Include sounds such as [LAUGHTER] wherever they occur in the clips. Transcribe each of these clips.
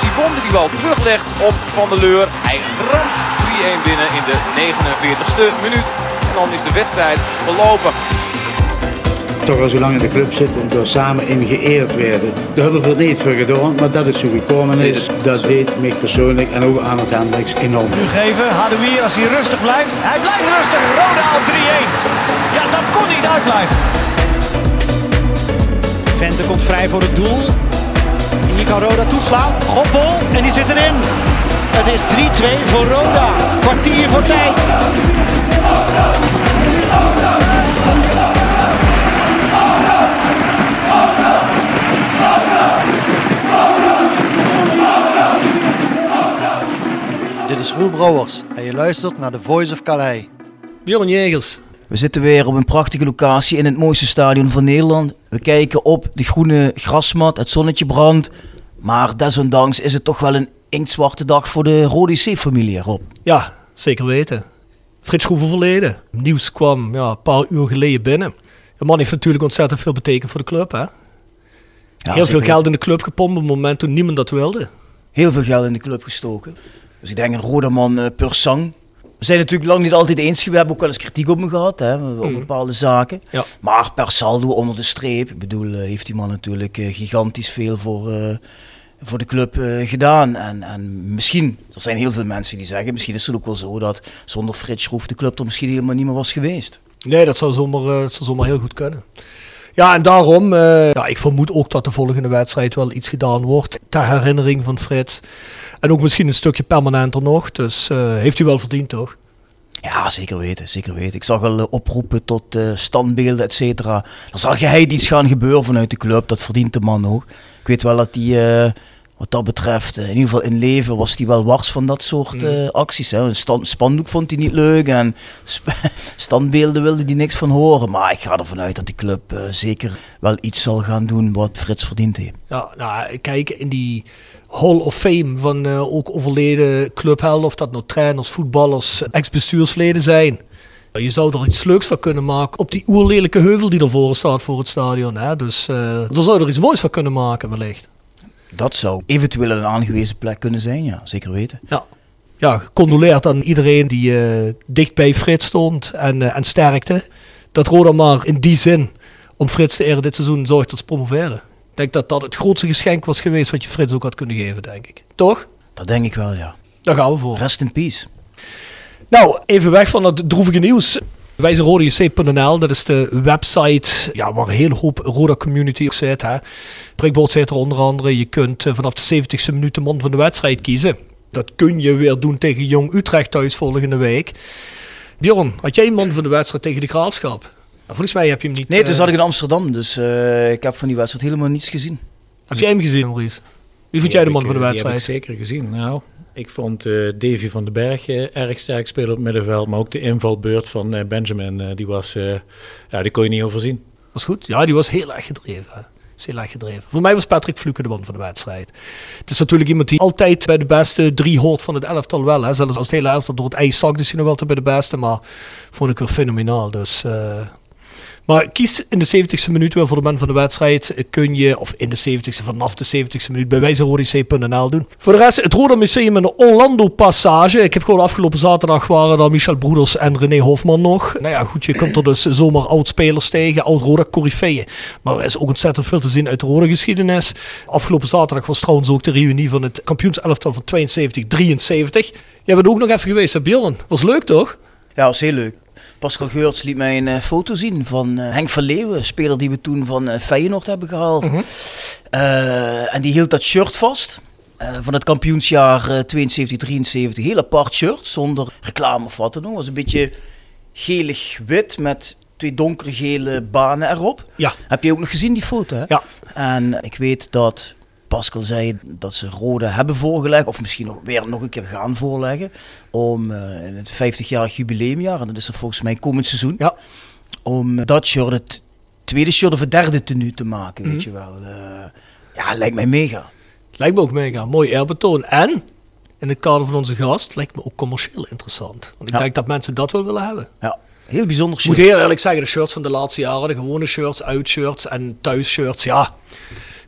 Sibon die die bal teruglegt op Van der Leur. Hij ramt 3-1 binnen in de 49ste minuut. En dan is de wedstrijd verlopen. toch al zo lang in de club zitten en door samen in geëerd werden. Daar hebben we er niet voor gedaan, maar dat is zo gekomen is. Dat deed mij persoonlijk en ook aan het Hendricks enorm. Nu geven, Hadouier als hij rustig blijft. Hij blijft rustig, Roda op 3-1. Ja, dat kon niet uitblijven. Vente komt vrij voor het doel. Kan Roda toeslaan. Goppel en die zit erin. Het is 3-2 voor Roda. Kwartier voor tijd. Dit is Roel Brouwers en je luistert naar The Voice of Calais. Bjorn Jegers, We zitten weer op een prachtige locatie in het mooiste stadion van Nederland. We kijken op de groene grasmat, het zonnetje brandt. Maar desondanks is het toch wel een inktzwarte dag voor de Rode C-familie, Rob. ja, zeker weten. Frits Schroeven verleden. Nieuws kwam ja, een paar uur geleden binnen. De man heeft natuurlijk ontzettend veel betekend voor de club. Hè? Ja, Heel veel geld in de club gepompt op het moment toen niemand dat wilde. Heel veel geld in de club gestoken. Dus ik denk een rode man eh, per zang. We zijn natuurlijk lang niet altijd eens geweest. We hebben ook wel eens kritiek op me gehad, hè, op Mm. bepaalde zaken. Ja. Maar per saldo onder de streep, ik bedoel, eh, heeft die man natuurlijk eh, gigantisch veel voor, voor de club eh, gedaan. En, en misschien, er zijn heel veel mensen die zeggen, misschien is het ook wel zo dat zonder Frits Schroef de club er misschien helemaal niet meer was geweest. Nee, dat zou zomaar, eh, zomaar heel goed kunnen. Ja, en daarom, eh, ja, ik vermoed ook dat de volgende wedstrijd wel iets gedaan wordt. Ter herinnering van Frits. En ook misschien een stukje permanenter nog. Dus eh, heeft hij wel verdiend, toch? Ja, zeker weten, zeker weten. Ik zag wel eh, oproepen tot eh, standbeelden, et cetera. Er zal geheid iets gaan gebeuren vanuit de club, dat verdient de man ook. Ik weet wel dat hij, eh, wat dat betreft, in ieder geval in leven was hij wel wars van dat soort eh, acties. Hè. Een stand, spandoek vond hij niet leuk en [LAUGHS] standbeelden wilde hij niks van horen. Maar ik ga ervan uit dat die club zeker wel iets zal gaan doen wat Frits verdiend heeft. Ja, nou, kijk, in die Hall of Fame van eh, ook overleden clubhelden, of dat nou trainers, voetballers, ex-bestuursleden zijn. Je zou er iets leuks van kunnen maken op die oerlelijke heuvel die ervoor staat voor het stadion. Hè? Dus eh daar zou je er iets moois van kunnen maken, wellicht. Dat zou eventueel een aangewezen plek kunnen zijn, ja, zeker weten. Ja. Ja, gecondoleerd aan iedereen die eh, dicht bij Frits stond en, eh, en sterkte. Dat Roda maar in die zin om Frits te eren dit seizoen zorgt tot promoveren. Ik denk dat dat het grootste geschenk was geweest wat je Frits ook had kunnen geven, denk ik. Toch? Dat denk ik wel, ja. Daar gaan we voor. Rest in peace. Nou, even weg van dat droevige nieuws. Wij zijn rodajc.nl, dat is de website ja, waar een hele hoop Roda community op zit. Hè. Prikbord zit er onder andere. Je kunt eh, vanaf de 70ste minuut de man van de wedstrijd kiezen. Dat kun je weer doen tegen Jong Utrecht thuis volgende week. Bjorn, had jij een man van de wedstrijd tegen de Graafschap? Nou, volgens mij heb je hem niet... Nee, toen eh, zat ik in Amsterdam, dus eh, ik heb van die wedstrijd helemaal niets gezien. Heb jij hem gezien, Maurice? Wie vond jij de man van de Die heb ik wedstrijd? zeker gezien. Nou, ik vond eh, Davy van den Berg eh, erg sterk spelen op het middenveld. Maar ook de invalbeurt van eh, Benjamin, eh, die, was, eh, ja, die kon je niet overzien. Was goed? Ja, die was heel erg gedreven. hè. Is heel erg gedreven. Voor mij was Patrick Fluke de man van de wedstrijd. Het is natuurlijk iemand die altijd bij de beste drie hoort van het elftal wel. Hè. Zelfs als het hele elftal door het ijs zakt, is hij nog altijd bij de beste. Maar vond ik wel fenomenaal. Dus, eh, Maar kies in de 70ste minuut weer voor de man van de wedstrijd. Kun je, of in de 70ste, vanaf de 70ste minuut, bij wijze van doen. Voor de rest, het Roda Museum in de Orlando Passage. Ik heb gewoon afgelopen zaterdag waren daar Michel Broeders en René Hofman nog. Nou ja, goed, je kunt er dus zomaar oud-spelers tegen, oud-Roda Corifeeën. Maar er is ook ontzettend veel te zien uit de Roda geschiedenis. Afgelopen zaterdag was trouwens ook de reunie van het kampioenselftal van 72-73. Jij bent ook nog even geweest, hè Bjorn? Was leuk toch? Ja, was heel leuk. Pascal Geurts liet mij een eh, foto zien van eh, Henk van Leeuwen, speler die we toen van eh, Feyenoord hebben gehaald. Eh, en die hield dat shirt vast. van het kampioensjaar eh, 72-73. Heel apart shirt, zonder reclame of wat dan ook. was een beetje gelig-wit met twee donkergele banen erop. Ja. Heb je ook nog gezien die foto? Hè? Ja. En ik weet dat Pascal zei dat ze Rode hebben voorgelegd, of misschien nog weer nog een keer gaan voorleggen, om eh, in het 50-jarig jubileumjaar, en dat is er volgens mij komend seizoen, Ja. om dat shirt het tweede shirt of het derde tenue te maken, Mhm. weet je wel. Eh, ja, lijkt mij mega. Lijkt me ook mega. Mooi eerbetoon. En, in het kader van onze gast, lijkt me ook commercieel interessant. Want ik Ja. denk dat mensen dat wel willen hebben. Ja, heel bijzonder Ik moet shirt. heel eerlijk zeggen, de shirts van de laatste jaren, de gewone shirts, uitshirts en thuisshirts, ja.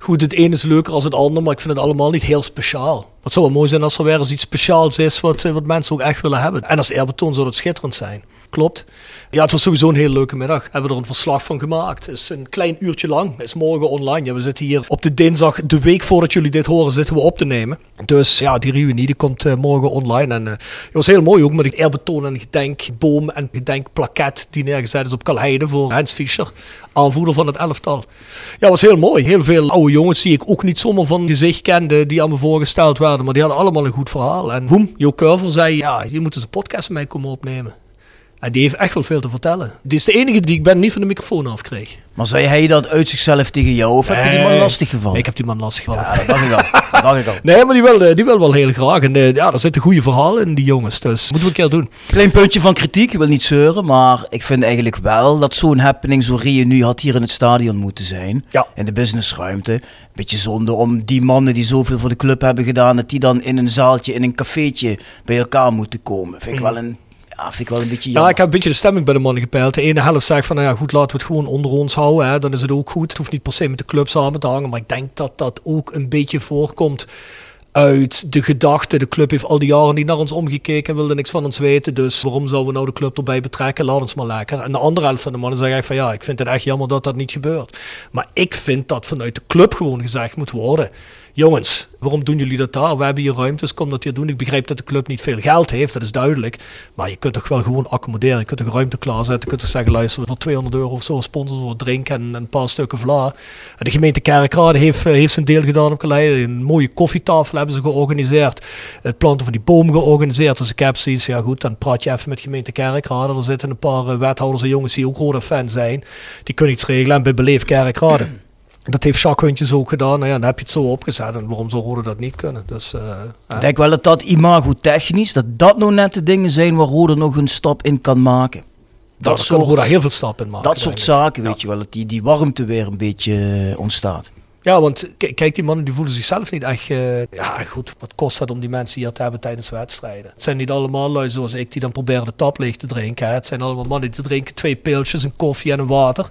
Goed, het ene is leuker als het ander, maar ik vind het allemaal niet heel speciaal. Het zou wel mooi zijn als er weer eens iets speciaals is wat, eh, wat mensen ook echt willen hebben. En als eerbetoon zou het schitterend zijn. Klopt. Ja, het was sowieso een hele leuke middag. We hebben er een verslag van gemaakt. Is een klein uurtje lang. Is morgen online. Ja, we zitten hier op de dinsdag, de week voordat jullie dit horen, zitten we op te nemen. Dus ja, die reunie die komt eh, morgen online. En eh, het was heel mooi ook met een eerbetoon en gedenkboom en gedenkplaket die neergezet is op Kalheide voor Hens Fischer, aanvoerder van het elftal. Ja, was heel mooi. Heel veel oude jongens die ik ook niet zomaar van gezicht kende, die aan me voorgesteld werden. Maar die hadden allemaal een goed verhaal. En Hoem, Jo Curver, zei, ja, je moet eens een podcast met mij komen opnemen. En die heeft echt wel veel te vertellen. Die is de enige die ik ben niet van de microfoon afkreeg. Maar zei hij dat uit zichzelf tegen jou, of heb je die man Nee. lastig gevallen? Ik heb die man lastig gevallen. Ja, dat dacht ik al. [LAUGHS] Dat dacht ik al. Nee, maar die wil, eh, die wil wel heel graag. En eh, ja, er zitten goede verhalen in die jongens. Dus moeten we een keer doen. Klein puntje van kritiek, ik wil niet zeuren, maar ik vind eigenlijk wel dat zo'n happening, zo'n reunie had hier in het stadion moeten zijn. Ja. In de businessruimte. Beetje zonde om die mannen die zoveel voor de club hebben gedaan, dat die dan in een zaaltje, in een cafeetje bij elkaar moeten komen. Vind ik wel een, ja, vind ik wel een beetje Ja, ik heb een beetje de stemming bij de mannen gepeild. De ene helft zegt van, nou ja, goed, laten we het gewoon onder ons houden. Hè. Dan is het ook goed. Het hoeft niet per se met de club samen te hangen. Maar ik denk dat dat ook een beetje voorkomt uit de gedachte. De club heeft al die jaren niet naar ons omgekeken en wilde niks van ons weten. Dus waarom zouden we nou de club erbij betrekken? Laat ons maar lekker. En de andere helft van de mannen zegt van, ja, ik vind het echt jammer dat dat niet gebeurt. Maar ik vind dat vanuit de club gewoon gezegd moet worden. Jongens, waarom doen jullie dat daar? We hebben hier ruimtes, kom dat hier doen. Ik begrijp dat de club niet veel geld heeft, dat is duidelijk. Maar je kunt toch wel gewoon accommoderen. Je kunt toch ruimte klaarzetten. Je kunt toch zeggen, luister, voor 200 euro of zo sponsoren voor drinken en een paar stukken vla. De gemeente Kerkrade heeft, eh, heeft zijn deel gedaan op Kaleide. Een mooie koffietafel hebben ze georganiseerd. Het planten van die boom georganiseerd. Dus ik heb zoiets, ja goed, dan praat je even met gemeente Kerkrade. Er zitten een paar eh, wethouders en jongens die ook rode fan zijn. Die kunnen iets regelen en bij Beleef Kerkrade. Dat heeft Jacques Huntjes ook gedaan. Nou ja, dan heb je het zo opgezet. En waarom zou Rode dat niet kunnen? Dus, eh, Ik denk wel dat dat imago-technisch, dat dat nou net de dingen zijn waar Rode nog een stap in kan maken. dat Dat kan soort, Roda heel veel stappen in maken. dat soort zaken, weet je wel, dat die, die warmte weer een beetje eh, ontstaat. Ja, want kijk, die mannen die voelen zichzelf niet echt... eh, ja, goed, wat kost dat om die mensen hier te hebben tijdens wedstrijden? Het zijn niet allemaal lui zoals ik die dan proberen de tap leeg te drinken. Het zijn allemaal mannen die drinken twee pilsjes, een koffie en een water.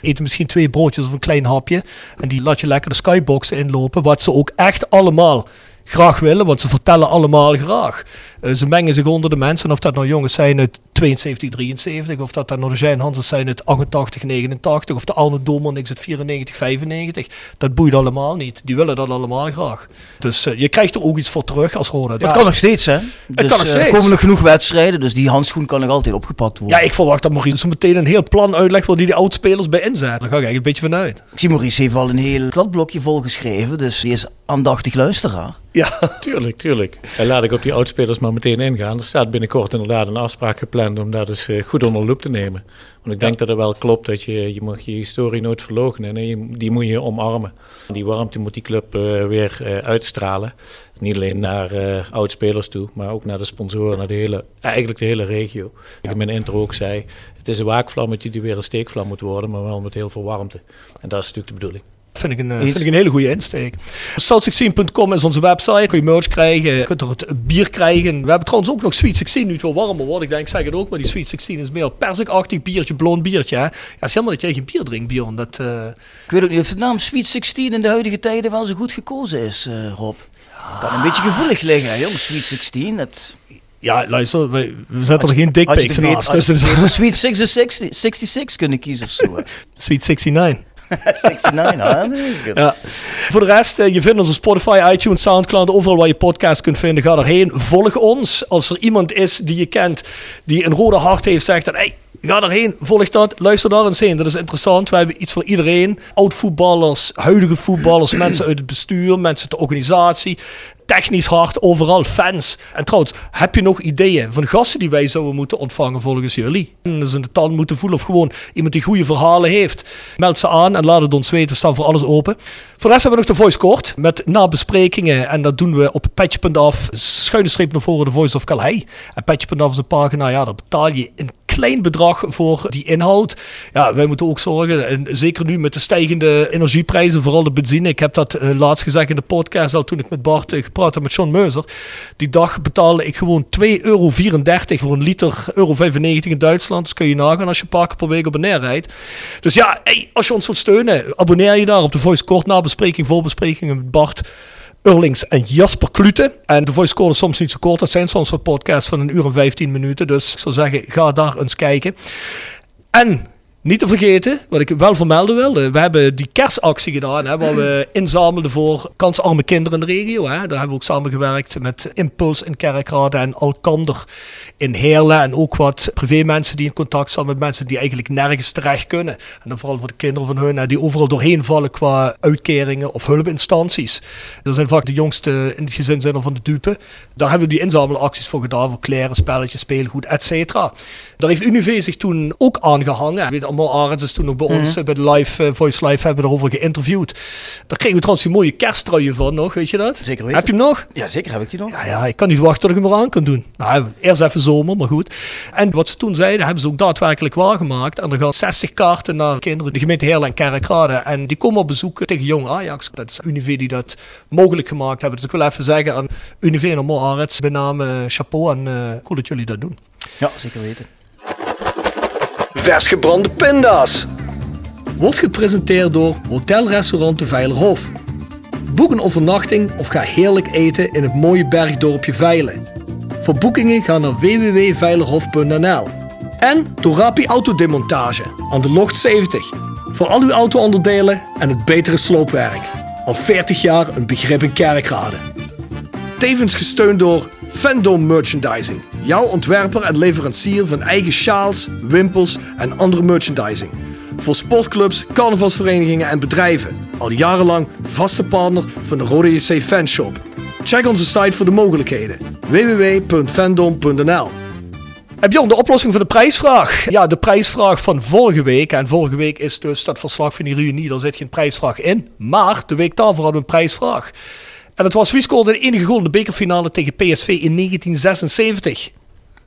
Eten misschien twee broodjes of een klein hapje. En die laat je lekker de skyboxen inlopen. Wat ze ook echt allemaal graag willen, want ze vertellen allemaal graag. Eh, ze mengen zich onder de mensen. En of dat nou jongens zijn uit 72, 73, of dat dat nou de Jijn Hansens zijn uit 88, 89, of de Arno Domerniks uit 94, 95. Dat boeit allemaal niet. Die willen dat allemaal graag. Dus eh, je krijgt er ook iets voor terug als Roda. Het kan nog steeds, hè? Dus, kan nog eh, steeds. Er komen nog genoeg wedstrijden, dus die handschoen kan nog altijd opgepakt worden. Ja, ik verwacht dat Maurice zo meteen een heel plan uitlegt waar die de oudspelers bij inzet. Daar ga ik eigenlijk een beetje vanuit. Ik zie Maurice heeft al een heel kladblokje volgeschreven, dus die is aandachtig luisteraar. Ja, [LAUGHS] Tuurlijk, tuurlijk. En laat ik op die oudspelers maar meteen ingaan. Er staat binnenkort inderdaad een afspraak gepland om dat eens eh, goed onder de loep te nemen. Want ik denk dat het wel klopt dat je, je mag je historie nooit verloochenen. Je- die moet je omarmen. Die warmte moet die club eh, weer eh, uitstralen. Niet alleen naar eh oudspelers toe, maar ook naar de sponsoren, naar de hele, eigenlijk de hele regio. Ik in mijn intro ook zei, het is een waakvlammetje die weer een steekvlam moet worden, maar wel met heel veel warmte. En dat is natuurlijk de bedoeling. Vind ik, een, eh, Eens. vind ik een hele goede insteek. South16.com is onze website. Kun je merch krijgen. Je kunt er het bier krijgen. We hebben trouwens ook nog Sweet 16 nu het wel warmer wordt. Ik denk, ik zeg het ook, maar die Sweet 16 is meer persikachtig biertje, blond biertje. Hè? Ja, het is helemaal dat jij geen bier drinkt, Bjorn. Dat, eh, Ik weet ook niet of de naam Sweet 16 in de huidige tijden wel zo goed gekozen is, eh, Rob. Kan een beetje gevoelig liggen, hè, joh. Sweet 16, dat... ja, luister, we, we zetten er geen dickpics naast. Dus Sweet 66, 66 kunnen kiezen of zo. [LAUGHS] Sweet 69. 69, hè? Nee, Ja. Voor de rest, eh, je vindt ons op Spotify, iTunes, Soundcloud, overal waar je podcast kunt vinden. Ga erheen, volg ons. Als er iemand is die je kent, die een rode hart heeft, zegt dan, hey, ga erheen, volg dat, luister daar eens heen. Dat is interessant. We hebben iets voor iedereen. Oud-voetballers, huidige voetballers, [CLEARS THROAT] mensen uit het bestuur, mensen uit de organisatie. Technisch hard, overal fans. En trouwens, heb je nog ideeën van gasten die wij zouden moeten ontvangen volgens jullie? En ze in de tand moeten voelen of gewoon iemand die goede verhalen heeft. Meld ze aan en laat het ons weten. We staan voor alles open. Voor de rest hebben we nog de Voice Court met nabesprekingen. En dat doen we op petje.af, schuine streep naar voren, de Voice of Calhei. En petje.af is een pagina, ja, daar betaal je een klein bedrag voor die inhoud. Ja, wij moeten ook zorgen, en zeker nu met de stijgende energieprijzen, vooral de benzine. Ik heb dat eh, laatst gezegd in de podcast al toen ik met Bart eh, gepraat heb met John Meuser. Die dag betaalde ik gewoon 2,34 euro voor een liter euro 95 in Duitsland. Dus kun je nagaan als je een paar keer per week op en neer rijdt. Dus ja, hey, als je ons wilt steunen, abonneer je daar op de Voice Kort nabespreking, voorbesprekingen met Bart. Urlings en Jasper Klute. En de voice call is soms niet zo kort. Dat zijn soms wat podcasts van een uur en 15 minuten. Dus ik zou zeggen, ga daar eens kijken. En niet te vergeten, wat ik wel vermelden wilde. We hebben die kerstactie gedaan, hè, waar we [CLEARS THROAT] inzamelden voor kansarme kinderen in de regio. Hè. Daar hebben we ook samengewerkt met Impuls in Kerkrade en Alkander in Heerlen. En ook wat privémensen die in contact staan met mensen die eigenlijk nergens terecht kunnen. En dan vooral voor de kinderen van hun, hè, die overal doorheen vallen qua uitkeringen of hulpinstanties. Dat zijn vaak de jongste in het gezin zijn van de dupe. Daar hebben we die inzamelacties voor gedaan, voor kleren, spelletjes, speelgoed, et cetera. Daar heeft Unive zich toen ook aangehangen. Weet allemaal, Arends is toen ook bij ons eh, bij de live, eh, Voice Live hebben we erover geïnterviewd. Daar kregen we trouwens die mooie kersttruien van nog, weet je dat? Zeker weten. Heb je hem nog? Ja, zeker heb ik die nog. Ja, ja, ik kan niet wachten tot ik hem eraan kan doen. Nou, eerst even zomer, maar goed. En wat ze toen zeiden, hebben ze ook daadwerkelijk waargemaakt. En er gaan 60 kaarten naar kinderen, de gemeente Heerlen en Kerkrade. En die komen op bezoek tegen Jong Ajax. Dat is Unive die dat mogelijk gemaakt hebben. Dus ik wil even zeggen aan Unive en Mo Arets, bij naam eh, chapeau en cool dat jullie dat doen. Ja, zeker weten. Vers gebrande pinda's. Wordt gepresenteerd door Hotelrestaurant de Veilerhof. Boek een overnachting of ga heerlijk eten in het mooie bergdorpje Veilen. Voor boekingen ga naar www.veilerhof.nl. En Torapi Autodemontage aan de Locht 70. Voor al uw auto-onderdelen en het betere sloopwerk. Al 40 jaar een begrip in Kerkrade. Tevens gesteund door Fandom Merchandising. Jouw ontwerper en leverancier van eigen sjaals, wimpels en andere merchandising. Voor sportclubs, carnavalsverenigingen en bedrijven. Al jarenlang vaste partner van de Rode JC Fanshop. Check onze site voor de mogelijkheden. www.fandom.nl heb Jon, de oplossing voor de prijsvraag? Ja, de prijsvraag van vorige week. En vorige week is dus dat verslag van die reunie. Daar zit geen prijsvraag in. Maar de week daarvoor hadden we een prijsvraag. En dat was wie scoorde de enige goal in de bekerfinale tegen PSV in 1976?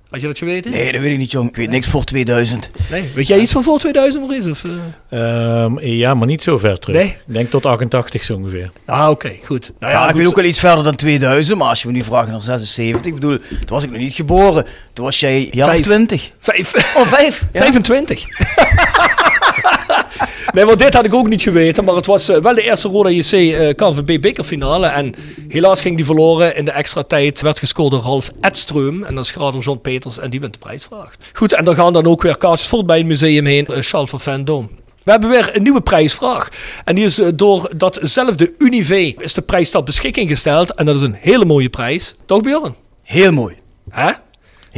Had je dat geweten? Nee, dat weet ik niet, jong. Ik weet niks voor 2000. Nee. Weet jij iets van voor 2000, Maurice? Of? Ehm, ja, maar niet zo ver terug. Nee? Ik denk tot 88 zo ongeveer. Ah, oké, goed. Nou Ja, ik goed, weet ook wel iets verder dan 2000, maar als je me nu vraagt naar 76, ik bedoel, toen was ik nog niet geboren. Toen was jij jaar Vijf. 20. Vijf. Oh, vijf. Ja. 25. [LAUGHS] [LAUGHS] nee, maar dit had ik ook niet geweten. Maar het was eh, wel de eerste Roda JC eh KNVB bekerfinale. En helaas ging die verloren. In de extra tijd werd gescoord door Ralf Edström. En dat is grader John Peters. En die wint de prijsvraag. Goed, en daar gaan dan ook weer kaartjes voor bij het museum heen. Uh, Charles van Vendôme. We hebben weer een nieuwe prijsvraag. En die is door datzelfde Unive is de prijs tot beschikking gesteld. En dat is een hele mooie prijs. Toch Bjorn? Heel mooi. Hè?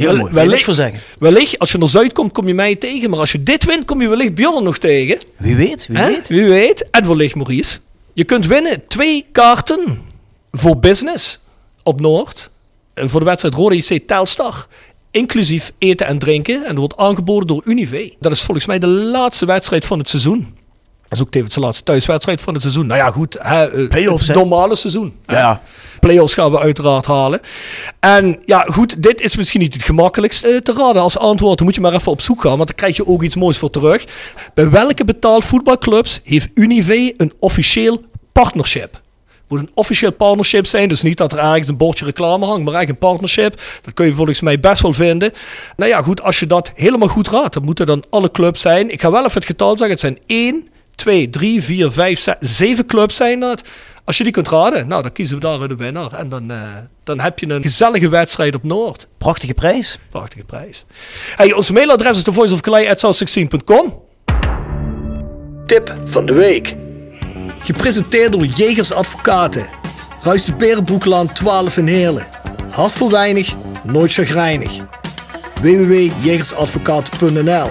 Heel mooi. Wellicht- voor zeggen. Wellicht, als je naar Zuid komt, kom je mij tegen. Maar als je dit wint, kom je wellicht Bjorn nog tegen. Wie weet, wie Hè? weet. Wie weet. En wellicht Maurice. Je kunt winnen twee kaarten voor business op Noord. Voor de wedstrijd Rode IC Telstar. Inclusief eten en drinken. En dat wordt aangeboden door Unive. Dat is volgens mij de laatste wedstrijd van het seizoen. Dat is ook tevens de laatste thuiswedstrijd van het seizoen. Nou ja, goed. Hè, eh, Playoffs, het normale seizoen. Ja. Playoffs gaan we uiteraard halen. En ja, goed, dit is misschien niet het gemakkelijkst eh, te raden als antwoord. Dan moet je maar even op zoek gaan, want dan krijg je ook iets moois voor terug. Bij welke betaald voetbalclubs heeft Unive een officieel partnership? moet een officieel partnership zijn. Dus niet dat er ergens een bordje reclame hangt, maar eigenlijk een partnership. Dat kun je volgens mij best wel vinden. Nou ja, goed, als je dat helemaal goed raadt, dan moeten dan alle clubs zijn. Ik ga wel even het getal zeggen. Het zijn 1, 2, 3, 4, 5, 6, 7 clubs zijn dat. Als je die kunt raden, nou, dan kiezen we daar de winnaar. En dan, eh, dan heb je een gezellige wedstrijd op Noord. Prachtige prijs. Prachtige prijs. Hey, onze mailadres is thevoiceofcalais.south16.com Tip van de week. Gepresenteerd door Jegers Advocaten. Ruist de Berenbroeklaan 12 in Heerlen. Hart voor weinig, nooit chagrijnig. www.jegersadvocaten.nl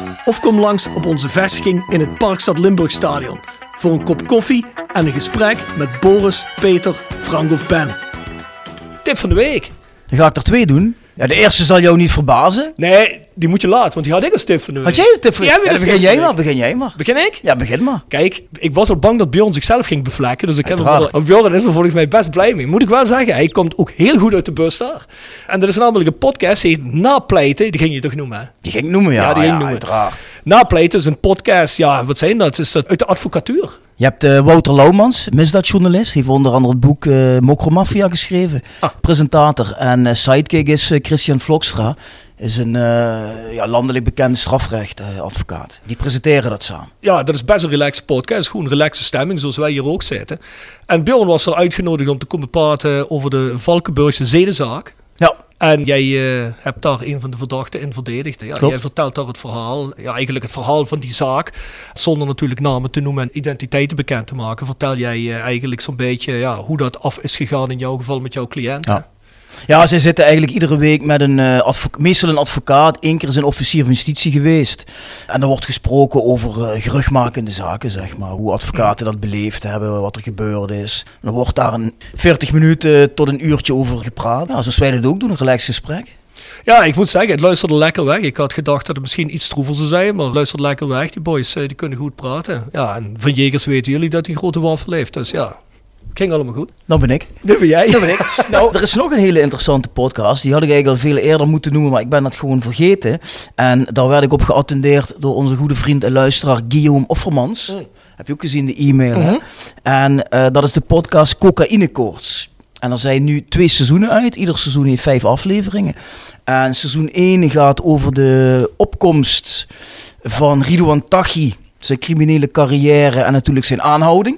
of kom langs op onze vestiging in het Parkstad Limburg Stadion voor een kop koffie en een gesprek met Boris, Peter, Frank of Ben. Tip van de week. Dan ga ik er twee doen. Ja, de eerste zal jou niet verbazen. Nee, die moet je laten, want die had ik als tip van de. Had jij de tip voor Ja, ja, een begin jij van maar, begin jij maar. Begin ik? Ja, begin maar. Kijk, ik was al bang dat Bjorn zichzelf ging bevlekken. Dus ik heb hem Uiteraard. wel- Bjorn is er volgens mij best blij mee. Moet ik wel zeggen, hij komt ook heel goed uit de bus daar. En dat is namelijk een podcast, die heet Napleiten. Die ging je toch noemen? Die ging ik noemen, ja. Ja, die ging ik noemen. uiteraard. Napleiten is een podcast, ja, wat zijn dat? Is dat uit de advocatuur? Je hebt eh, Wouter Laumans, misdaadjournalist. Heeft onder andere het boek eh Mokromafia geschreven. Ah. Presentator. En eh, sidekick is Christian Vlokstra. Is een ja, landelijk bekende strafrechtadvocaat. Die presenteren dat samen. Ja, dat is best een relaxed podcast. Gewoon een relaxe stemming, zoals wij hier ook zitten. En Bjorn was er uitgenodigd om te komen praten over de Valkenburgse zedenzaak. Ja, En jij eh, hebt daar een van de verdachten in verdedigd. Ja, jij vertelt daar het verhaal, ja, eigenlijk het verhaal van die zaak. Zonder natuurlijk namen te noemen en identiteiten bekend te maken. Vertel jij eh, eigenlijk zo'n beetje ja, hoe dat af is gegaan in jouw geval met jouw cliënt. Ja. Ja, zij zitten eigenlijk iedere week met een advo- meestal een advocaat. Eén keer is een officier van justitie geweest. En er wordt gesproken over eh geruchtmakende zaken, zeg maar. Hoe advocaten dat beleefd hebben, wat er gebeurd is. En er wordt daar een 40 minuten tot een uurtje over gepraat. Ja, zoals wij dat ook doen, een relaxed gesprek. Ja, ik moet zeggen, het luisterde lekker weg. Ik had gedacht dat het misschien iets stroever zou zijn, maar het luistert lekker weg. Die boys eh, die kunnen goed praten. Ja, en van Jegers weten jullie dat hij grote wafel heeft. Dus ja, ging allemaal goed. Dat ben ik. Dat ben jij. Dat ben ik. [LAUGHS] Nou, er is nog een hele interessante podcast. Die had ik eigenlijk al veel eerder moeten noemen, maar ik ben dat gewoon vergeten. En daar werd ik op geattendeerd door onze goede vriend en luisteraar Guillaume Offermans. Heb je ook gezien de e-mail? Mhm. En eh, dat is de podcast Cocaïnekoorts. En er zijn nu twee seizoenen uit. Ieder seizoen heeft vijf afleveringen. En seizoen 1 gaat over de opkomst van Ridouan Taghi. Zijn criminele carrière en natuurlijk zijn aanhouding.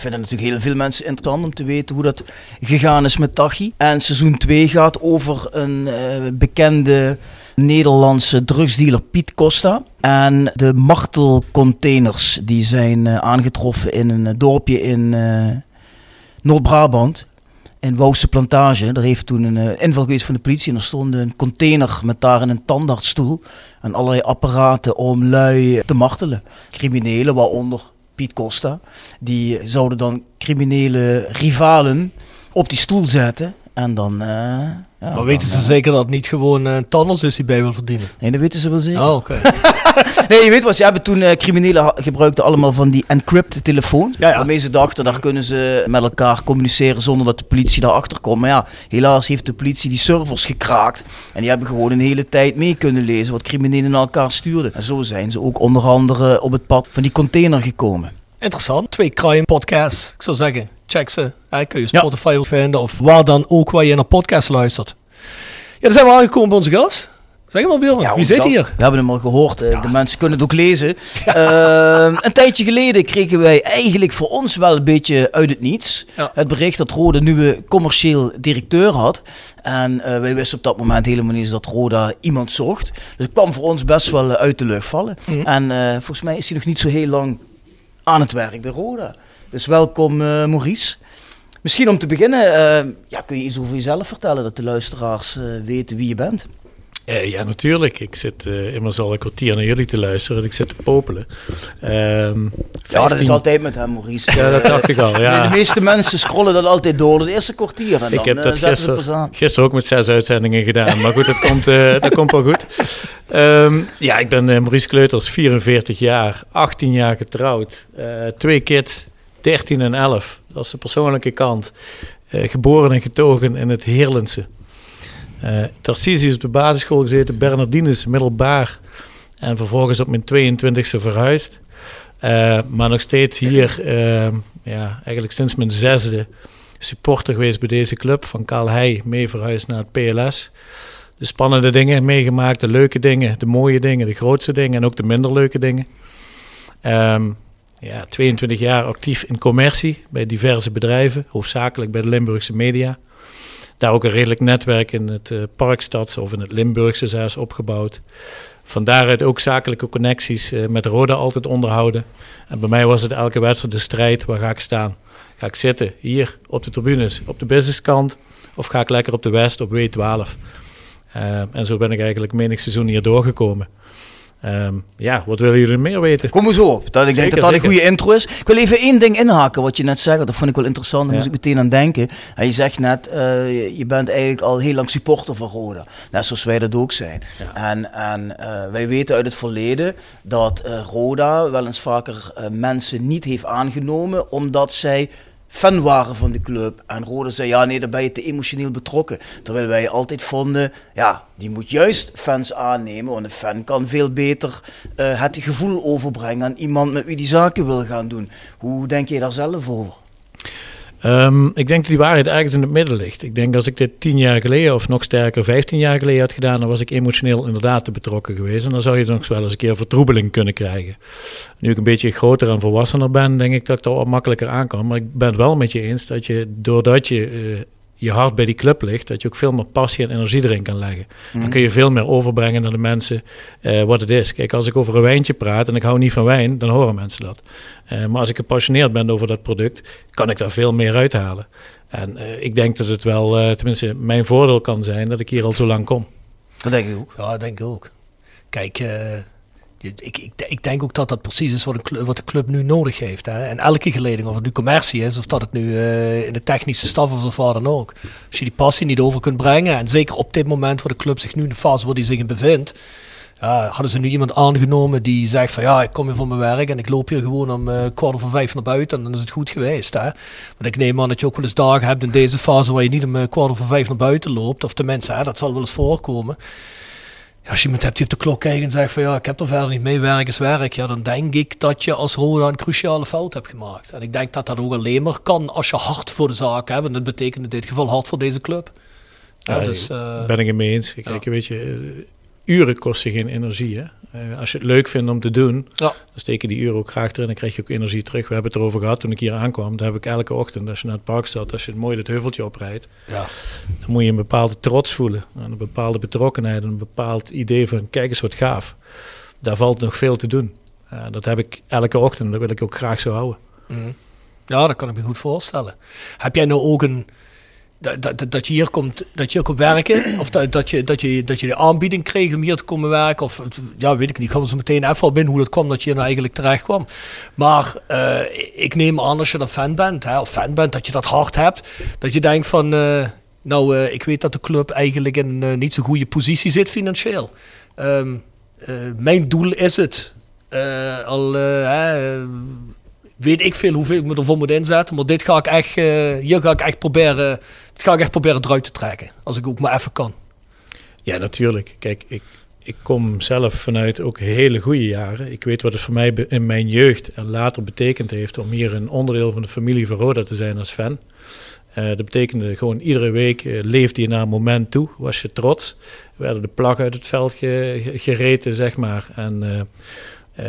Ik vind het natuurlijk heel veel mensen interessant om te weten hoe dat gegaan is met Taghi. En seizoen 2 gaat over een eh, bekende Nederlandse drugsdealer Piet Costa. En de martelcontainers die zijn eh, aangetroffen in een eh, dorpje in Noord-Brabant. In Wouwse Plantage. Er heeft toen een inval geweest van de politie. En er stond een container met daarin een tandartsstoel. En allerlei apparaten om lui te martelen. Criminelen, waaronder Piet Costa. Die zouden dan criminele rivalen op die stoel zetten. En dan... ja, Maar dan, weten ze zeker dat het niet gewoon een tanders is die bij wil verdienen? Nee, dat weten ze wel zeker. Oh, oké. [LAUGHS] Nee, je weet wat, ze hebben toen eh, criminelen gebruikten allemaal van die encrypt telefoons. Ja, ja. Waarmee ze dachten, daar kunnen ze met elkaar communiceren zonder dat de politie daarachter komt. Maar ja, helaas heeft de politie die servers gekraakt. En die hebben gewoon een hele tijd mee kunnen lezen wat criminelen naar elkaar stuurden. En zo zijn ze ook onder andere op het pad van die container gekomen. Interessant. Twee crime podcasts. Ik zou zeggen, check ze. Hè, kun je Ja. Spotify vinden of waar dan ook waar je naar podcast luistert. Ja, dan zijn we aangekomen bij onze gast. Zeg maar Björn, wie onze zit hier? We hebben hem al gehoord, eh, de mensen kunnen het ook lezen. [LAUGHS] Ehm, een tijdje geleden kregen wij eigenlijk voor ons wel een beetje uit het niets Ja. het bericht dat Roda een nieuwe commercieel directeur had. En eh, wij wisten op dat moment helemaal niet eens dat Roda iemand zocht. Dus het kwam voor ons best wel eh, uit de lucht vallen. Mhm. En eh, volgens mij is hij nog niet zo heel lang aan het werk bij Roda. Dus welkom uh, Maurice. Misschien om te beginnen, uh, ja, kun je iets over jezelf vertellen, dat de luisteraars uh, weten wie je bent? Ja, natuurlijk. Ik zit immers al een kwartier naar jullie te luisteren. Ik zit te popelen. Um, ja, dat is altijd met hem, Maurice. ja, dat dacht ik al. Ja. [LAUGHS] De meeste mensen scrollen dat altijd door, het eerste kwartier. En ik dan, heb dat gisteren, gisteren ook met zes uitzendingen gedaan. Maar goed, dat komt, dat komt wel goed. Um, ja, ik ben Maurice Kleuters, 44 jaar, 18 jaar getrouwd. twee kids, 13 en 11. Dat is de persoonlijke kant. geboren en getogen in het Heerlense. Uh, Tarcisius op de basisschool gezeten, Bernardinus middelbaar. En vervolgens op mijn 22e verhuisd. Uh, maar nog steeds hier, uh, ja, eigenlijk sinds mijn zesde supporter geweest bij deze club. Van Karl Heij mee verhuisd naar het PLS. De spannende dingen meegemaakt, de leuke dingen, de mooie dingen, de grootste dingen en ook de minder leuke dingen. Um, ja, 22 jaar actief in commercie bij diverse bedrijven, hoofdzakelijk bij de Limburgse media daar ook een redelijk netwerk in het uh, Parkstads of in het Limburgse zelfs opgebouwd. Van daaruit ook zakelijke connecties uh, met Roda altijd onderhouden. En bij mij was het elke wedstrijd de strijd, waar ga ik staan? Ga ik zitten hier op de tribunes, op de businesskant? Of ga ik lekker op de West, op W12? Uh, en zo ben ik eigenlijk menig seizoen hier doorgekomen. Um, ja, wat willen jullie meer weten? Kom eens op. Dat, ik zeker, denk dat dat een goede intro is. Ik wil even één ding inhaken wat je net zei. Dat vond ik wel interessant. Daar ja. moest ik meteen aan denken. En je zegt net, uh, je bent eigenlijk al heel lang supporter van Roda. Net zoals wij dat ook zijn. Ja. En, en uh, wij weten uit het verleden dat uh, Roda wel eens vaker mensen niet heeft aangenomen. Omdat zij fan waren van de club. En Rode zei, ja nee, daar ben je te emotioneel betrokken. Terwijl wij altijd vonden, ja, die moet juist fans aannemen. Want een fan kan veel beter uh, het gevoel overbrengen aan iemand met wie die zaken wil gaan doen. Hoe denk je daar zelf over? Um, ik denk dat die waarheid ergens in het midden ligt. Ik denk dat als ik dit tien jaar geleden, of nog sterker vijftien jaar geleden had gedaan, dan was ik emotioneel inderdaad te betrokken geweest. En dan zou je nog wel eens een keer vertroebeling kunnen krijgen. Nu ik een beetje groter en volwassener ben, denk ik dat ik er wat makkelijker aan kan. Maar ik ben het wel met je eens dat je, doordat je uh, je hart bij die club ligt, dat je ook veel meer passie en energie erin kan leggen. Dan Mhm. kun je veel meer overbrengen naar de mensen uh, wat het is. Kijk, als ik over een wijntje praat en ik hou niet van wijn, dan horen mensen dat. Uh, maar als ik gepassioneerd ben over dat product, kan ik daar veel meer uithalen. En uh, ik denk dat het wel, uh, tenminste, mijn voordeel kan zijn dat ik hier al zo lang kom. Dat denk ik ook. Ja, dat denk ik ook. Kijk, uh, ik, ik, ik, denk ook dat dat precies is wat, de club nu nodig heeft. Hè? En elke geleding, of het nu commercie is, of dat het nu uh, in de technische staf of waar dan ook. Als je die passie niet over kunt brengen, en zeker op dit moment waar de club zich nu in de fase waar die zich in bevindt, hadden ze nu iemand aangenomen die zegt van ja, ik kom hier voor mijn werk en ik loop hier gewoon om uh, kwart over vijf naar buiten en dan is het goed geweest. Hè? Want ik neem aan dat je ook wel eens dagen hebt in deze fase waar je niet om uh, kwart over vijf naar buiten loopt. Of tenminste, hè, dat zal wel eens voorkomen. Als je iemand hebt die op de klok kijkt en zegt van ja, ik heb er verder niet mee, werk is werk. Ja, dan denk ik dat je als Roda een cruciale fout hebt gemaakt. En ik denk dat dat ook alleen maar kan als je hard voor de zaak hebt. En dat betekent in dit geval hard voor deze club. Ja, ja dus, uh, ben ik het mee eens. Kijk, ja. weet je, uren kosten geen energie. Hè? Uh, als je het leuk vindt om te doen, ja. dan steken die uren ook graag erin. Dan krijg je ook energie terug. We hebben het erover gehad toen ik hier aankwam. Dan heb ik elke ochtend, als je naar het park staat, als je het mooi dat heuveltje oprijdt, ja. dan moet je een bepaalde trots voelen. Een bepaalde betrokkenheid, een bepaald idee van kijk eens wat gaaf. Daar valt nog veel te doen. Uh, dat heb ik elke ochtend. Dat wil ik ook graag zo houden. Mm. Ja, dat kan ik me goed voorstellen. Heb jij nou ook een dat, dat, dat, je hier komt, dat je hier komt werken, of dat, dat, je, dat, je, dat je de aanbieding kreeg om hier te komen werken, of ja, weet ik niet, ik ga zo meteen even binnen hoe dat kwam dat je hier nou eigenlijk terecht kwam. Maar uh, ik neem aan als je dan fan bent, hè, of fan bent, dat je dat hard hebt, dat je denkt van, uh, nou, uh, ik weet dat de club eigenlijk in een niet zo goede positie zit financieel. Um, mijn doel is het, al weet ik veel hoeveel ik me ervoor moet inzetten. Maar dit ga ik echt, hier ga ik echt proberen, dit ga ik echt proberen eruit te trekken. Als ik ook maar even kan. Ja, natuurlijk. Kijk, ik, ik kom zelf vanuit ook hele goede jaren. Ik weet wat het voor mij in mijn jeugd en later betekend heeft om hier een onderdeel van de familie van Roda te zijn als fan. Uh, dat betekende gewoon iedere week uh, leefde je naar een moment toe, was je trots. Werden de plak uit het veld ge, gereten, zeg maar. En uh, uh,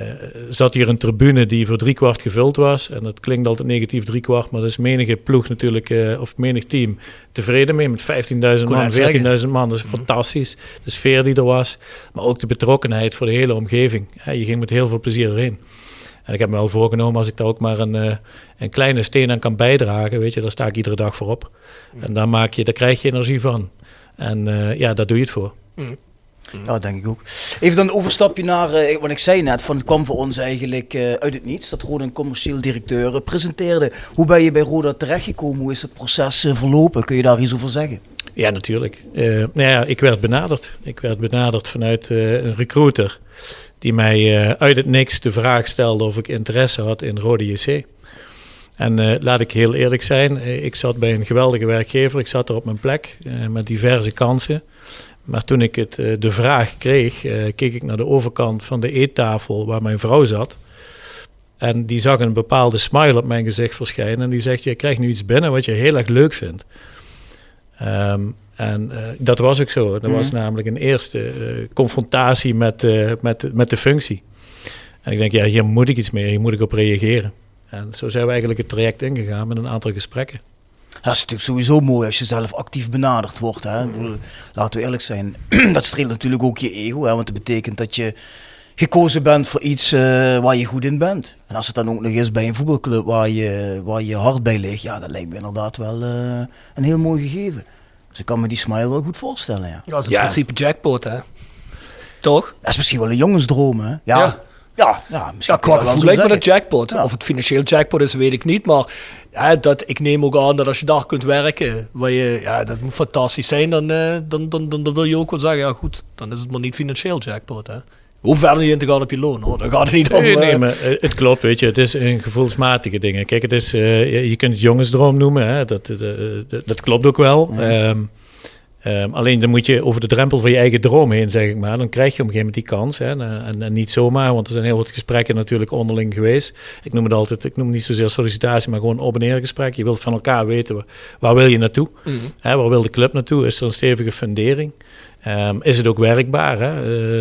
zat hier een tribune die voor driekwart gevuld was. En dat klinkt altijd negatief driekwart, maar dat is menige ploeg natuurlijk, uh, of menig team, tevreden mee met 15.000 man, 14.000 man. Dat is mm-hmm. fantastisch. De sfeer die er was, maar ook de betrokkenheid voor de hele omgeving. Ja, je ging met heel veel plezier erheen. En ik heb me wel voorgenomen, als ik daar ook maar een, eh, een kleine steen aan kan bijdragen, weet je, daar sta ik iedere dag voor op. En daar, maak je, daar krijg je energie van. En eh, ja, daar doe je het voor. Ja, denk ik ook. Even dan een overstapje naar, eh, wat ik zei net, van het kwam voor ons eigenlijk eh, uit het niets. Dat Roda een commercieel directeur eh, presenteerde. Hoe ben je bij Roda terechtgekomen? Hoe is het proces verlopen? Kun je daar iets over zeggen? Ja, natuurlijk. Nou ja, ik werd benaderd. Ik werd benaderd vanuit een recruiter die mij uit het niks de vraag stelde of ik interesse had in Rode JC. En laat ik heel eerlijk zijn, ik zat bij een geweldige werkgever. Ik zat er op mijn plek met diverse kansen. Maar toen ik het, eh, de vraag kreeg, eh, keek ik naar de overkant van de eettafel waar mijn vrouw zat. En die zag een bepaalde smile op mijn gezicht verschijnen. En die zegt, je krijgt nu iets binnen wat je heel erg leuk vindt. Ehm, en eh, dat was ook zo. Dat was namelijk een eerste confrontatie met, met, met de functie. En ik denk, ja, hier moet ik iets mee, hier moet ik op reageren. En zo zijn we eigenlijk het traject ingegaan met een aantal gesprekken. Dat is natuurlijk sowieso mooi als je zelf actief benaderd wordt. Hè? Laten we eerlijk zijn, [CLEARS THROAT] dat streelt natuurlijk ook je ego. Hè? Want het betekent dat je gekozen bent voor iets eh, waar je goed in bent. En als het dan ook nog is bij een voetbalclub waar je, waar je hart bij ligt, ja, dat lijkt me inderdaad wel eh, een heel mooi gegeven. Dus ik kan me die smile wel goed voorstellen. Ja. Dat is in Ja. principe jackpot, hè? Toch? Dat is misschien wel een jongensdroom, hè? Ja, Ja. Ja. ja, misschien Ja, qua gevoel lijkt me een jackpot. Ja. Of het financieel jackpot is, weet ik niet. Maar hè, dat, ik neem ook aan dat als je daar kunt werken, waar je, ja, dat moet fantastisch zijn, dan, eh, dan, dan, dan, dan wil je ook wel zeggen, ja goed, dan is het maar niet financieel jackpot. Hè. Hoe verder je in te gaan op je loon, hoor. Dan gaat het niet om... Nee, nee, eh, maar eh, het klopt, weet je. Het is een gevoelsmatige dingen. Kijk, het is, je- kunt het jongensdroom noemen. Hè? Dat, dat, dat klopt ook wel. Ehm, ehm, alleen dan moet je over de drempel van je eigen droom heen, zeg ik maar. Dan krijg je op een gegeven moment die kans. Hè? En, en, en niet zomaar, want er zijn heel wat gesprekken natuurlijk onderling geweest. Ik noem het altijd, ik noem niet zozeer sollicitatie, maar gewoon op- en neer gesprek. Je wilt van elkaar weten, waar, waar wil je naartoe? mhm. Hè, waar wil de club naartoe? Is er een stevige fundering? Ehm, is het ook werkbaar? Hè?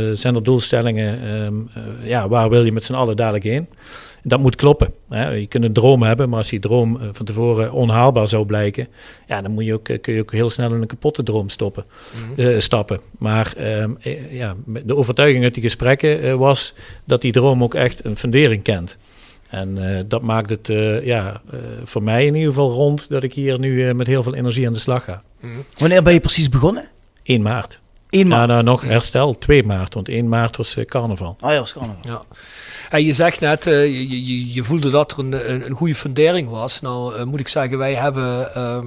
Eh, zijn er doelstellingen? ehm, eh, ja, waar wil je met z'n allen dadelijk heen? Dat moet kloppen. Hè? Je kunt een droom hebben, maar als die droom eh, van tevoren onhaalbaar zou blijken, ja, dan moet je ook, eh, kun je ook heel snel in een kapotte droom stoppen, eh, stappen. Maar ehm, eh, ja, de overtuiging uit die gesprekken eh, was dat die droom ook echt een fundering kent. En eh, dat maakt het eh, ja, eh, voor mij in ieder geval rond dat ik hier nu eh, met heel veel energie aan de slag ga. Wanneer ben je precies begonnen? 1 maart. 1 Nou, maart. nou, nog herstel, 2 maart, want 1 maart was carnaval. Ah ja, dat kan wel. Ja. En je zegt net, eh, je, je, je voelde dat er een, een, een goede fundering was. Nou eh, moet ik zeggen, wij hebben ehm,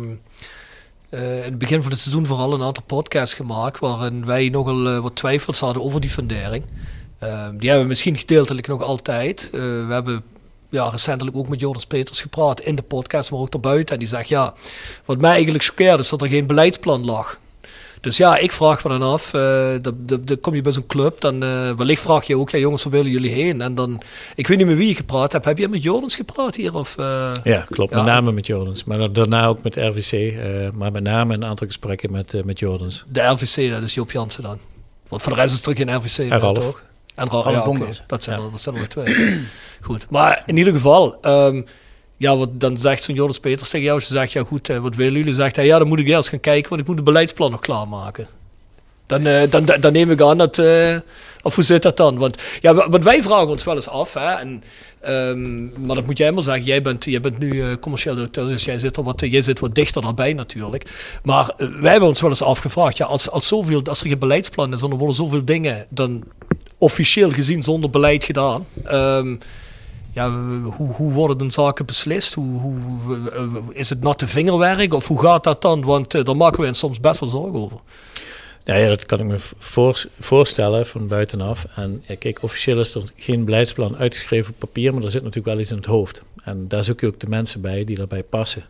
eh, in het begin van het seizoen vooral een aantal podcasts gemaakt... waarin wij nogal wat twijfels hadden over die fundering. Ehm, die hebben we misschien gedeeltelijk nog altijd. We hebben ja, recentelijk ook met Joris Peters gepraat in de podcast, maar ook daarbuiten. En die zegt, ja, wat mij eigenlijk choqueerde is dat er geen beleidsplan lag. Dus ja, ik vraag me dan af, eh, dan, dan, dan kom je bij zo'n club, dan eh, wellicht vraag je ook, ja jongens, waar willen jullie heen? En dan, ik weet niet met wie je gepraat hebt, heb je met Jordans gepraat hier? Of, eh? Ja, klopt. Ja. Met name met Jordans. Maar daarna ook met RVC. eh, maar met name een aantal gesprekken met, eh, met Jordans. De RVC, dat is Joop Jansen dan. Want voor de rest is er geen RVC meer, Ralf. toch? En Ralf, Ralf ja, zijn er, dat zijn er nog twee. [CLEARS THROAT] goed, maar in ieder geval, ehm, ja, wat dan zegt zo'n Jordans Peters tegen jou, je zegt, ja goed, wat willen jullie? Zegt hij, ja, dan moet ik eerst gaan kijken, want ik moet het beleidsplan nog klaarmaken. Dan, eh, dan, dan, neem ik aan dat, eh, of hoe zit dat dan? Want ja, wa- want wij vragen ons wel eens af, hè, en, ehm, maar dat moet jij maar zeggen, jij bent, jij bent nu eh, commercieel directeur, dus jij zit, wat, jij zit wat dichter daarbij natuurlijk. Maar wij hebben ons wel eens afgevraagd, ja, als, als, zoveel, als er geen beleidsplan is, dan worden zoveel dingen dan officieel gezien zonder beleid gedaan. Ehm, ja, hoe, hoe worden dan zaken beslist? Hoe, hoe, is het natte vingerwerk of hoe gaat dat dan? Want eh, daar maken we ons soms best wel zorgen over. Ja, ja, dat kan ik me voor, voorstellen van buitenaf. En kijk, officieel is er geen beleidsplan uitgeschreven op papier, maar er zit natuurlijk wel iets in het hoofd. En daar zoek je ook de mensen bij die daarbij passen.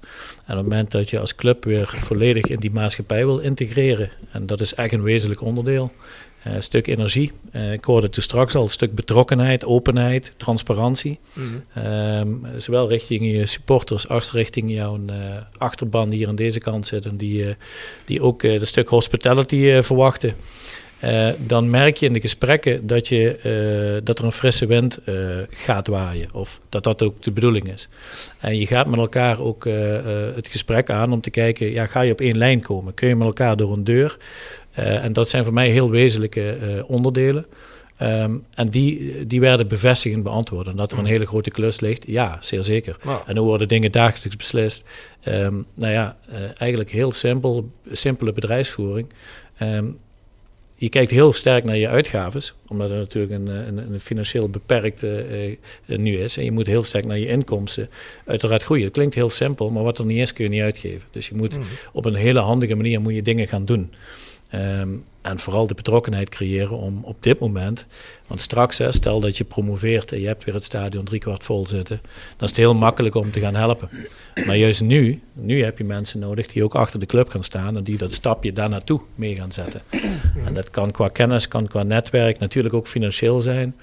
En op het moment dat je als club weer volledig in die maatschappij wil integreren, en dat is echt een wezenlijk onderdeel, eh, stuk energie. Eh, ik hoorde toen straks al, een stuk betrokkenheid, openheid, transparantie. Ehm, zowel richting je supporters als richting jouw eh, achterban die hier aan deze kant zit en die, die ook een stuk hospitality verwachten. Dan merk je in de gesprekken dat, je, dat er een frisse wind gaat waaien. Of dat dat ook de bedoeling is. En je gaat met elkaar ook het gesprek aan om te kijken, ja, ga je op één lijn komen? Kun je met elkaar door een deur? Eh, en dat zijn voor mij heel wezenlijke eh, onderdelen. Ehm, en die, die werden bevestigend beantwoord. En dat er een hele grote klus ligt, ja, zeer zeker. En hoe worden dingen dagelijks beslist? Ehm, nou ja, uh, eigenlijk heel simpel, simpele bedrijfsvoering. Ehm, je kijkt heel sterk naar je uitgaves, omdat het natuurlijk een, een, een financieel beperkt uh, uh, nu is. En je moet heel sterk naar je inkomsten uiteraard groeien. Het klinkt heel simpel, maar wat er niet is kun je niet uitgeven. Dus je moet op een hele handige manier moet je dingen gaan doen. Um, en vooral de betrokkenheid creëren om op dit moment, want straks, hè, stel dat je promoveert en je hebt weer het stadion driekwart vol zitten, dan is het heel makkelijk om te gaan helpen. Maar juist nu, nu heb je mensen nodig die ook achter de club gaan staan en die dat stapje daar naartoe mee gaan zetten. En dat kan qua kennis, kan qua netwerk, natuurlijk ook financieel zijn.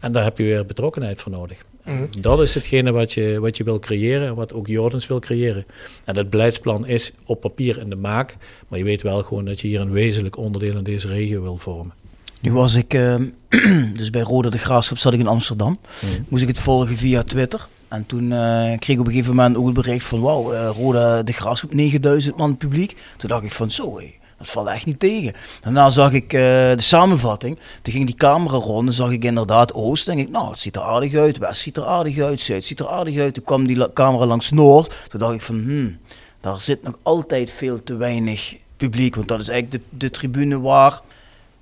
En daar heb je weer betrokkenheid voor nodig. Mhm. Dat is hetgene wat je, wat je wil creëren en wat ook Jordans wil creëren. En dat beleidsplan is op papier in de maak, maar je weet wel gewoon dat je hier een wezenlijk onderdeel in deze regio wil vormen. Nu was ik, uh, [CLEARS THROAT] dus bij Rode de Graafschap zat ik in Amsterdam. Mhm. Moest ik het volgen via Twitter. En toen uh, kreeg ik op een gegeven moment ook het bericht van, wauw, uh, Rode de Graafschap, 9000 man publiek. Toen dacht ik van, zo hé, dat valt echt niet tegen. Daarna zag ik uh, de samenvatting. Toen ging die camera rond en zag ik inderdaad Oost. denk ik, nou, het ziet er aardig uit. West ziet er aardig uit. Zuid ziet er aardig uit. Toen kwam die camera langs Noord. Toen dacht ik van, hmm, daar zit nog altijd veel te weinig publiek. Want dat is eigenlijk de, tribune waar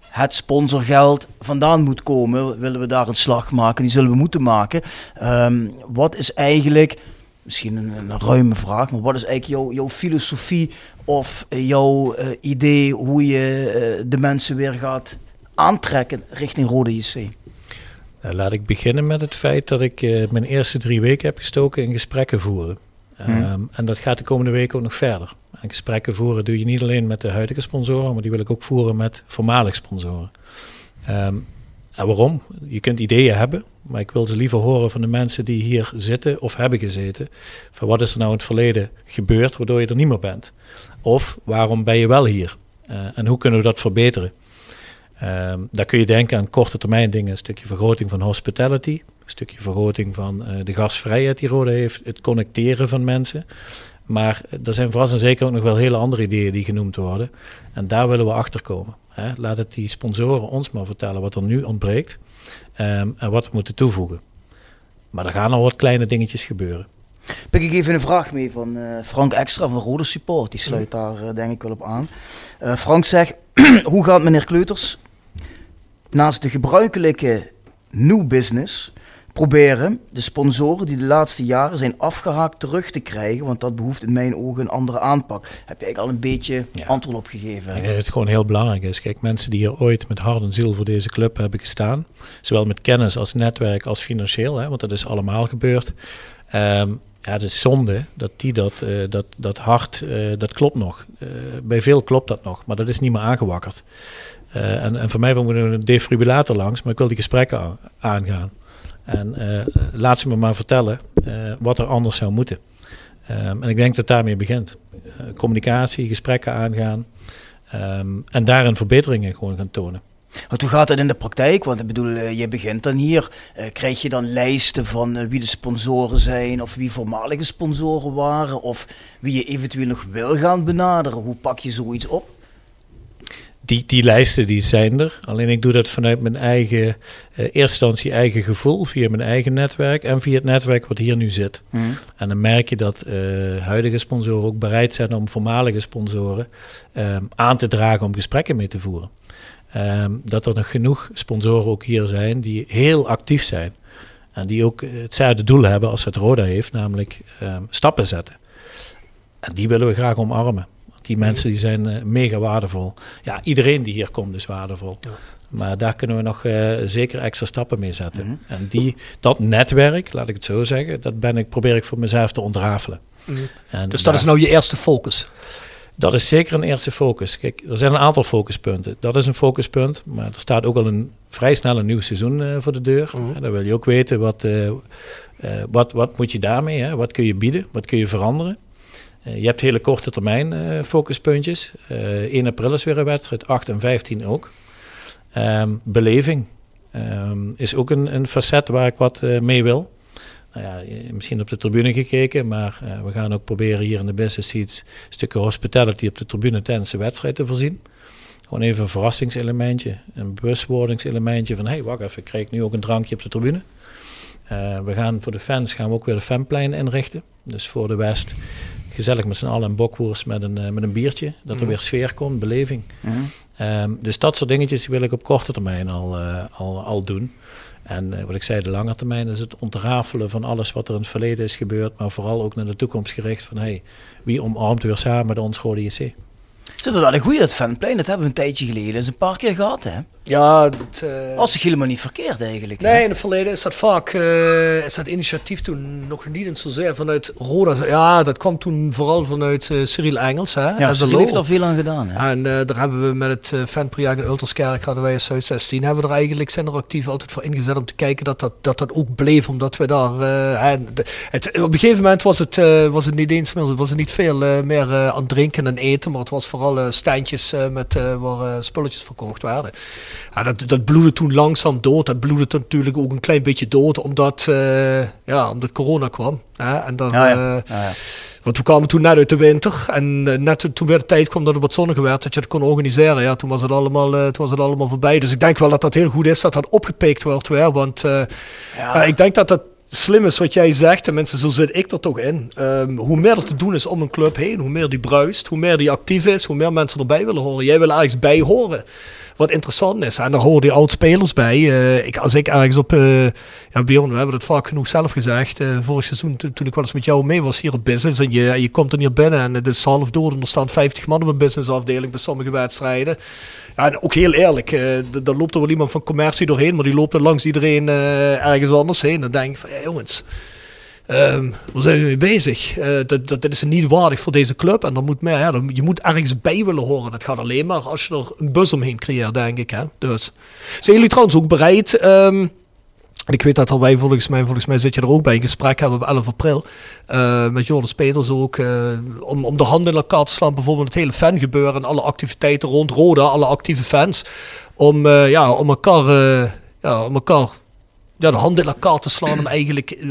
het sponsorgeld vandaan moet komen. Willen we daar een slag maken? Die zullen we moeten maken. Um, wat is eigenlijk misschien een, ruime vraag, maar wat is eigenlijk jouw filosofie of eh, jouw uh, idee hoe je uh, de mensen weer gaat aantrekken richting Rode JC? Laat ik beginnen met het feit dat ik mijn eerste drie weken heb gestoken in gesprekken voeren. Hmm. Um, en dat gaat de komende weken ook nog verder. En gesprekken voeren doe je niet alleen met de huidige sponsoren, maar die wil ik ook voeren met voormalig sponsoren. Um, en waarom? Je kunt ideeën hebben, maar ik wil ze liever horen van de mensen die hier zitten of hebben gezeten. Van wat is er nou in het verleden gebeurd waardoor je er niet meer bent? Of waarom ben je wel hier? Uh, en hoe kunnen we dat verbeteren? Uh, daar kun je denken aan korte termijn dingen. Een stukje vergroting van hospitality. Een stukje vergroting van uh, de gastvrijheid die Rode heeft. Het connecteren van mensen. Maar er zijn vast en zeker ook nog wel hele andere ideeën die genoemd worden. En daar willen we achter komen. Hè. Laat het die sponsoren ons maar vertellen wat er nu ontbreekt. Um, en wat we moeten toevoegen. Maar er gaan al wat kleine dingetjes gebeuren. Pik ik even een vraag mee van uh, Frank Extra van Rode Support. Die sluit daar uh, denk ik wel op aan. Uh, Frank zegt, [CLEARS THROAT] hoe gaat meneer Kleuters naast de gebruikelijke new business proberen de sponsoren die de laatste jaren zijn afgehaakt terug te krijgen. Want dat behoeft in mijn ogen een andere aanpak. Heb je eigenlijk al een beetje antwoord op gegeven? Ik denk dat het gewoon heel belangrijk is. Kijk, mensen die hier ooit met hart en ziel voor deze club hebben gestaan. Zowel met kennis als netwerk als financieel. Hè, want dat is allemaal gebeurd. Um, ja, het is zonde dat die dat, uh, dat, dat hart, uh, dat klopt nog. Uh, bij veel klopt dat nog, maar dat is niet meer aangewakkerd. en, en voor mij moet er een defibrillator langs, maar ik wil die gesprekken aangaan. En uh, laat ze me maar vertellen uh, wat er anders zou moeten. Um, en ik denk dat daarmee begint. Uh, communicatie, gesprekken aangaan. Um, en daarin verbeteringen gewoon gaan tonen. Want hoe gaat het in de praktijk? Want ik bedoel, je begint dan hier. krijg je dan lijsten van wie de sponsoren zijn, of wie voormalige sponsoren waren, of wie je eventueel nog wil gaan benaderen? Hoe pak je zoiets op? Die, die lijsten die zijn er. Alleen ik doe dat vanuit mijn eigen, uh, eerste instantie eigen gevoel, via mijn eigen netwerk en via het netwerk wat hier nu zit. Mm. En dan merk je dat uh, huidige sponsoren ook bereid zijn om voormalige sponsoren um, aan te dragen om gesprekken mee te voeren. Um, dat er nog genoeg sponsoren ook hier zijn die heel actief zijn. En die ook hetzelfde doel hebben als het Roda heeft, namelijk um, stappen zetten. En die willen we graag omarmen. Die mensen die zijn uh, mega waardevol. Ja, iedereen die hier komt is waardevol. Ja. Maar daar kunnen we nog uh, zeker extra stappen mee zetten. Mm -hmm. En die, dat netwerk, laat ik het zo zeggen, dat ben ik, probeer ik voor mezelf te ontrafelen. Mm -hmm. en dus dat daar, is nou je eerste focus? Dat is zeker een eerste focus. Kijk, er zijn een aantal focuspunten. Dat is een focuspunt, maar er staat ook al een vrij snel een nieuw seizoen uh, voor de deur. Mm -hmm. dan wil je ook weten wat, uh, wat, wat moet je daarmee, hè? wat kun je bieden, wat kun je veranderen. Uh, je hebt hele korte termijn uh, focuspuntjes. Uh, 1 april is weer een wedstrijd, 8 en 15 ook. Um, beleving um, is ook een, een, facet waar ik wat mee wil. Nou ja, misschien op de tribune gekeken, maar we gaan ook proberen hier in de business seats stukje hospitality op de tribune tijdens de wedstrijd te voorzien. Gewoon even een verrassingselementje, een bewustwordingselementje van hé, hey, wacht even, ik krijg nu ook een drankje op de tribune. We gaan voor de fans gaan we ook weer de fanplein inrichten. Dus voor de West gezellig met z'n allen een bokwoers met een, uh, met een biertje. Dat er Mhm. weer sfeer komt, beleving. Mhm. Ehm, dus dat soort dingetjes wil ik op korte termijn al, eh, al, al doen. En eh, wat ik zei, de lange termijn is het ontrafelen van alles wat er in het verleden is gebeurd. Maar vooral ook naar de toekomst gericht van hey, wie omarmt weer samen de ons Rode JC. Zit er wel een goeie, dat fanplein, dat hebben we een tijdje geleden eens een paar keer gehad, hè? Ja, dat, eh, Als zich helemaal niet verkeerd eigenlijk. hè? Nee, in het verleden is dat vaak, eh, is dat initiatief toen nog niet eens zozeer vanuit Roda. Ja, dat kwam toen vooral vanuit eh, Cyril Engels. Hè, Ja, Cyril heeft er veel aan gedaan. Hè? En daar hebben we met het fanproject in Ulterskerk, hadden wij in Zuid 16, hebben we er eigenlijk, zijn er actief altijd voor ingezet om te kijken dat dat, dat, dat ook bleef. Omdat we daar, en het, op een gegeven moment was het, was het niet eens meer, was het niet veel meer aan drinken en eten, maar het was vooral eh, met, waar spulletjes verkocht werden. Ja, dat, dat bloedde toen langzaam dood. Dat bloedde natuurlijk ook een klein beetje dood, omdat, eh, ja, omdat corona kwam. Hè? En dan, ja. eh, ja. want we kwamen toen net uit de winter en eh, net toen- weer de tijd kwam dat het wat zonniger werd, dat je het kon organiseren. Ja, toen was het allemaal, toen was het allemaal voorbij. Dus ik denk wel dat dat heel goed is dat dat opgepikt wordt weer. Want ja, ik denk dat dat slim is wat jij zegt. Tenminste, zo zit ik er toch in. Ehm, hoe meer er te doen is om een club heen, hoe meer die bruist, hoe meer die actief is, hoe meer mensen erbij willen horen. Jij wil ergens bij horen. Wat interessant is. En daar horen die oud-spelers bij. Eh, ik, als ik ergens op... eh ja, Bjorn, we hebben het vaak genoeg zelf gezegd. eh vorig seizoen, toen, ik wel eens met jou mee was hier op business. En je, je komt er hier binnen en het is half dood. En er staan 50 man op een businessafdeling bij sommige wedstrijden. Ja, en ook heel eerlijk. daar loopt er wel iemand van commercie doorheen. Maar die loopt er langs iedereen ergens anders heen. Dan denk ik van, ja, jongens... Ehm, waar zijn we mee bezig? Eh, dat, dat, is niet waardig voor deze club. En dan moet ja, dan, je moet ergens bij willen horen. Dat gaat alleen maar als je er een bus omheen creëert, denk ik. Hè? Dus. Zijn jullie trouwens ook bereid? ehm, ik weet dat wij volgens mij, volgens mij zit je er ook bij, een gesprek hebben op 11 april. eh, met Joris Peters ook. eh, om, om de handen in elkaar te slaan. Bijvoorbeeld het hele fangebeuren en alle activiteiten rond Roda. Alle actieve fans. Om, ja, om elkaar, ja, om elkaar ja, de handen in elkaar te slaan om eigenlijk eh,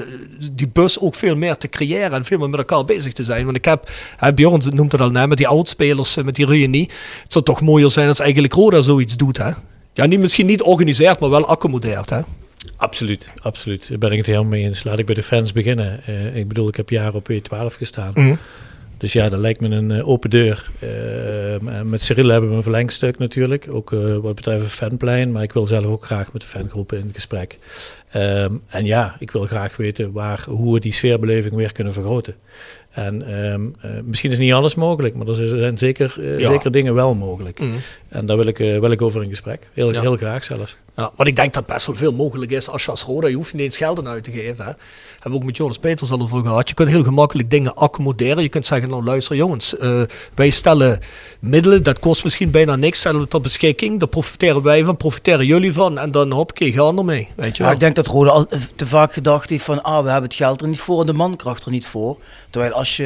die bus ook veel meer te creëren en veel meer met elkaar bezig te zijn. Want ik heb, hè, Bjorn noemt het al net, met die oudspelers, eh, met die reunie. Het zou toch mooier zijn als eigenlijk Roda zoiets doet, hè? Ja, niet, misschien niet organiseert, maar wel accommodeert, hè? Absoluut, absoluut. Daar ben ik het helemaal mee eens. Laat ik bij de fans beginnen. Eh, ik bedoel, ik heb jaren op E12 gestaan. Mhm. Dus ja, dat lijkt me een eh, open deur. Eh, met Cyril hebben we een verlengstuk natuurlijk, ook eh, wat betreft een fanplein. Maar ik wil zelf ook graag met de fangroepen in gesprek. Ehm, en ja, ik wil graag weten waar, hoe we die sfeerbeleving weer kunnen vergroten. En ehm, eh, misschien is niet alles mogelijk, maar er zijn zeker, Ja. zeker dingen wel mogelijk. Mhm. En daar wil ik, eh, wil ik over in gesprek. Heel, Ja. heel graag zelfs. Ja, want ik denk dat best wel veel mogelijk is als je als Roda, je hoeft niet eens geld aan uit te geven. Hè. Hebben we ook met Joris Peters al over gehad. Je kunt heel gemakkelijk dingen accommoderen. Je kunt zeggen, nou luister jongens, eh, wij stellen middelen, dat kost misschien bijna niks, stellen we ter beschikking. Daar profiteren wij van, profiteren jullie van. En dan hoppakee, gaan ermee. Weet je Ja, wel. ik denk dat Rode al te vaak gedacht heeft van ah, we hebben het geld er niet voor en de mankracht er niet voor. Terwijl als je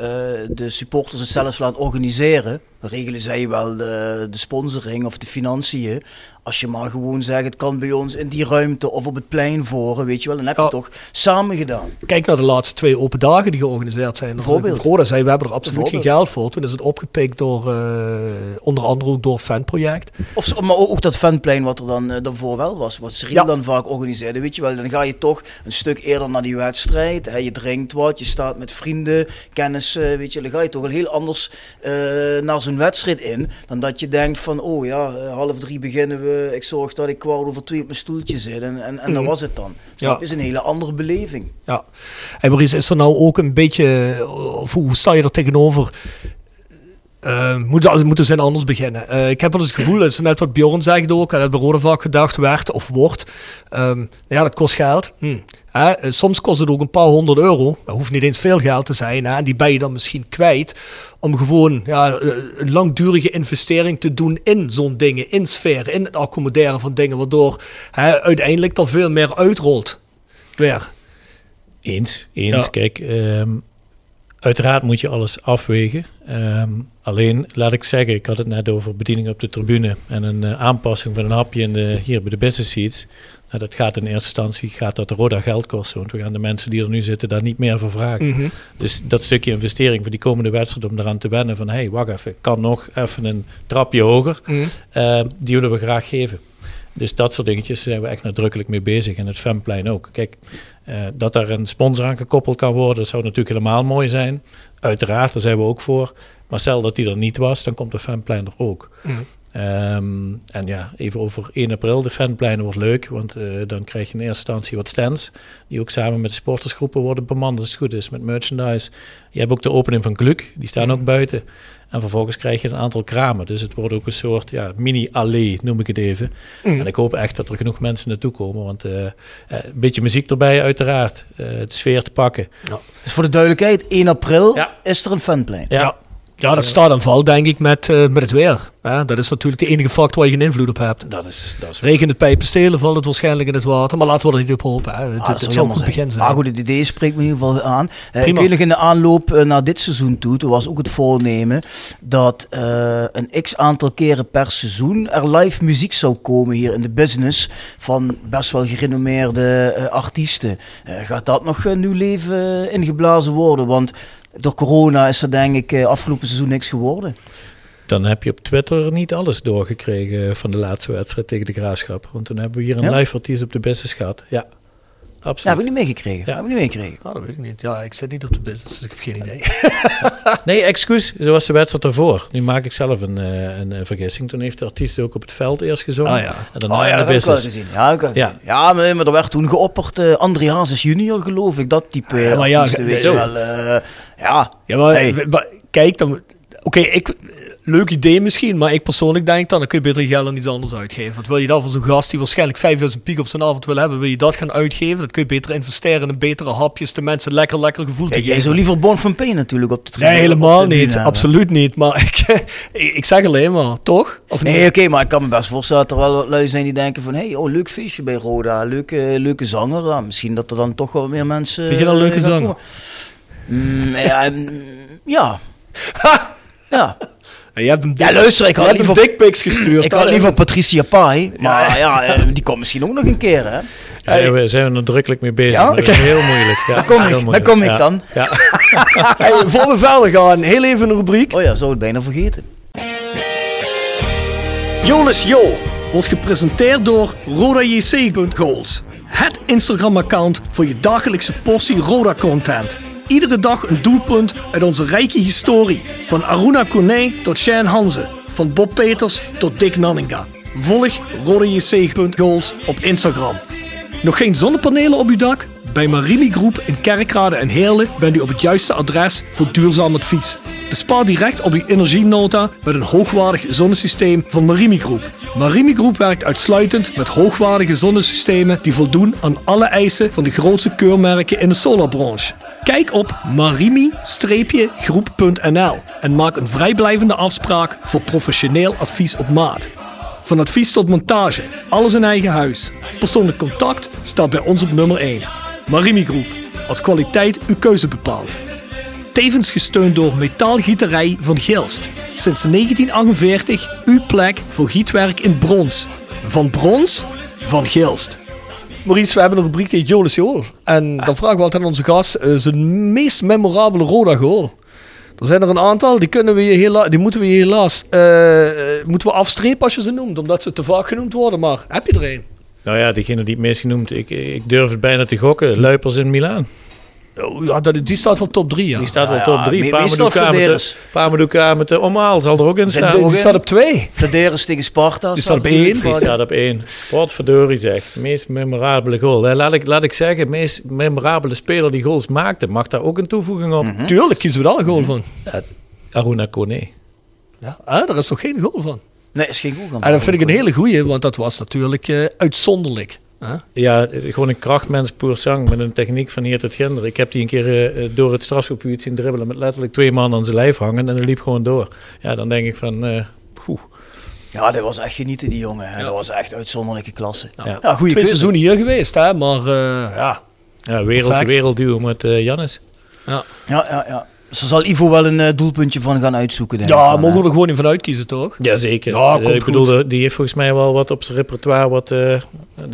eh, de supporters het zelfs laat organiseren, regelen zij wel de, de sponsoring of de financiën. Als je maar gewoon zegt, het kan bij ons in die ruimte of op het plein voren, weet je wel, dan heb je Ja. het toch samen gedaan. Kijk naar de laatste twee open dagen die georganiseerd zijn. Bijvoorbeeld. Roda zei, we hebben er absoluut geen geld voor. Toen is het opgepikt door, eh, onder andere ook door fanproject. Of, maar ook, dat fanplein wat er dan eh, daarvoor wel was, wat Ja. dan vaak organiseerde, weet je wel. Dan ga je toch een stuk eerder naar die wedstrijd, hè, je drinkt wat, je staat met vrienden, kennissen, weet je. Dan ga je toch wel heel anders eh, naar zo'n wedstrijd in, dan dat je denkt van, oh ja, eh, half drie beginnen we, ik zorg dat ik kwart over twee op mijn stoeltje zit en, en, en dat Mhm. was het dan. Ja. Dat is een hele andere beleving. Ja. En Maurice, is er nou ook een beetje, of hoe sta je er tegenover? Eh moet, moeten ze anders beginnen? Eh, ik heb wel eens het gevoel, dat is net wat Bjorn zegt ook, en dat bij Rode vaak gedacht werd of wordt. Ehm, ja, dat kost geld. Hm. Eh, soms kost het ook een paar honderd euro. Dat hoeft niet eens veel geld te zijn. Hè, en die ben je dan misschien kwijt om gewoon ja, een langdurige investering te doen in zo'n dingen, in sfeer, in het accommoderen van dingen, waardoor hè, uiteindelijk er veel meer uitrolt. Weer. Eens, eens. Ja. Kijk, ehm, uiteraard moet je alles afwegen. Ehm, alleen, laat ik zeggen, ik had het net over bediening op de tribune en een eh, aanpassing van een hapje in de, hier bij de business seats. Nou, dat gaat in eerste instantie gaat dat Roda geld kosten, want we gaan de mensen die er nu zitten daar niet meer voor vragen. Mhm. Dus dat stukje investering voor die komende wedstrijd om eraan te wennen van hé, hey, wacht even, ik kan nog even een trapje hoger, Mhm. eh, die willen we graag geven. Dus dat soort dingetjes zijn we echt nadrukkelijk mee bezig. En het Femplein ook. Kijk, eh, dat daar een sponsor aan gekoppeld kan worden, dat zou natuurlijk helemaal mooi zijn. Uiteraard, daar zijn we ook voor. Maar stel dat die er niet was, dan komt de Femplein er ook. Mhm. Ehm, en ja, even over 1 april. De fanpleinen wordt leuk, want eh, dan krijg je in eerste instantie wat stands. Die ook samen met de sportersgroepen worden bemand, als het goed is, met merchandise. Je hebt ook de opening van Gluk, die staan ook buiten. En vervolgens krijg je een aantal kramen. Dus het wordt ook een soort ja, mini-allee, noem ik het even. Mhm. En ik hoop echt dat er genoeg mensen naartoe komen. Want eh, eh, een beetje muziek erbij, uiteraard. Eh de sfeer te pakken. Dus voor de duidelijkheid, 1 april Ja. is er een fanplein. Ja, Ja, dat staat en valt denk ik met, eh, met het weer. hè. dat is natuurlijk de enige factor waar je geen invloed op hebt. dat is, dat is Regent het pijpen stelen, valt het waarschijnlijk in het water. Maar laten we er niet op hopen. Hè. Het, Ah, het, dat zal een begin zijn. Maar goed, het idee spreekt me in ieder geval aan. Eh, ik Prima. weet nog in de aanloop eh, naar dit seizoen toe, toen was ook het voornemen dat een x aantal keren per seizoen er live muziek zou komen hier in de business van best wel gerenommeerde artiesten. Gaat dat nog een nieuw leven ingeblazen worden? Want door corona is er denk ik eh, afgelopen seizoen niks geworden. Dan heb je op Twitter niet alles doorgekregen van de laatste wedstrijd tegen de Graafschap. Want toen hebben we hier een Ja? live op de beste schat. Ja, Ja, absoluut. heb ik niet meegekregen. Ja. Heb ik niet meegekregen. Ah, dat weet ik niet. Ja, ik zit niet op de business, dus ik heb geen idee. [LAUGHS] Nee, excuus. Zo was de wedstrijd ervoor. Nu maak ik zelf een, eh, een, eh, vergissing. Toen heeft de artiest ook op het veld eerst gezongen. Ah, ja. En daarna Oh ja, in dat de heb ik wel business. Ja, ik heb Ja. ja maar, maar er werd toen geopperd uh, André Hazes junior, geloof ik. Dat type Ja, maar ja, artiesten, weet je wel. eh, ja, Ja, maar, Hey. w- maar kijk dan. Oké, ik. Leuk idee misschien, maar ik persoonlijk denk dan, dan kun je beter je geld aan iets anders uitgeven. Want wil je dat voor zo'n gast die waarschijnlijk 5000 piek op zijn avond wil hebben, wil je dat gaan uitgeven? Dat kun je beter investeren in betere hapjes, de mensen lekker lekker gevoel te Ja, jij geven. zou liever Bon van Peen natuurlijk op de tribune Nee, helemaal niet. hebben. Absoluut niet. Maar [LAUGHS] ik, ik, zeg alleen maar, toch? Of? Nee, oké, maar ik kan me best voorstellen dat er wel wat lui zijn die denken van... hé, hey, oh, leuk feestje bij Roda, leuke, leuke zanger. Misschien dat er dan toch wel meer mensen... Vind je dat een leuke eh, zanger? Mm, ja, ja. [LAUGHS] ja. Ja, je hebt hem Ja, luister, ik had liever- dickpics gestuurd. Ik had liever. Patricia Pai, maar ja, eh, die komt misschien ook nog een keer, hè? Zijn, we, zijn we nadrukkelijk mee bezig. Ja? maar dat is heel moeilijk. Ja, [LAUGHS] Daar kom heel ik, moeilijk. daar kom ik Ja. dan. Ja. [LAUGHS] Hey, voor we verder gaan, heel even een rubriek. Oh ja, zou het bijna vergeten. Jolis Jo wordt gepresenteerd door RodaJC.goals. Het Instagram-account voor je dagelijkse portie Roda-content. Iedere dag een doelpunt uit onze rijke historie. Van Aruna Kone tot Shane Hanze. Van Bob Peters tot Dick Nanninga. Volg RodaJC.goals op Instagram. Nog geen zonnepanelen op uw dak? Bij Marimi Groep in Kerkrade en Heerlen bent u op het juiste adres voor duurzaam advies. Bespaar direct op uw energienota met een hoogwaardig zonnesysteem van Marimi Groep. Marimi Groep werkt uitsluitend met hoogwaardige zonnesystemen die voldoen aan alle eisen van de grootste keurmerken in de solarbranche. Kijk op marimi-groep.nl en maak een vrijblijvende afspraak voor professioneel advies op maat. Van advies tot montage, alles in eigen huis. Persoonlijk contact staat bij ons op nummer 1. Marimi Groep, als kwaliteit uw keuze bepaalt. Tevens gesteund door Metaalgieterij van Gilst. Sinds 1948 uw plek voor gietwerk in brons. Van brons, van Gilst. Maurice, we hebben een rubriek die heet Jolis Jool. En dan vragen we altijd aan onze gast eh, zijn meest memorabele Roda goal. Er zijn er een aantal, die, kunnen we je hela- die moeten we je helaas eh, eh, moeten we afstrepen als je ze noemt, omdat ze te vaak genoemd worden. Maar heb je er een? Nou ja, degene die het meest genoemd, ik, ik durf het bijna te gokken. Luipers in Milaan. Oh, ja, dat, die staat wel top 3, ja. Die staat wel Ja, top 3. me- meestal Pamadouka met, de- Pamadouka met de Omaal zal er ook in staan. die staat op 2. Flederis tegen Sparta. Die staat op natuurlijk één. Die vaak. staat op. Wat verdorie zeg. Meest memorabele goal. Laat ik, laat ik zeggen, meest memorabele speler die goals maakte. Mag daar ook een toevoeging op? Tuurlijk kiezen we daar een goal van. Ja, Aruna Kone. Ja, daar is toch geen goal van. Nee, is geen goal. En dat vind ik een hele goeie, want dat was natuurlijk eh, uitzonderlijk. Ja, gewoon een krachtmens poer sang met een techniek van hier tot ginder. Ik heb die een keer eh, eh, door het strafschopgebied zien dribbelen met letterlijk twee man aan zijn lijf hangen en hij liep gewoon door. Ja, dan denk ik van, eh poeh. Ja, dat was echt genieten, die jongen. hè. Dat was echt uitzonderlijke klasse. Ja, Ja. goede Twee seizoenen hier geweest, hè, maar eh, ja. Ja, wereld, wereldduo met eh Jannis. ja. Ja, ja, ja. Dus daar zal Ivo wel een eh, doelpuntje van gaan uitzoeken, denk ik. Ja, dan, mogen we er gewoon in van uitkiezen, toch? Jazeker. Ja, Eh, komt ik bedoel, goed. eh, die heeft volgens mij wel wat op zijn repertoire. Wat, eh er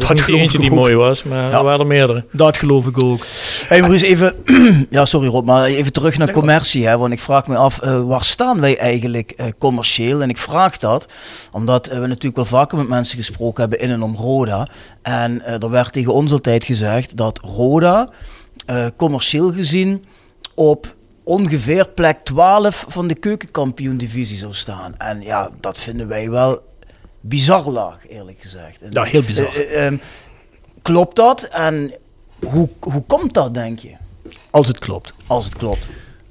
is niet geloof eentje ik die ook. mooi was, maar Ja. er waren er meerdere. Dat geloof ik ook. Hey Maurice, even, [CLEARS THROAT] ja sorry Rob, maar even terug naar commercie. Hè, want ik vraag me af, waar staan wij eigenlijk eh, commercieel? En ik vraag dat, omdat we natuurlijk wel vaker met mensen gesproken hebben in en om Roda. En eh, er werd tegen ons altijd gezegd dat Roda eh, commercieel gezien op ongeveer plek 12 van de keukenkampioen-divisie zou staan. En ja, dat vinden wij wel bizar laag, eerlijk gezegd. En, Ja, heel bizar. eh, eh, ehm, klopt dat? En hoe, hoe komt dat, denk je? Als het klopt. Als het klopt.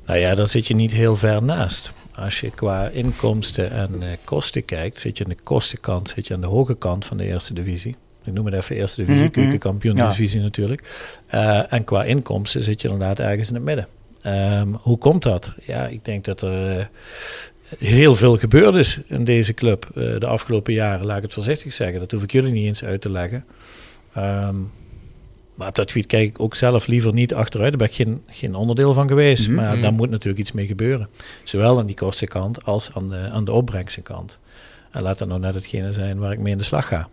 Nou ja, daar zit je niet heel ver naast. Als je qua inkomsten en eh, kosten kijkt, zit je aan de kostenkant, zit je aan de hoge kant van de eerste divisie. Ik noem het even eerste divisie, Mhm, mhm. keukenkampioen divisie natuurlijk. Eh, en qua inkomsten zit je inderdaad ergens in het midden. Ehm, hoe komt dat? Ja, ik denk dat er eh, heel veel gebeurd is in deze club eh, de afgelopen jaren, laat ik het voorzichtig zeggen. Dat hoef ik jullie niet eens uit te leggen. Ehm, maar op dat gebied kijk ik ook zelf liever niet achteruit. Daar ben ik geen, geen onderdeel van geweest. Mhm. Maar daar moet natuurlijk iets mee gebeuren. Zowel aan die kostenkant als aan de, aan de opbrengstenkant. En laat dat nou net hetgene zijn waar ik mee in de slag ga.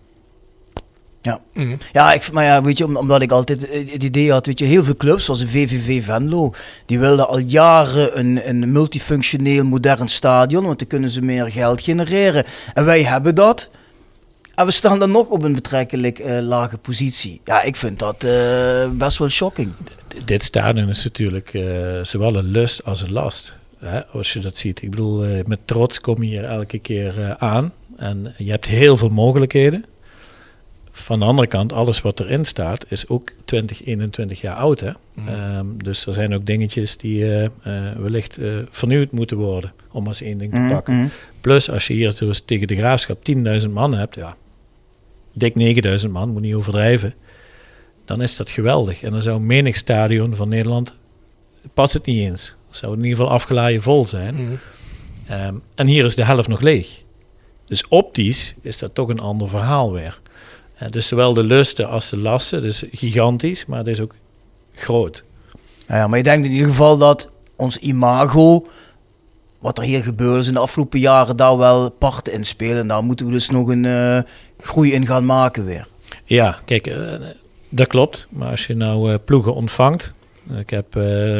Ja. Mhm. Ja, ik, maar ja, weet je, om- omdat ik altijd eh, het idee had, weet je, heel veel clubs, zoals de VVV Venlo, die wilden al jaren een, een multifunctioneel modern stadion, want dan kunnen ze meer geld genereren. En wij hebben dat. En we staan dan nog op een betrekkelijk eh, lage positie. Ja, ik vind dat eh, best wel shocking. D- dit stadion is natuurlijk zowel een lust als een last. Hè, als je dat ziet. Ik bedoel, met trots kom je hier elke keer aan. En je hebt heel veel mogelijkheden. Van de andere kant, alles wat erin staat, is ook 20, 21 jaar oud. Hè? Ehm, dus er zijn ook dingetjes die eh, eh, wellicht eh, vernieuwd moeten worden. Om als één ding te Mhm, pakken. mhm. Plus als je hier dus tegen de graafschap 10.000 man hebt, ja, dik 9.000 man, moet niet overdrijven, dan is dat geweldig. En dan zou menig stadion van Nederland, past het niet eens. Zou in ieder geval afgeladen vol zijn. Mhm. Ehm, en hier is de helft nog leeg. Dus optisch is dat toch een ander verhaal weer. Eh, dus zowel de lusten als de lasten, dus gigantisch, maar het is ook groot. Nou ja, maar je denkt in ieder geval dat ons imago, wat er hier gebeurd is in de afgelopen jaren, daar wel parten in spelen. En daar moeten we dus nog een eh, groei in gaan maken weer. Ja, kijk, eh, dat klopt. Maar als je nou ploegen ontvangt. Ik heb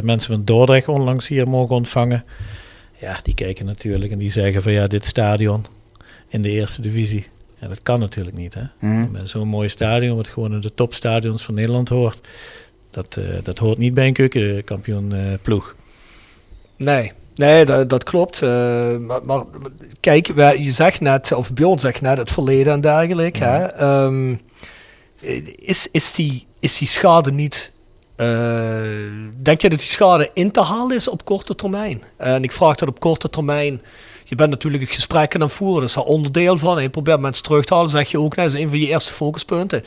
mensen van Dordrecht onlangs hier mogen ontvangen. Ja, die kijken natuurlijk en die zeggen van ja, dit stadion in de eerste divisie. Ja, dat kan natuurlijk niet. Hè? Met zo'n mooi stadion, wat gewoon in de topstadions van Nederland hoort. Dat, eh, dat hoort niet bij een keukenkampioen eh, ploeg. Nee, nee dat, dat klopt. Eh, maar, maar kijk, wij- je zegt net, of Bjorn zegt net, het verleden en dergelijke. Hè? Ehm, is, is, die, is die schade niet... denk je dat die schade in te halen is op korte termijn? En ik vraag dat op korte termijn... Je bent natuurlijk het gesprek aan het voeren, dat is daar onderdeel van. En je probeert mensen terug te halen, zeg je ook, net, dat is een van je eerste focuspunten.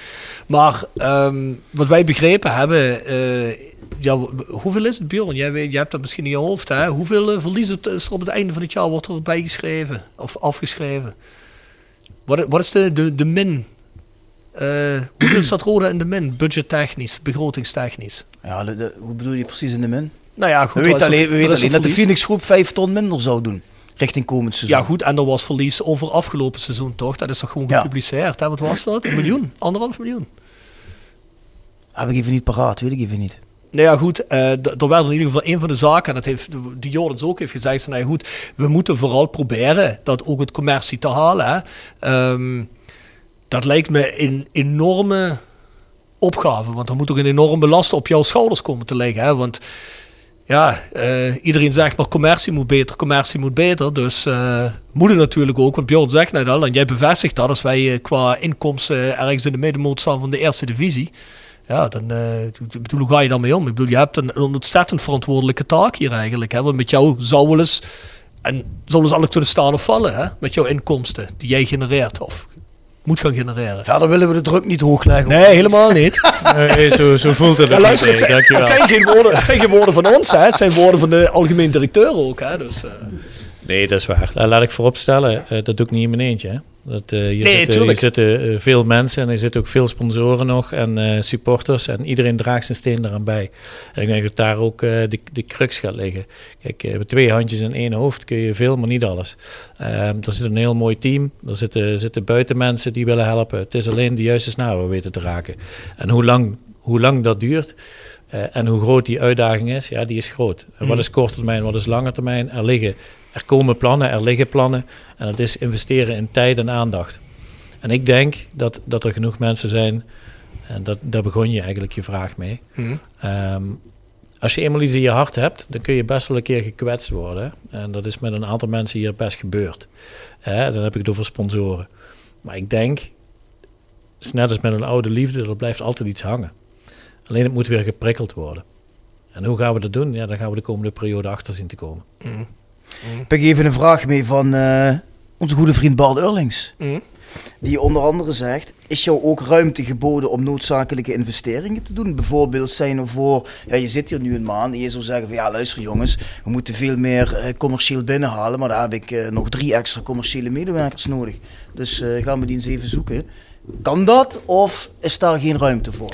Maar ehm, wat wij begrepen hebben, eh, ja, hoeveel is het, Bjorn? Jij, weet, jij hebt dat misschien in je hoofd, hè? Hoeveel eh, verlies is er op het einde van het jaar wordt er bijgeschreven of afgeschreven? Wat, wat is de, de, de min? Eh, hoeveel staat Roda in de min? Budgettechnisch, begrotingstechnisch? Ja, de- de- hoe bedoel je precies in de min? Nou ja, We goed. weten alleen, we weten is er alleen dat de? Phoenix groep 5 ton minder zou doen. Richting komend seizoen. Ja, goed, en er was verlies over afgelopen seizoen, toch? Dat is toch gewoon Ja. gepubliceerd, hè? Wat was dat? Een miljoen? Anderhalf miljoen? Heb ik even niet paraat, weet ik even niet. Nou ja, goed, d- er werd in ieder geval een van de zaken, en dat heeft de- Jordans ook heeft gezegd, nou ja, goed, we moeten vooral proberen dat ook het commercie te halen. Hè. Ehm, dat lijkt me een enorme opgave, want er moet ook een enorme last op jouw schouders komen te liggen. Hè. Want ja, eh, iedereen zegt maar commercie moet beter, commercie moet beter. Dus eh moeten natuurlijk ook, want Bjorn zegt net al, en jij bevestigt dat, als wij eh, qua inkomsten ergens in de middenmoot staan van de eerste divisie, ja, dan bedoel, hoe ga je daarmee om? Ik bedoel, je hebt een, ontzettend verantwoordelijke taak hier eigenlijk. Hè? Want met jou zou wel eens, en zal eens alles kunnen staan of vallen, hè? met jouw inkomsten die jij genereert of moet gaan genereren. Verder willen we de druk niet hoog leggen. Nee, helemaal niet. [LAUGHS] Nee, zo, zo voelt het Ja, ook luister, niet. het zijn, het, dankjewel. zijn geen woorden, het zijn geen woorden van ons, hè? het zijn woorden van de algemeen directeur ook. Hè? Dus, eh, Nee, dat is waar. La- Laat ik vooropstellen, eh dat doe ik niet in mijn eentje. Hè. Dat, uh, hier, Nee, zitten, hier tuurlijk. zitten uh, veel mensen en er zitten ook veel sponsoren nog en uh, supporters. En iedereen draagt zijn steen eraan bij. En ik denk dat daar ook uh, de, de crux gaat liggen. Kijk, met twee handjes en één hoofd kun je veel, maar niet alles. er zit een heel mooi team. Er zitten, zitten buitenmensen die willen helpen. Het is alleen de juiste snaren weten te raken. En hoe lang, hoe lang dat duurt... Uh, en hoe groot die uitdaging is, ja, die is groot. En wat is korte termijn, wat is lange termijn? Er liggen, er komen plannen, er liggen plannen. En dat is investeren in tijd en aandacht. En ik denk dat, dat er genoeg mensen zijn, en dat, daar begon je eigenlijk je vraag mee. Mm. Um, als je eenmaal iets in je hart hebt, dan kun je best wel een keer gekwetst worden. En dat is met een aantal mensen hier best gebeurd. Hè, dan heb ik het over sponsoren. Maar ik denk, het is net als met een oude liefde, er blijft altijd iets hangen. Alleen het moet weer geprikkeld worden. En hoe gaan we dat doen? Ja, daar gaan we de komende periode achter zien te komen. Mm. Mm. Ik heb even een vraag mee van uh, onze goede vriend Bart Eurlings. Mm. Die onder andere zegt, is jou ook ruimte geboden om noodzakelijke investeringen te doen? Bijvoorbeeld zijn er voor, ja, je zit hier nu een maand en je zou zeggen van ja luister jongens, we moeten veel meer uh, commercieel binnenhalen, maar daar heb ik uh, nog drie extra commerciële medewerkers nodig. Dus gaan we die eens even zoeken. Kan dat of is daar geen ruimte voor?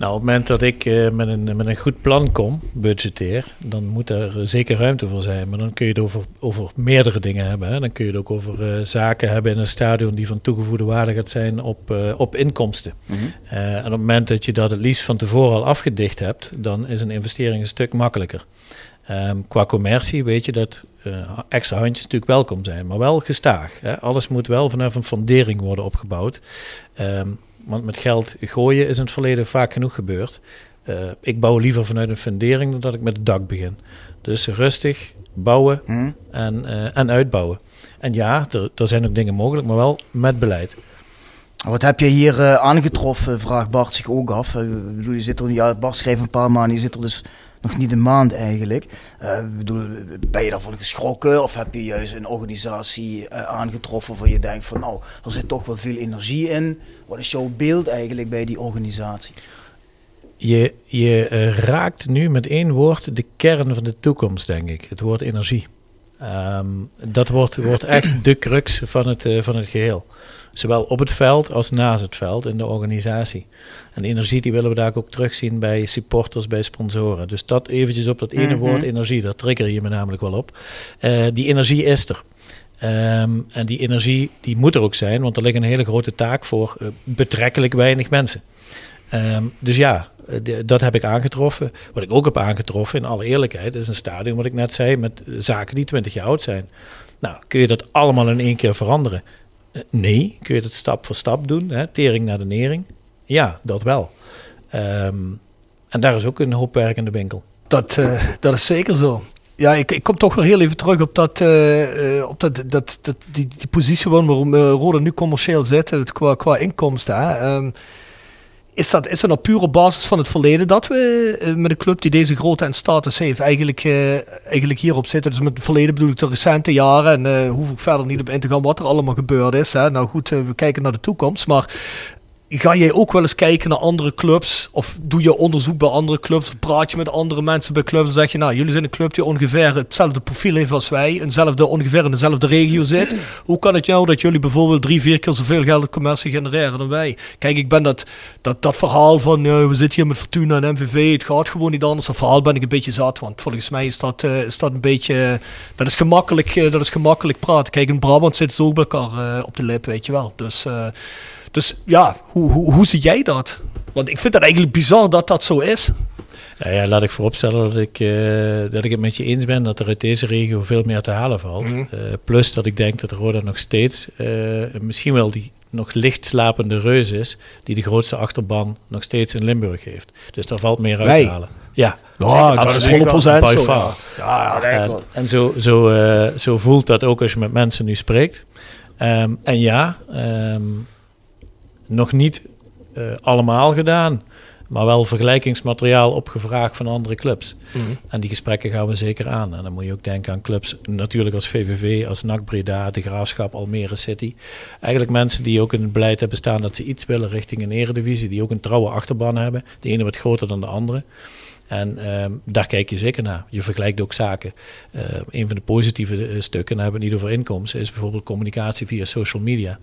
Nou, op het moment dat ik uh, met, een, met een goed plan kom, budgeteer, dan moet er zeker ruimte voor zijn. Maar dan kun je het over, over meerdere dingen hebben. Hè. Dan kun je het ook over uh, zaken hebben in een stadion die van toegevoegde waarde gaat zijn op, uh, op inkomsten. Mhm. en op het moment dat je dat het liefst van tevoren al afgedicht hebt, dan is een investering een stuk makkelijker. Um, qua commercie weet je dat extra handjes natuurlijk welkom zijn, maar wel gestaag. Hè. Alles moet wel vanaf een fundering worden opgebouwd. Um, want met geld gooien is in het verleden vaak genoeg gebeurd. Uh, ik bouw liever vanuit een fundering dan dat ik met het dak begin. Dus rustig bouwen hmm. en, uh, en uitbouwen. En ja, er, er zijn ook dingen mogelijk, maar wel met beleid. Wat heb je hier uh, aangetroffen, vraagt Bart zich ook af. bedoel, je zit er, ja, Bart schreef een paar maanden, je zit er dus nog niet een maand eigenlijk. Uh, bedoel, ben je daarvan geschrokken of heb je juist een organisatie uh, aangetroffen waar je denkt van nou, er zit toch wel veel energie in. Wat is jouw beeld eigenlijk bij die organisatie? Je, je uh, raakt nu met één woord de kern van de toekomst, denk ik. Het woord energie. Um, dat wordt, wordt echt de crux van het, van het geheel. Zowel op het veld als naast het veld in de organisatie. En energie die willen we daar ook terugzien bij supporters, bij sponsoren. Dus dat eventjes op dat ene Mhm. woord energie, daar trigger je me namelijk wel op. Uh, die energie is er. Um, en die energie die moet er ook zijn, want er ligt een hele grote taak voor uh, betrekkelijk weinig mensen. Um, dus ja, de, dat heb ik aangetroffen. Wat ik ook heb aangetroffen, in alle eerlijkheid, is een stadion, wat ik net zei, met zaken die 20 jaar oud zijn. Nou, kun je dat allemaal in één keer veranderen? Uh, nee, kun je dat stap voor stap doen, hè? tering naar de nering? Ja, dat wel. Um, en daar is ook een hoop werk in de winkel. Dat, uh, dat is zeker zo. Ja, ik, ik kom toch weer heel even terug op, dat, uh, op dat, dat, dat, die, die positie waarom Rode nu commercieel zit, het, qua, qua inkomsten. Hè. Um, is dat, is dat op pure basis van het verleden dat we uh, met een club die deze grootte en status heeft eigenlijk, uh, eigenlijk hierop zitten? Dus met het verleden bedoel ik de recente jaren en uh, hoef ik verder niet op in te gaan wat er allemaal gebeurd is. Hè. Nou goed, we kijken naar de toekomst, maar ga jij ook wel eens kijken naar andere clubs? Of doe je onderzoek bij andere clubs? Praat je met andere mensen bij clubs? Dan zeg je, nou, jullie zijn een club die ongeveer hetzelfde profiel heeft als wij. Eenzelfde, ongeveer in dezelfde regio zit. Hoe kan het nou dat jullie bijvoorbeeld drie, vier keer zoveel geld in commercie genereren dan wij? Kijk, ik ben dat, dat, dat verhaal van, uh, we zitten hier met Fortuna en MVV. Het gaat gewoon niet anders. Dat verhaal ben ik een beetje zat. Want volgens mij is dat, uh, is dat een beetje, dat is gemakkelijk, uh, dat is gemakkelijk praten. Kijk, in Brabant zitten ze ook bij elkaar op de lip, weet je wel. Dus... Dus ja, hoe, hoe, hoe zie jij dat? Want ik vind het eigenlijk bizar dat dat zo is. Nou ja, laat ik vooropstellen dat ik, uh, dat ik het met je eens ben dat er uit deze regio veel meer te halen valt. Mhm. Mm uh, plus dat ik denk dat Roda nog steeds uh, misschien wel die nog licht slapende reus is, die de grootste achterban nog steeds in Limburg heeft. Dus daar valt meer uit Wij. te halen. Ja, ja dat is 100% by zo. Ja, ja, en, en zo, zo, zo voelt dat ook als je met mensen nu spreekt. Um, en ja, um, nog niet uh, allemaal gedaan, maar wel vergelijkingsmateriaal opgevraagd van andere clubs. Mm -hmm. En die gesprekken gaan we zeker aan. En dan moet je ook denken aan clubs, natuurlijk als VVV, als NAC Breda, de Graafschap, Almere City. Eigenlijk mensen die ook in het beleid hebben staan dat ze iets willen richting een eredivisie, die ook een trouwe achterban hebben. De ene wat groter dan de andere. En ehm, daar kijk je zeker naar. Je vergelijkt ook zaken. Uh, een van de positieve eh, stukken, daar hebben we niet over inkomsten, is bijvoorbeeld communicatie via social media.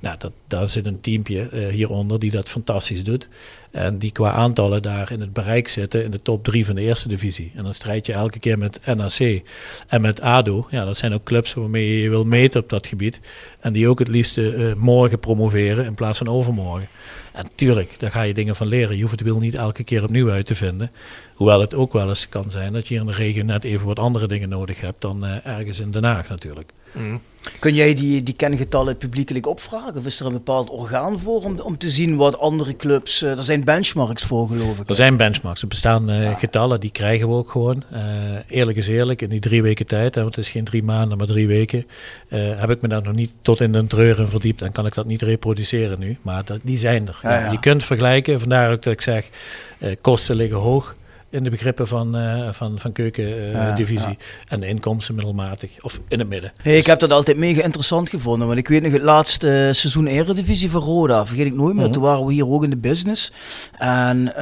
Nou, dat, daar zit een teampje uh, hieronder die dat fantastisch doet. En die qua aantallen daar in het bereik zitten in de top drie van de eerste divisie. En dan strijd je elke keer met NAC en met ADO. Ja, dat zijn ook clubs waarmee je je wil meten op dat gebied. En die ook het liefst uh, morgen promoveren in plaats van overmorgen. En tuurlijk, daar ga je dingen van leren. Je hoeft het wiel niet elke keer opnieuw uit te vinden. Hoewel het ook wel eens kan zijn dat je hier in de regio net even wat andere dingen nodig hebt dan uh, ergens in Den Haag natuurlijk. Mm. Kun jij die, die kengetallen publiekelijk opvragen? Of is er een bepaald orgaan voor om, om te zien wat andere clubs... Uh, er zijn benchmarks voor geloof ik. Er zijn benchmarks. Er bestaan uh, ja. getallen, die krijgen we ook gewoon. Uh, eerlijk is eerlijk, in die drie weken tijd, hè, want het is geen drie maanden, maar drie weken... heb ik me daar nog niet tot in de treuren verdiept en kan ik dat niet reproduceren nu. Maar dat, die zijn er. Ja, ja. Je kunt vergelijken, vandaar ook dat ik zeg, kosten liggen hoog in de begrippen van, uh, van, van keukendivisie. Ja, ja. En de inkomsten middelmatig of in het midden. Hey, ik heb dat altijd mega interessant gevonden. Want ik weet nog het laatste seizoen Eredivisie van Roda. Vergeet ik nooit meer. Mm -hmm. Toen waren we hier ook in de business. En uh,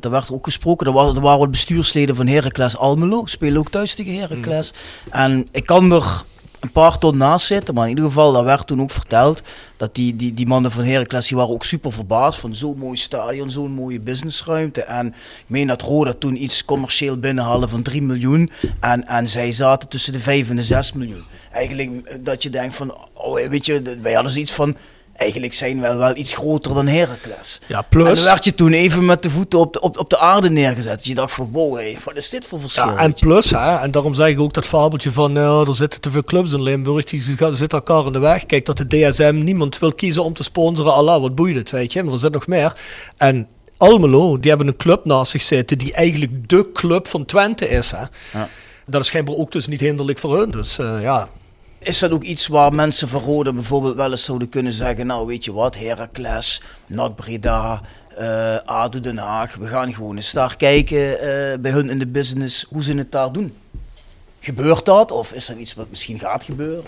daar werd ook gesproken. Er waren, er waren wat bestuursleden van Heracles Almelo. Spelen ook thuis tegen Heracles. Mm. En ik kan er een paar ton naast zitten. Maar in ieder geval, dat werd toen ook verteld. Dat die, die, die mannen van Heracles waren ook super verbaasd van zo'n mooi stadion, zo'n mooie businessruimte. En ik meen dat Roda toen iets commercieel binnenhaalde van 3 miljoen. En, en zij zaten tussen de 5 en de 6 miljoen. Eigenlijk dat je denkt van, oh, weet je, wij hadden zoiets van eigenlijk zijn we wel iets groter dan Heracles. Ja, plus... En dan werd je toen even met de voeten op de, op, op de aarde neergezet. Dus je dacht van, wow, hey, wat is dit voor verschil? Ja, en plus, hè, en daarom zeg ik ook dat fabeltje van, uh, er zitten te veel clubs in Limburg, die zitten elkaar in de weg. Kijk, dat de DSM niemand wil kiezen om te sponsoren, Allah, wat boeit het, weet je. Maar er zit nog meer. En Almelo, die hebben een club naast zich zitten die eigenlijk de club van Twente is, hè. Ja. Dat is schijnbaar ook dus niet hinderlijk voor hun. Dus uh, ja, is dat ook iets waar mensen van bijvoorbeeld wel eens zouden kunnen zeggen, nou weet je wat, Heracles, NAC Breda, uh, ADO Den Haag, we gaan gewoon eens daar kijken uh, bij hun in de business hoe ze het daar doen. Gebeurt dat of is dat iets wat misschien gaat gebeuren?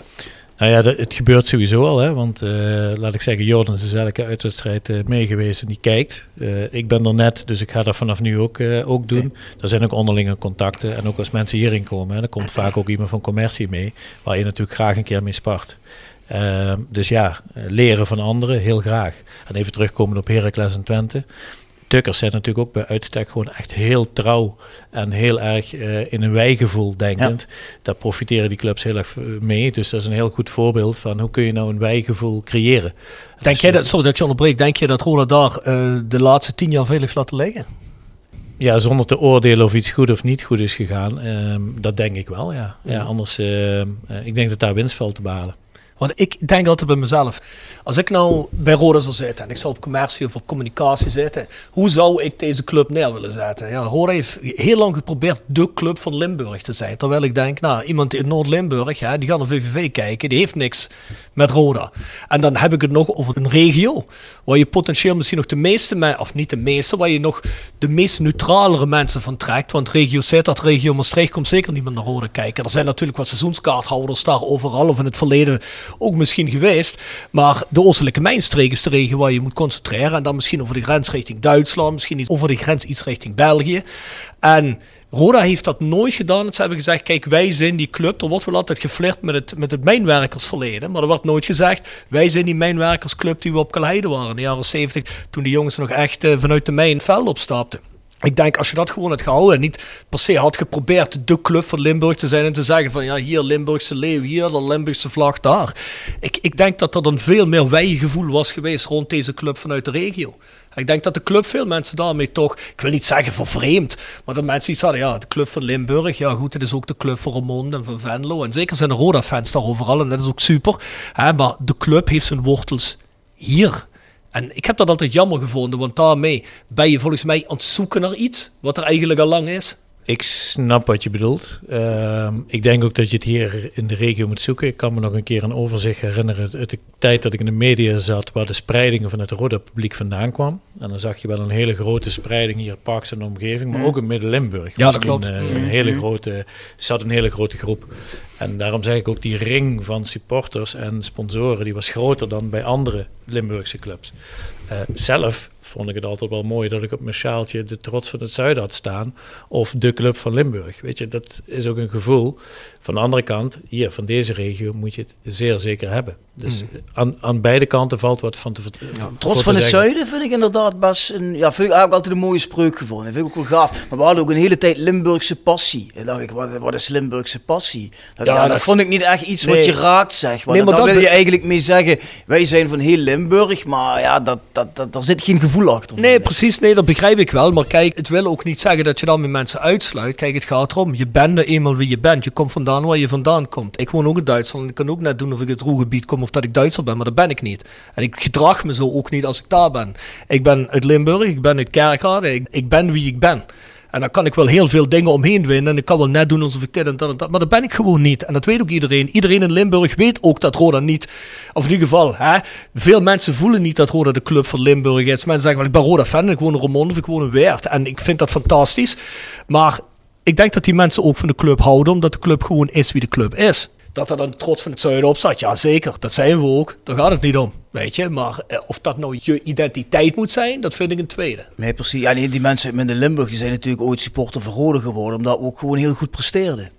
Nou ja, het gebeurt sowieso al, hè, want uh, laat ik zeggen, Jordan is elke uitwedstrijd uh, meegeweest en die kijkt. Uh, ik ben er net, dus ik ga dat vanaf nu ook, ook doen. Er zijn ook onderlinge contacten en ook als mensen hierin komen, hè, dan komt vaak ook iemand van commercie mee, waar je natuurlijk graag een keer mee spart. dus ja, leren van anderen, heel graag. En even terugkomen op Heracles en Twente. Tukkers zijn natuurlijk ook bij uitstek gewoon echt heel trouw en heel erg uh, in een wijgevoel denkend. Ja. Daar profiteren die clubs heel erg mee. Dus dat is een heel goed voorbeeld van hoe kun je nou een wijgevoel creëren. Denk jij dat, sorry dat ik je onderbreek, denk je dat Roda daar uh, de laatste tien jaar veel heeft laten liggen? Ja, zonder te oordelen of iets goed of niet goed is gegaan. Uh, dat denk ik wel, ja. ja anders, uh, ik denk dat daar winst valt te behalen. Want ik denk altijd bij mezelf, als ik nou bij Roda zou zitten en ik zou op commercie of op communicatie zitten, hoe zou ik deze club neer willen zetten? Ja, Roda heeft heel lang geprobeerd de club van Limburg te zijn. Terwijl ik denk, nou, iemand in Noord-Limburg, die gaat naar VVV kijken, die heeft niks met Roda. En dan heb ik het nog over een regio, waar je potentieel misschien nog de meeste, of niet de meeste, waar je nog de meest neutralere mensen van trekt. Want regio Sittard, regio Maastricht komt zeker niet meer naar Roda kijken. Er zijn natuurlijk wat seizoenskaarthouders daar overal, of in het verleden ook misschien geweest. Maar de oostelijke mijnstreek is de regio waar je moet concentreren. En dan misschien over de grens richting Duitsland, misschien iets over de grens iets richting België. En Roda heeft dat nooit gedaan. Ze hebben gezegd, kijk, wij zijn die club. Er wordt wel altijd geflirt met het, met het mijnwerkersverleden. Maar er wordt nooit gezegd, wij zijn die mijnwerkersclub die we op Kalheide waren in de jaren 70. Toen de jongens nog echt uh, vanuit de mijn veld opstapten. Ik denk als je dat gewoon had gehouden en niet per se had geprobeerd de club van Limburg te zijn en te zeggen van ja hier Limburgse leeuw, hier de Limburgse vlag daar. Ik, ik denk dat er dan veel meer wijgevoel was geweest rond deze club vanuit de regio. Ik denk dat de club veel mensen daarmee toch, ik wil niet zeggen vervreemd, maar dat mensen iets hadden, ja, de club van Limburg, ja goed, het is ook de club van Remond en van Venlo. En zeker zijn de Roda-fans daar overal en dat is ook super. Hè, maar de club heeft zijn wortels hier. En ik heb dat altijd jammer gevonden, want daarmee ben je volgens mij aan het zoeken naar iets wat er eigenlijk al lang is. Ik snap wat je bedoelt. Uh, ik denk ook dat je het hier in de regio moet zoeken. Ik kan me nog een keer een overzicht herinneren uit de tijd dat ik in de media zat, waar de spreiding van het Roda publiek vandaan kwam. En dan zag je wel een hele grote spreiding hier, Parks en de omgeving, maar mm. ook in Midden-Limburg. Ja, dat klopt. Een, uh, een hele grote, er zat een hele grote groep. En daarom zeg ik ook, die ring van supporters en sponsoren, die was groter dan bij andere Limburgse clubs. Uh, zelf vond ik het altijd wel mooi dat ik op mijn sjaaltje de trots van het zuiden had staan. Of de club van Limburg. Weet je, dat is ook een gevoel. Van de andere kant, hier van deze regio moet je het zeer zeker hebben. Dus aan, aan beide kanten valt wat van te vert- voor Trots van het zeggen. zuiden vind ik inderdaad best een, ja, vind ik eigenlijk altijd een mooie spreuk gevonden. Dat vind ik ook wel gaaf. Maar we hadden ook een hele tijd Limburgse passie. En dacht ik, wat, wat is Limburgse passie? Dat, Ja, ja, dat, dat- vond ik niet echt iets wat je raakt, zeg. Want Nee, maar daar dat wil je eigenlijk mee zeggen, wij zijn van heel Limburg, maar ja, dat, dat, dat, daar zit geen gevoel achter. Nee, precies. Nee, dat begrijp ik wel. Maar kijk, het wil ook niet zeggen dat je dan met mensen uitsluit. Kijk, het gaat erom. Je bent er eenmaal wie je bent. Je komt waar je vandaan komt. Ik woon ook in Duitsland. Ik kan ook net doen of ik uit het Roergebied kom of dat ik Duitser ben. Maar dat ben ik niet. En ik gedrag me zo ook niet als ik daar ben. Ik ben uit Limburg. Ik ben uit Kerkrade. Ik, ik ben wie ik ben. En dan kan ik wel heel veel dingen omheen winnen. En ik kan wel net doen alsof ik dit en dat en dat. Maar dat ben ik gewoon niet. En dat weet ook iedereen. Iedereen in Limburg weet ook dat Roda niet. Of in ieder geval, hè, veel mensen voelen niet dat Roda de club van Limburg is. Mensen zeggen wel, ik ben Roda fan. Ik woon in Roermond of ik woon in Weert. En ik vind dat fantastisch. Maar ik denk dat die mensen ook van de club houden. Omdat de club gewoon is wie de club is. Dat er dan trots van het zuiden op staat. Ja, zeker. Dat zijn we ook. Daar gaat het niet om. Weet je. Maar eh, of dat nou je identiteit moet zijn, dat vind ik een tweede. Nee, precies. Ja, die mensen in Limburg die zijn natuurlijk ooit supporter van geworden, omdat we ook gewoon heel goed presteerden.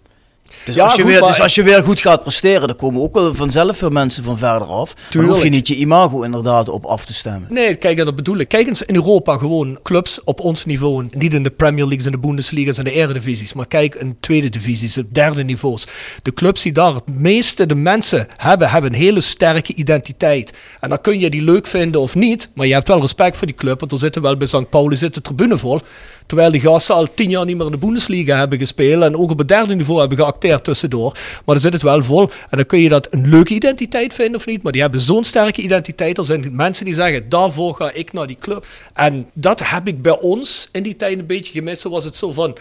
Dus, Ja, als je goed, weer, maar- dus als je weer goed gaat presteren, dan komen ook wel vanzelf weer mensen van verder af. Dan hoef je niet je imago inderdaad op af te stemmen. Nee, kijk, dat bedoel ik. Kijk eens in Europa gewoon clubs op ons niveau. Niet in de Premier Leagues en de Bundesliga's en de Eredivisies. Maar kijk in tweede divisies, de derde niveaus. De clubs die daar het meeste de mensen hebben, hebben een hele sterke identiteit. En dan kun je die leuk vinden of niet. Maar je hebt wel respect voor die club. Want er zitten wel bij St. Pauli zitten tribune vol. Terwijl die gasten al tien jaar niet meer in de Bundesliga hebben gespeeld. En ook op het derde niveau hebben geacteerd tussendoor. Maar dan zit het wel vol. En dan kun je dat een leuke identiteit vinden of niet. Maar die hebben zo'n sterke identiteit. Er zijn mensen die zeggen, daarvoor ga ik naar die club. En dat heb ik bij ons in die tijd een beetje gemist. Was het zo van...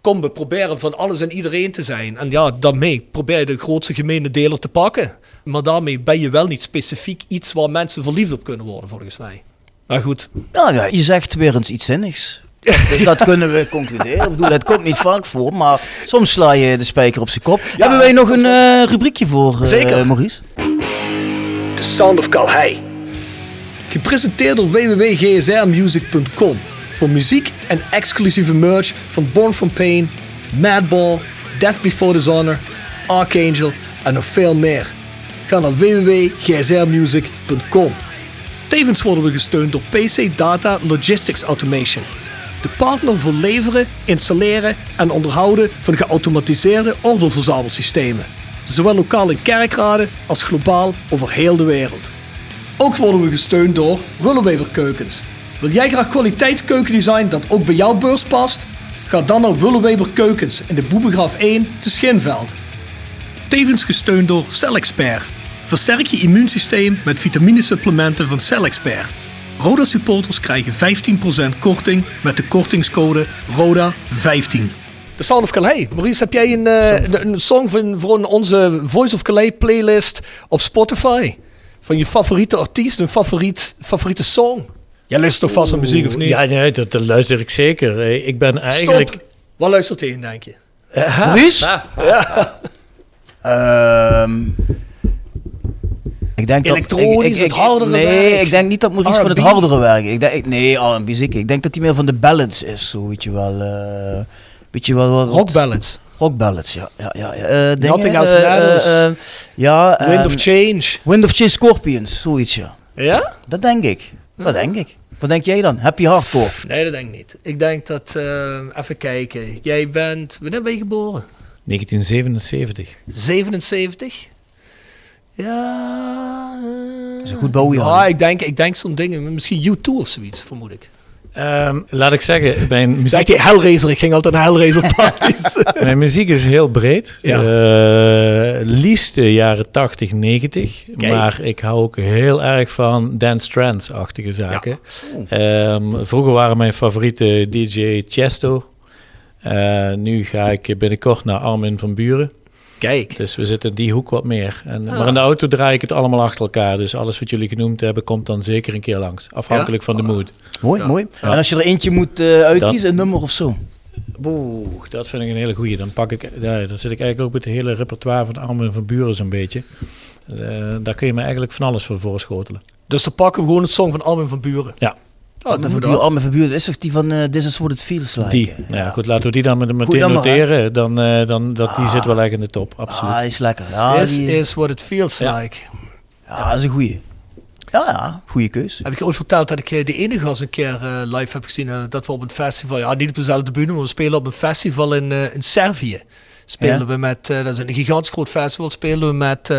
Kom, we proberen van alles en iedereen te zijn. En ja, daarmee probeer je de grootste gemene deler te pakken. Maar daarmee ben je wel niet specifiek iets waar mensen verliefd op kunnen worden, volgens mij. Maar goed. Nou ja, je zegt weer eens iets zinnigs. Dus dat kunnen we concluderen. Ik bedoel, het komt niet vaak voor, maar soms sla je de spijker op zijn kop. Hebben wij nog een eh, rubriekje voor, eh, Zeker. Maurice? The Sound of Calhei. Gepresenteerd door www.gsrmusic.com. Voor muziek en exclusieve merch van Born From Pain, Madball, Death Before Dishonor, Archangel en nog veel meer. Ga naar www.gsrmusic.com. Tevens worden we gesteund door PC Data Logistics Automation. De partner voor leveren, installeren en onderhouden van geautomatiseerde ordeelverzamelsystemen. Zowel lokaal in kerkraden als globaal over heel de wereld. Ook worden we gesteund door Willeweber Keukens. Wil jij graag kwaliteitskeukendesign dat ook bij jouw beurs past? Ga dan naar Willeweber Keukens in de Boebegraaf 1 te Schinveld. Tevens gesteund door CellExpert. Versterk je immuunsysteem met vitaminesupplementen van CellExpert. Roda supporters krijgen 15% korting met de kortingscode RODA15. De Sound of Calais. Maurice, heb jij een, eh, een song van, voor onze Voice of Calais playlist op Spotify? Van je favoriete artiest, een favoriet, favoriete song? Jij luistert toch vast aan muziek of niet? Ja, nee, dat, dat luister ik zeker. Eh, Ik ben eigenlijk... Stop. Waar luistert hij in, denk je? Maurice? Ehm, ik denk dat, Elektronisch, het hardere Nee, werk. ik denk niet dat Maurice van het hardere werk. Ik denk, nee, R&B zeker. Ik denk dat hij meer van de ballads is, zo weet je wel. eh weet je wel wat- Rock ballads. Rock ballads, ja. ja, ja, ja. Eh, dingen, Nothing Else eh, Matters. ja, Wind ehm, of Change. Wind of Change Scorpions, zoiets, ja. Ja? Dat denk ik. Dat denk ik. Wat denk jij dan? Happy Hardcore? Nee, dat denk ik niet. Ik denk dat, eh, even kijken. Jij bent, wanneer ben je geboren? 1977. 77? Ja. is een goed bouwjaar. Ja, ik denk, ik denk zo'n ding. Misschien U2 of zoiets, vermoed ik. Ehm, laat ik zeggen, mijn Zeg muziek, je Hellraiser? Ik ging altijd naar Hellraiser [LAUGHS] parties. [LAUGHS] mijn muziek is heel breed. Ja. Eh, liefst de jaren 80, 90. Kijk. Maar ik hou ook heel erg van dance trance-achtige zaken. Ehm, vroeger waren mijn favoriete DJ Chesto. Eh, nu ga ik binnenkort naar Armin van Buren. Kijk. Dus we zitten in die hoek wat meer. En, Ah. Maar in de auto draai ik het allemaal achter elkaar. Dus alles wat jullie genoemd hebben, komt dan zeker een keer langs. Afhankelijk van de mood. Mooi, mooi. En als je er eentje moet eh, uitkiezen, een nummer of zo? Oeh, dat vind ik een hele goeie. Dan pak ik, ja, dan zit ik eigenlijk ook met het hele repertoire van Armin van Buren zo'n beetje. Eh, daar kun je me eigenlijk van alles voor voorschotelen. Dus dan pakken we gewoon een song van Armin van Buren. Ja. Oh, Arme verbuur, arme verbuur, dat is toch die van eh, This is what it feels like? Die. Nou ja, goed, laten we die dan met- meteen dan maar, hè. noteren. Dan, eh, dan, dat, die zit wel echt in de top, absoluut. Ah, is lekker. Ja, This die, is what it feels Ja. like. ja, dat is een goeie. Ja, ja, goede keus. Heb ik je ooit verteld dat ik eh, de enige als een keer eh, live heb gezien. eh, dat we op een festival, ja niet op dezelfde bühne, maar we spelen op een festival in, eh, in Servië. Spelen Ja. we met, eh, dat is een gigantisch groot festival, spelen we met...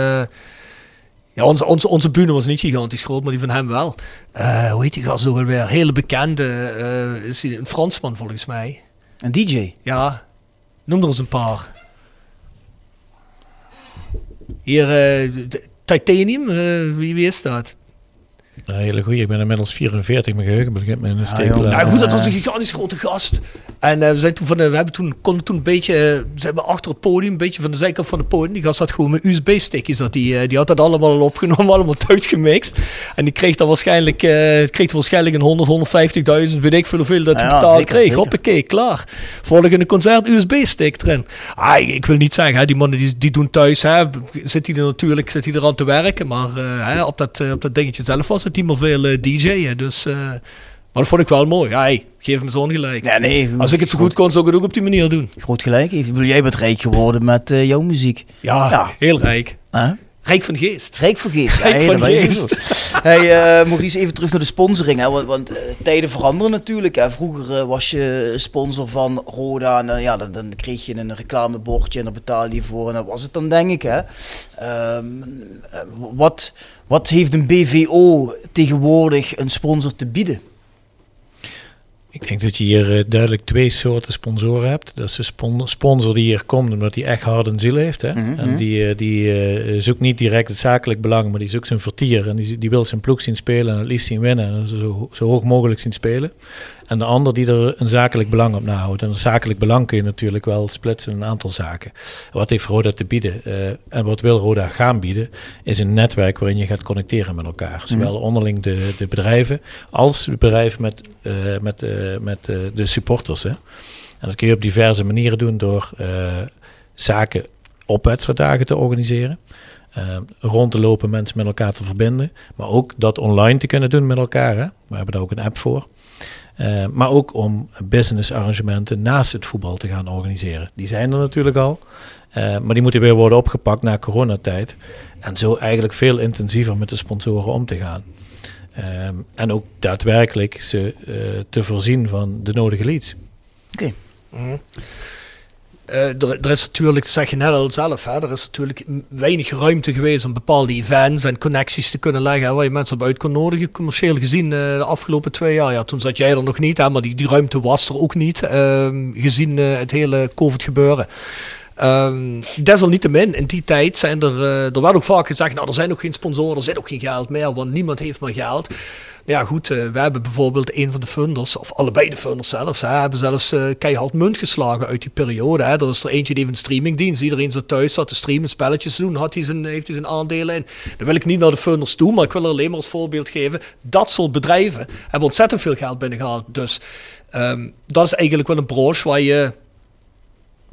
ja, onze, onze, onze bühne was niet gigantisch groot, maar die van hem wel. Eh, hoe heet die gast ook alweer? Hele bekende, eh, is een Fransman volgens mij. Een DJ. Ja, noem er eens een paar. Hier, eh, Titanium, wie, wie is dat? Een hele goeie. Ik ben inmiddels 44, mijn geheugen begint me in een steek jongen. laten. Nou goed, dat was een gigantisch grote gast. En eh, we, zijn toen van we hebben toen, konden toen een beetje, eh, zijn we achter het podium, een beetje van de zijkant van het podium. Die gast had gewoon met USB-stickjes, dat die, eh, die had dat allemaal al opgenomen, [LAUGHS] allemaal thuis gemixt. En die kreeg dan waarschijnlijk, eh, kreeg er waarschijnlijk een 100, 150.000, weet ik veel hoeveel dat hij Ja, betaald zeker, kreeg. zeker. Hoppakee, klaar. Volgende concert, USB-stick erin. Ah, ik, ik wil niet zeggen, hè, die mannen die, die doen thuis, hè, zit hij er natuurlijk zit hij er aan te werken. Maar eh, hè, op, dat, op dat dingetje zelf was het niet meer veel eh, DJ'en. Dus... eh, maar dat vond ik wel mooi. Ja, hey, geef hem zo'n gelijk. Ja, nee. goed. Als ik het zo goed kon, zou ik het ook op die manier doen. Groot gelijk jij bent rijk geworden met eh, jouw muziek. Ja, Ja. heel rijk. Huh? Rijk van geest. Rijk voor geest. Rijk hey, van geest. Hey, eh, Maurice, even terug naar de sponsoring. Hè, want want eh, tijden veranderen natuurlijk. Hè. Vroeger eh, was je sponsor van Roda. En ja, dan, dan kreeg je een reclamebordje en daar betaalde je voor. En dat was het dan, denk ik. Hè. Ehm, eh, wat, wat heeft een BVO tegenwoordig een sponsor te bieden? Ik denk dat je hier eh, duidelijk twee soorten sponsoren hebt. Dat is de spon- sponsor die hier komt omdat hij echt hart en ziel heeft. Hè? Mhm, En mhm. die, eh, die eh, zoekt niet direct het zakelijk belang, maar die zoekt zijn vertier. En die, die wil zijn ploeg zien spelen en het liefst zien winnen. En zo, zo hoog mogelijk zien spelen. En de ander die er een zakelijk belang op nahoudt. En een zakelijk belang kun je natuurlijk wel splitsen in een aantal zaken. Wat heeft Roda te bieden? eh, en wat wil Roda gaan bieden? Is een netwerk waarin je gaat connecteren met elkaar. Zowel onderling de, de bedrijven als het bedrijf met, eh, met, eh, met de supporters. Hè? En dat kun je op diverse manieren doen door zaken op wedstrijddagen te organiseren. rond te lopen, mensen met elkaar te verbinden. Maar ook dat online te kunnen doen met elkaar. Hè? We hebben daar ook een app voor. Eh, maar ook om business arrangementen naast het voetbal te gaan organiseren. Die zijn er natuurlijk al. eh, maar die moeten weer worden opgepakt na coronatijd. En zo eigenlijk veel intensiever met de sponsoren om te gaan. Ehm, en ook daadwerkelijk ze eh, te voorzien van de nodige leads. Eh, er, er is natuurlijk, zeg je net al zelf, hè, er is natuurlijk weinig ruimte geweest om bepaalde events en connecties te kunnen leggen. Waar je mensen op uit kon nodigen, commercieel gezien, eh, de afgelopen twee jaar. Ja, toen zat jij er nog niet, hè, maar die, die ruimte was er ook niet, ehm, gezien eh, het hele COVID-gebeuren. Ehm desalniettemin, in die tijd zijn er, eh, er werd ook vaak gezegd, nou er zijn ook geen sponsoren, er zit ook geen geld meer, want niemand heeft meer geld. Ja goed, eh, we hebben bijvoorbeeld een van de funders, of allebei de funders zelfs, hebben zelfs eh, keihard munt geslagen uit die periode. Hè. Er is er eentje die heeft een streamingdienst, iedereen zat thuis, zat te streamen, spelletjes te doen, had hij zijn, heeft hij zijn aandelen in. Dan wil ik niet naar de funders toe, maar ik wil er alleen maar als voorbeeld geven. Dat soort bedrijven hebben ontzettend veel geld binnengehaald. Dus ehm, dat is eigenlijk wel een branche waar je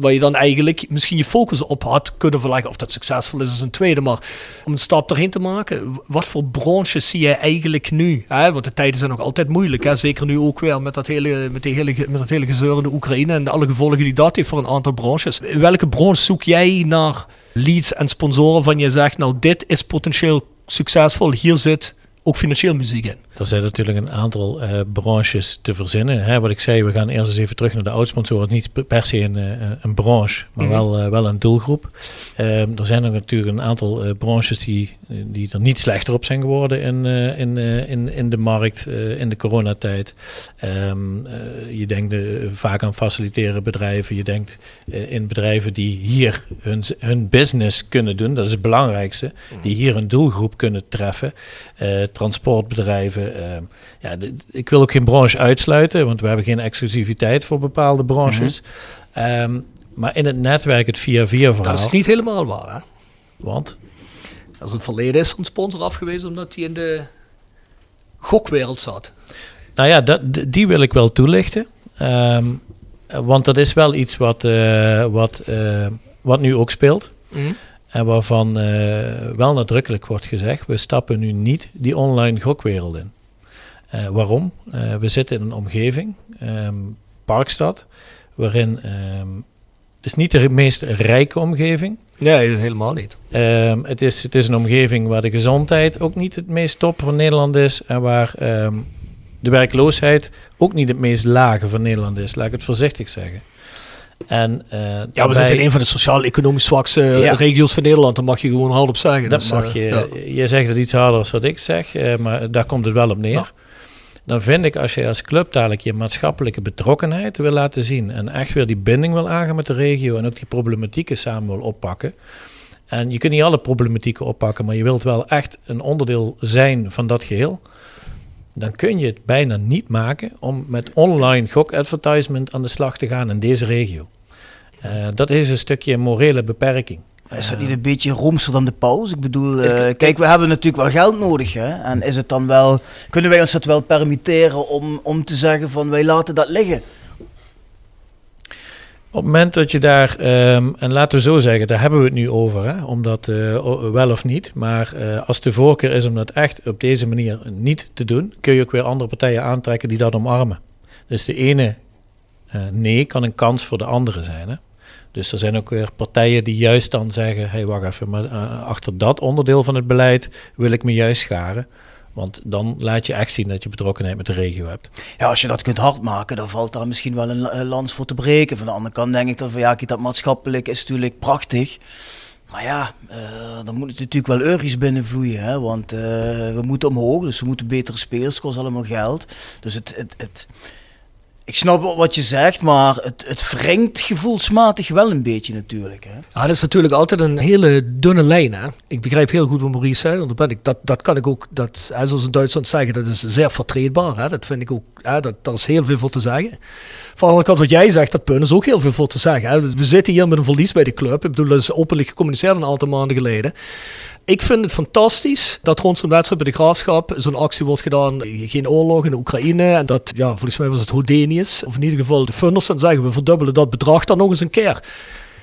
waar je dan eigenlijk misschien je focus op had kunnen verleggen. Of dat succesvol is, is een tweede. Maar om een stap erheen te maken, wat voor branches zie je eigenlijk nu? Hè? Want de tijden zijn nog altijd moeilijk. Hè? Zeker nu ook weer met dat, hele, met, die hele, met dat hele gezeur in de Oekraïne en alle gevolgen die dat heeft voor een aantal branches. Welke branche zoek jij naar leads en sponsoren van je zegt, nou dit is potentieel succesvol, hier zit ook financieel muziek in. Er zijn natuurlijk een aantal eh, branches te verzinnen. Hè. Wat ik zei, we gaan eerst eens even terug naar de oudsponsoren. Niet per se een, eh, een branche, maar Mhm. wel, eh, wel een doelgroep. Ehm, er zijn ook natuurlijk een aantal branches die, die er niet slechter op zijn geworden in, in, in, in de markt in de coronatijd. Eh, je denkt vaak aan faciliteren bedrijven. Je denkt in bedrijven die hier hun, hun business kunnen doen. Dat is het belangrijkste. Die hier een doelgroep kunnen treffen. Transportbedrijven. ehm, ja, ik wil ook geen branche uitsluiten, want we hebben geen exclusiviteit voor bepaalde branches. Ehm, maar in het netwerk, het via-via verhaal. Dat is niet helemaal waar. Hè? Want Als het verleden is een sponsor afgewezen omdat hij in de gokwereld zat. Nou ja, dat, die wil ik wel toelichten. Ehm, want dat is wel iets wat, eh, wat, eh, wat nu ook speelt. En waarvan eh, wel nadrukkelijk wordt gezegd, we stappen nu niet die online gokwereld in. Eh, waarom? Eh, we zitten in een omgeving, ehm, Parkstad, waarin ehm, het is niet de meest rijke omgeving. Nee, helemaal niet. Ehm, het, is, het is een omgeving waar de gezondheid ook niet het meest top van Nederland is. En waar de werkloosheid ook niet het meest lage van Nederland is. Laat ik het voorzichtig zeggen. En, eh, Ja, we zitten in een van de sociaal-economisch zwakste eh, Ja. regio's van Nederland. Daar mag je gewoon hardop zeggen. Dat Dus, mag eh, je, ja. je zegt het iets harder dan wat ik zeg, maar daar komt het wel op neer. Ja. Dan vind ik als je als club dadelijk je maatschappelijke betrokkenheid wil laten zien en echt weer die binding wil aangaan met de regio en ook die problematieken samen wil oppakken. En je kunt niet alle problematieken oppakken, maar je wilt wel echt een onderdeel zijn van dat geheel. Dan kun je het bijna niet maken om met online gokadvertisement aan de slag te gaan in deze regio. Eh, dat is een stukje morele beperking. Is dat niet een beetje roomser dan de paus? Ik bedoel, eh, kijk, we hebben natuurlijk wel geld nodig. Hè? En is het dan wel, kunnen wij ons dat wel permitteren om, om te zeggen van wij laten dat liggen? Op het moment dat je daar, ehm, en laten we zo zeggen, daar hebben we het nu over, hè, om dat eh, o- wel of niet. Maar eh, als de voorkeur is om dat echt op deze manier niet te doen, kun je ook weer andere partijen aantrekken die dat omarmen. Dus de ene eh, nee kan een kans voor de andere zijn. Hè. Dus er zijn ook weer partijen die juist dan zeggen: hé, hey, wacht even, maar eh, achter dat onderdeel van het beleid wil ik me juist scharen. Want dan laat je echt zien dat je betrokkenheid met de regio hebt. Ja, als je dat kunt hard maken, dan valt daar misschien wel een, la- een lans voor te breken. Van de andere kant denk ik dan van ja, dat maatschappelijk is natuurlijk prachtig. Maar ja, eh, dan moet het natuurlijk wel euro's binnenvloeien. Hè? Want eh, we moeten omhoog, dus we moeten betere spelers, kost allemaal geld. Dus het, het, het, ik snap wat je zegt, maar het, het gevoelsmatig wel een beetje natuurlijk. Hè? Ja, dat is natuurlijk altijd een hele dunne lijn. Hè? Ik begrijp heel goed wat Maurice want Dat, ik, dat, dat kan ik ook, dat, zoals in Duitsland zeggen, dat is zeer vertreedbaar. Hè? Dat vind ik ook, hè, dat, daar is heel veel voor te zeggen. Van de andere kant, wat jij zegt, dat punt is ook heel veel voor te zeggen. Hè? We zitten hier met een verlies bij de club. Ik bedoel, dat is openlijk gecommuniceerd een aantal maanden geleden. Ik vind het fantastisch dat rond zo'n wedstrijd bij de Graafschap zo'n actie wordt gedaan. Geen oorlog in Oekraïne. En dat, ja, volgens mij was het Hodenius. Of in ieder geval de funders dan zeggen we verdubbelen dat bedrag dan nog eens een keer.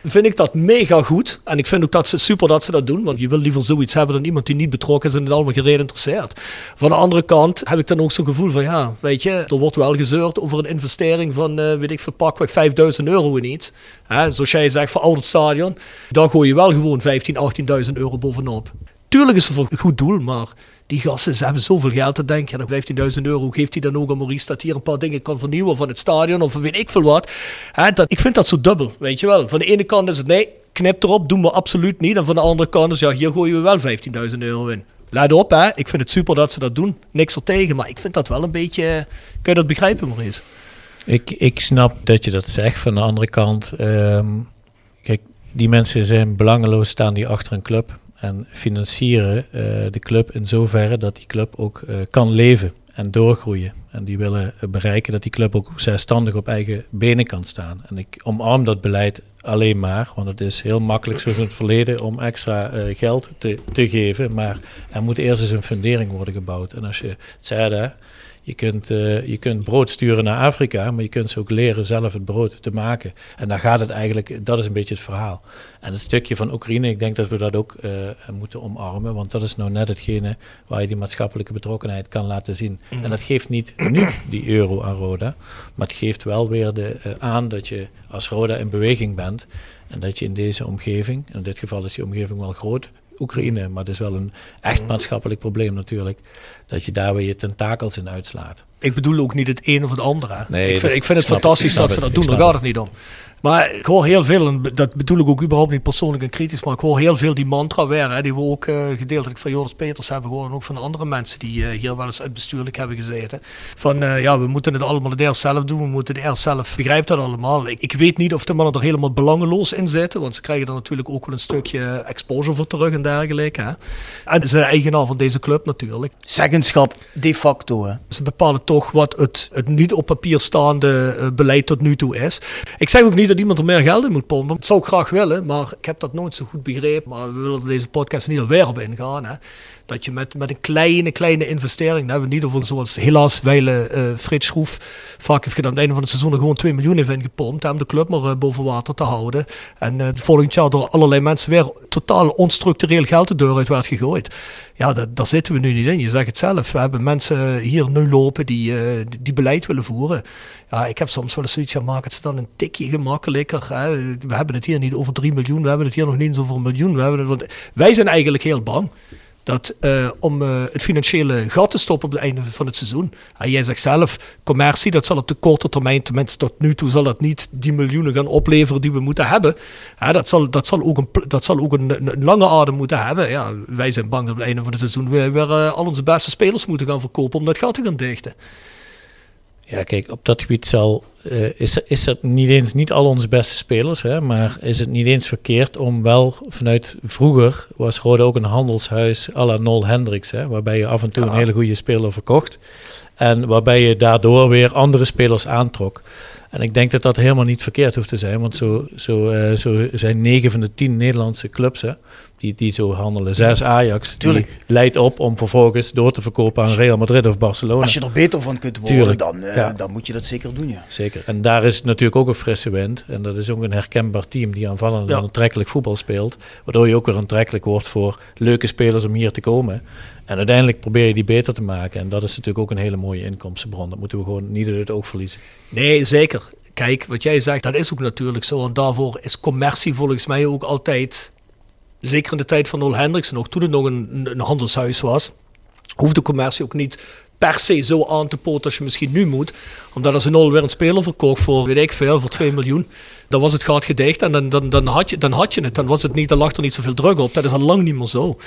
Vind ik dat mega goed. En ik vind ook dat ze super dat ze dat doen. Want je wil liever zoiets hebben dan iemand die niet betrokken is en het allemaal gereden interesseert. Van de andere kant heb ik dan ook zo'n gevoel van ja, weet je, er wordt wel gezeurd over een investering van, eh, weet ik veel, pakweg 5000 euro in iets. Hè, zoals jij zegt, voor oud stadion. Dan gooi je wel gewoon 15, 18.000 euro bovenop. Tuurlijk is het voor een goed doel, maar die gasten ze hebben zoveel geld te denken. En 15.000 euro geeft hij dan ook aan Maurice dat hier een paar dingen kan vernieuwen van het stadion of weet ik veel wat. Dat, ik vind dat zo dubbel, weet je wel. Van de ene kant is het nee, knip erop, doen we absoluut niet. En van de andere kant is ja, hier gooien we wel 15.000 euro in. Let op, hè. ik vind het super dat ze dat doen. Niks er tegen, maar ik vind dat wel een beetje. Kun je dat begrijpen, Maurice? Ik, ik snap dat je dat zegt. Van de andere kant, ehm, kijk, die mensen zijn belangeloos, staan die achter een club en financieren eh, de club in zoverre dat die club ook eh, kan leven en doorgroeien. En die willen eh, bereiken dat die club ook zelfstandig op eigen benen kan staan. En ik omarm dat beleid alleen maar, want het is heel makkelijk zoals in het verleden om extra geld te, te geven. Maar er moet eerst eens een fundering worden gebouwd. En als je het zei, je kunt, eh, je kunt brood sturen naar Afrika, maar je kunt ze ook leren zelf het brood te maken. En daar gaat het eigenlijk, dat is een beetje het verhaal. En het stukje van Oekraïne, ik denk dat we dat ook eh, moeten omarmen, want dat is nou net hetgene waar je die maatschappelijke betrokkenheid kan laten zien. En dat geeft niet [CLEARS THROAT] nu die euro aan Roda, maar het geeft wel weer de, eh, aan dat je als Roda in beweging bent en dat je in deze omgeving, in dit geval is die omgeving wel groot, Oekraïne, maar het is wel een echt maatschappelijk probleem natuurlijk, dat je daar weer je tentakels in uitslaat. Ik bedoel ook niet het een of het andere. Nee, ik, vind, ik vind het fantastisch dat ze dat doen, daar gaat het niet om. Maar ik hoor heel veel, en dat bedoel ik ook überhaupt niet persoonlijk en kritisch, maar ik hoor heel veel die mantra weer, hè, die we ook eh, gedeeltelijk van Joris Peters hebben gehoord en ook van andere mensen die eh, hier wel eens uitbestuurlijk hebben gezeten. Van eh, ja, we moeten het allemaal het eerst zelf doen, we moeten het eerst zelf begrijpen dat allemaal. Ik, ik weet niet of de mannen er helemaal belangeloos in zitten, want ze krijgen er natuurlijk ook wel een stukje exposure voor terug en dergelijke. Hè. En ze zijn eigenaar van deze club natuurlijk. Zeggenschap de facto. Hè? Ze bepalen toch wat het, het niet op papier staande beleid tot nu toe is. Ik zeg ook niet dat iemand er meer geld in moet pompen. Dat zou ik graag willen, maar ik heb dat nooit zo goed begrepen. Maar we willen deze podcast niet alweer op ingaan. Hè. Dat je met, met een kleine, kleine investering, daar hebben we niet over zoals helaas Weile uh, Frits Schroef vaak heeft gedaan. Aan het einde van het seizoen gewoon 2 miljoen heeft ingepompt om de club maar uh, boven water te houden. En volgend jaar door allerlei mensen weer totaal onstructureel geld de deur uit werd gegooid. Ja, dat, daar zitten we nu niet in. Je zegt het zelf. We hebben mensen hier nu lopen die, eh, die, die beleid willen voeren. Ja, ik heb soms wel eens zoiets van, maak het dan een tikje gemakkelijker. We hebben het hier niet over 3 miljoen, we hebben het hier nog niet eens over een miljoen. We hebben het, wij zijn eigenlijk heel bang dat eh, om eh, het financiële gat te stoppen op het einde van het seizoen. En jij zegt zelf, commercie, dat zal op de korte termijn, tenminste tot nu toe, zal dat niet die miljoenen gaan opleveren die we moeten hebben. Ja, dat, zal, dat zal ook, een, dat zal ook een, lange adem moeten hebben. Ja, wij zijn bang dat op het einde van het seizoen we weer uh, al onze beste spelers moeten gaan verkopen om dat gat te gaan dichten. Ja, kijk, op dat gebied zal, uh, is, is het niet eens niet al onze beste spelers, hè, maar is het niet eens verkeerd om wel vanuit vroeger was Rode ook een handelshuis à la Nol Hendricks, hè, waarbij je af en toe ja. een hele goede speler verkocht en waarbij je daardoor weer andere spelers aantrok. En ik denk dat dat helemaal niet verkeerd hoeft te zijn, want zo, zo, uh, zo zijn negen van de tien Nederlandse clubs hè, die, die zo handelen. Zes Ajax, die leidt op om vervolgens door te verkopen aan Real Madrid of Barcelona. Als je er beter van kunt worden, Tuurlijk. dan, uh, ja. dan moet je dat zeker doen. Ja. Zeker. En daar is natuurlijk ook een frisse wind. En dat is ook een herkenbaar team die aanvallend ja. en aantrekkelijk voetbal speelt. Waardoor je ook weer aantrekkelijk wordt voor leuke spelers om hier te komen. En uiteindelijk probeer je die beter te maken. En dat is natuurlijk ook een hele mooie inkomstenbron. Dat moeten we gewoon niet uit het oog verliezen. Nee, zeker. Kijk, wat jij zegt, dat is ook natuurlijk zo. En daarvoor is commercie volgens mij ook altijd, zeker in de tijd van Nol Hendricks, nog toen het nog een, een handelshuis was, hoefde commercie ook niet per se zo aan te poten als je misschien nu moet. Omdat als een Nol weer een speler verkocht voor, weet ik veel, voor 2 miljoen, dan was het gaat gedicht en dan, dan, dan, had je, dan had je het. Dan was het niet, dan lag er niet zoveel druk op. Dat is al lang niet meer zo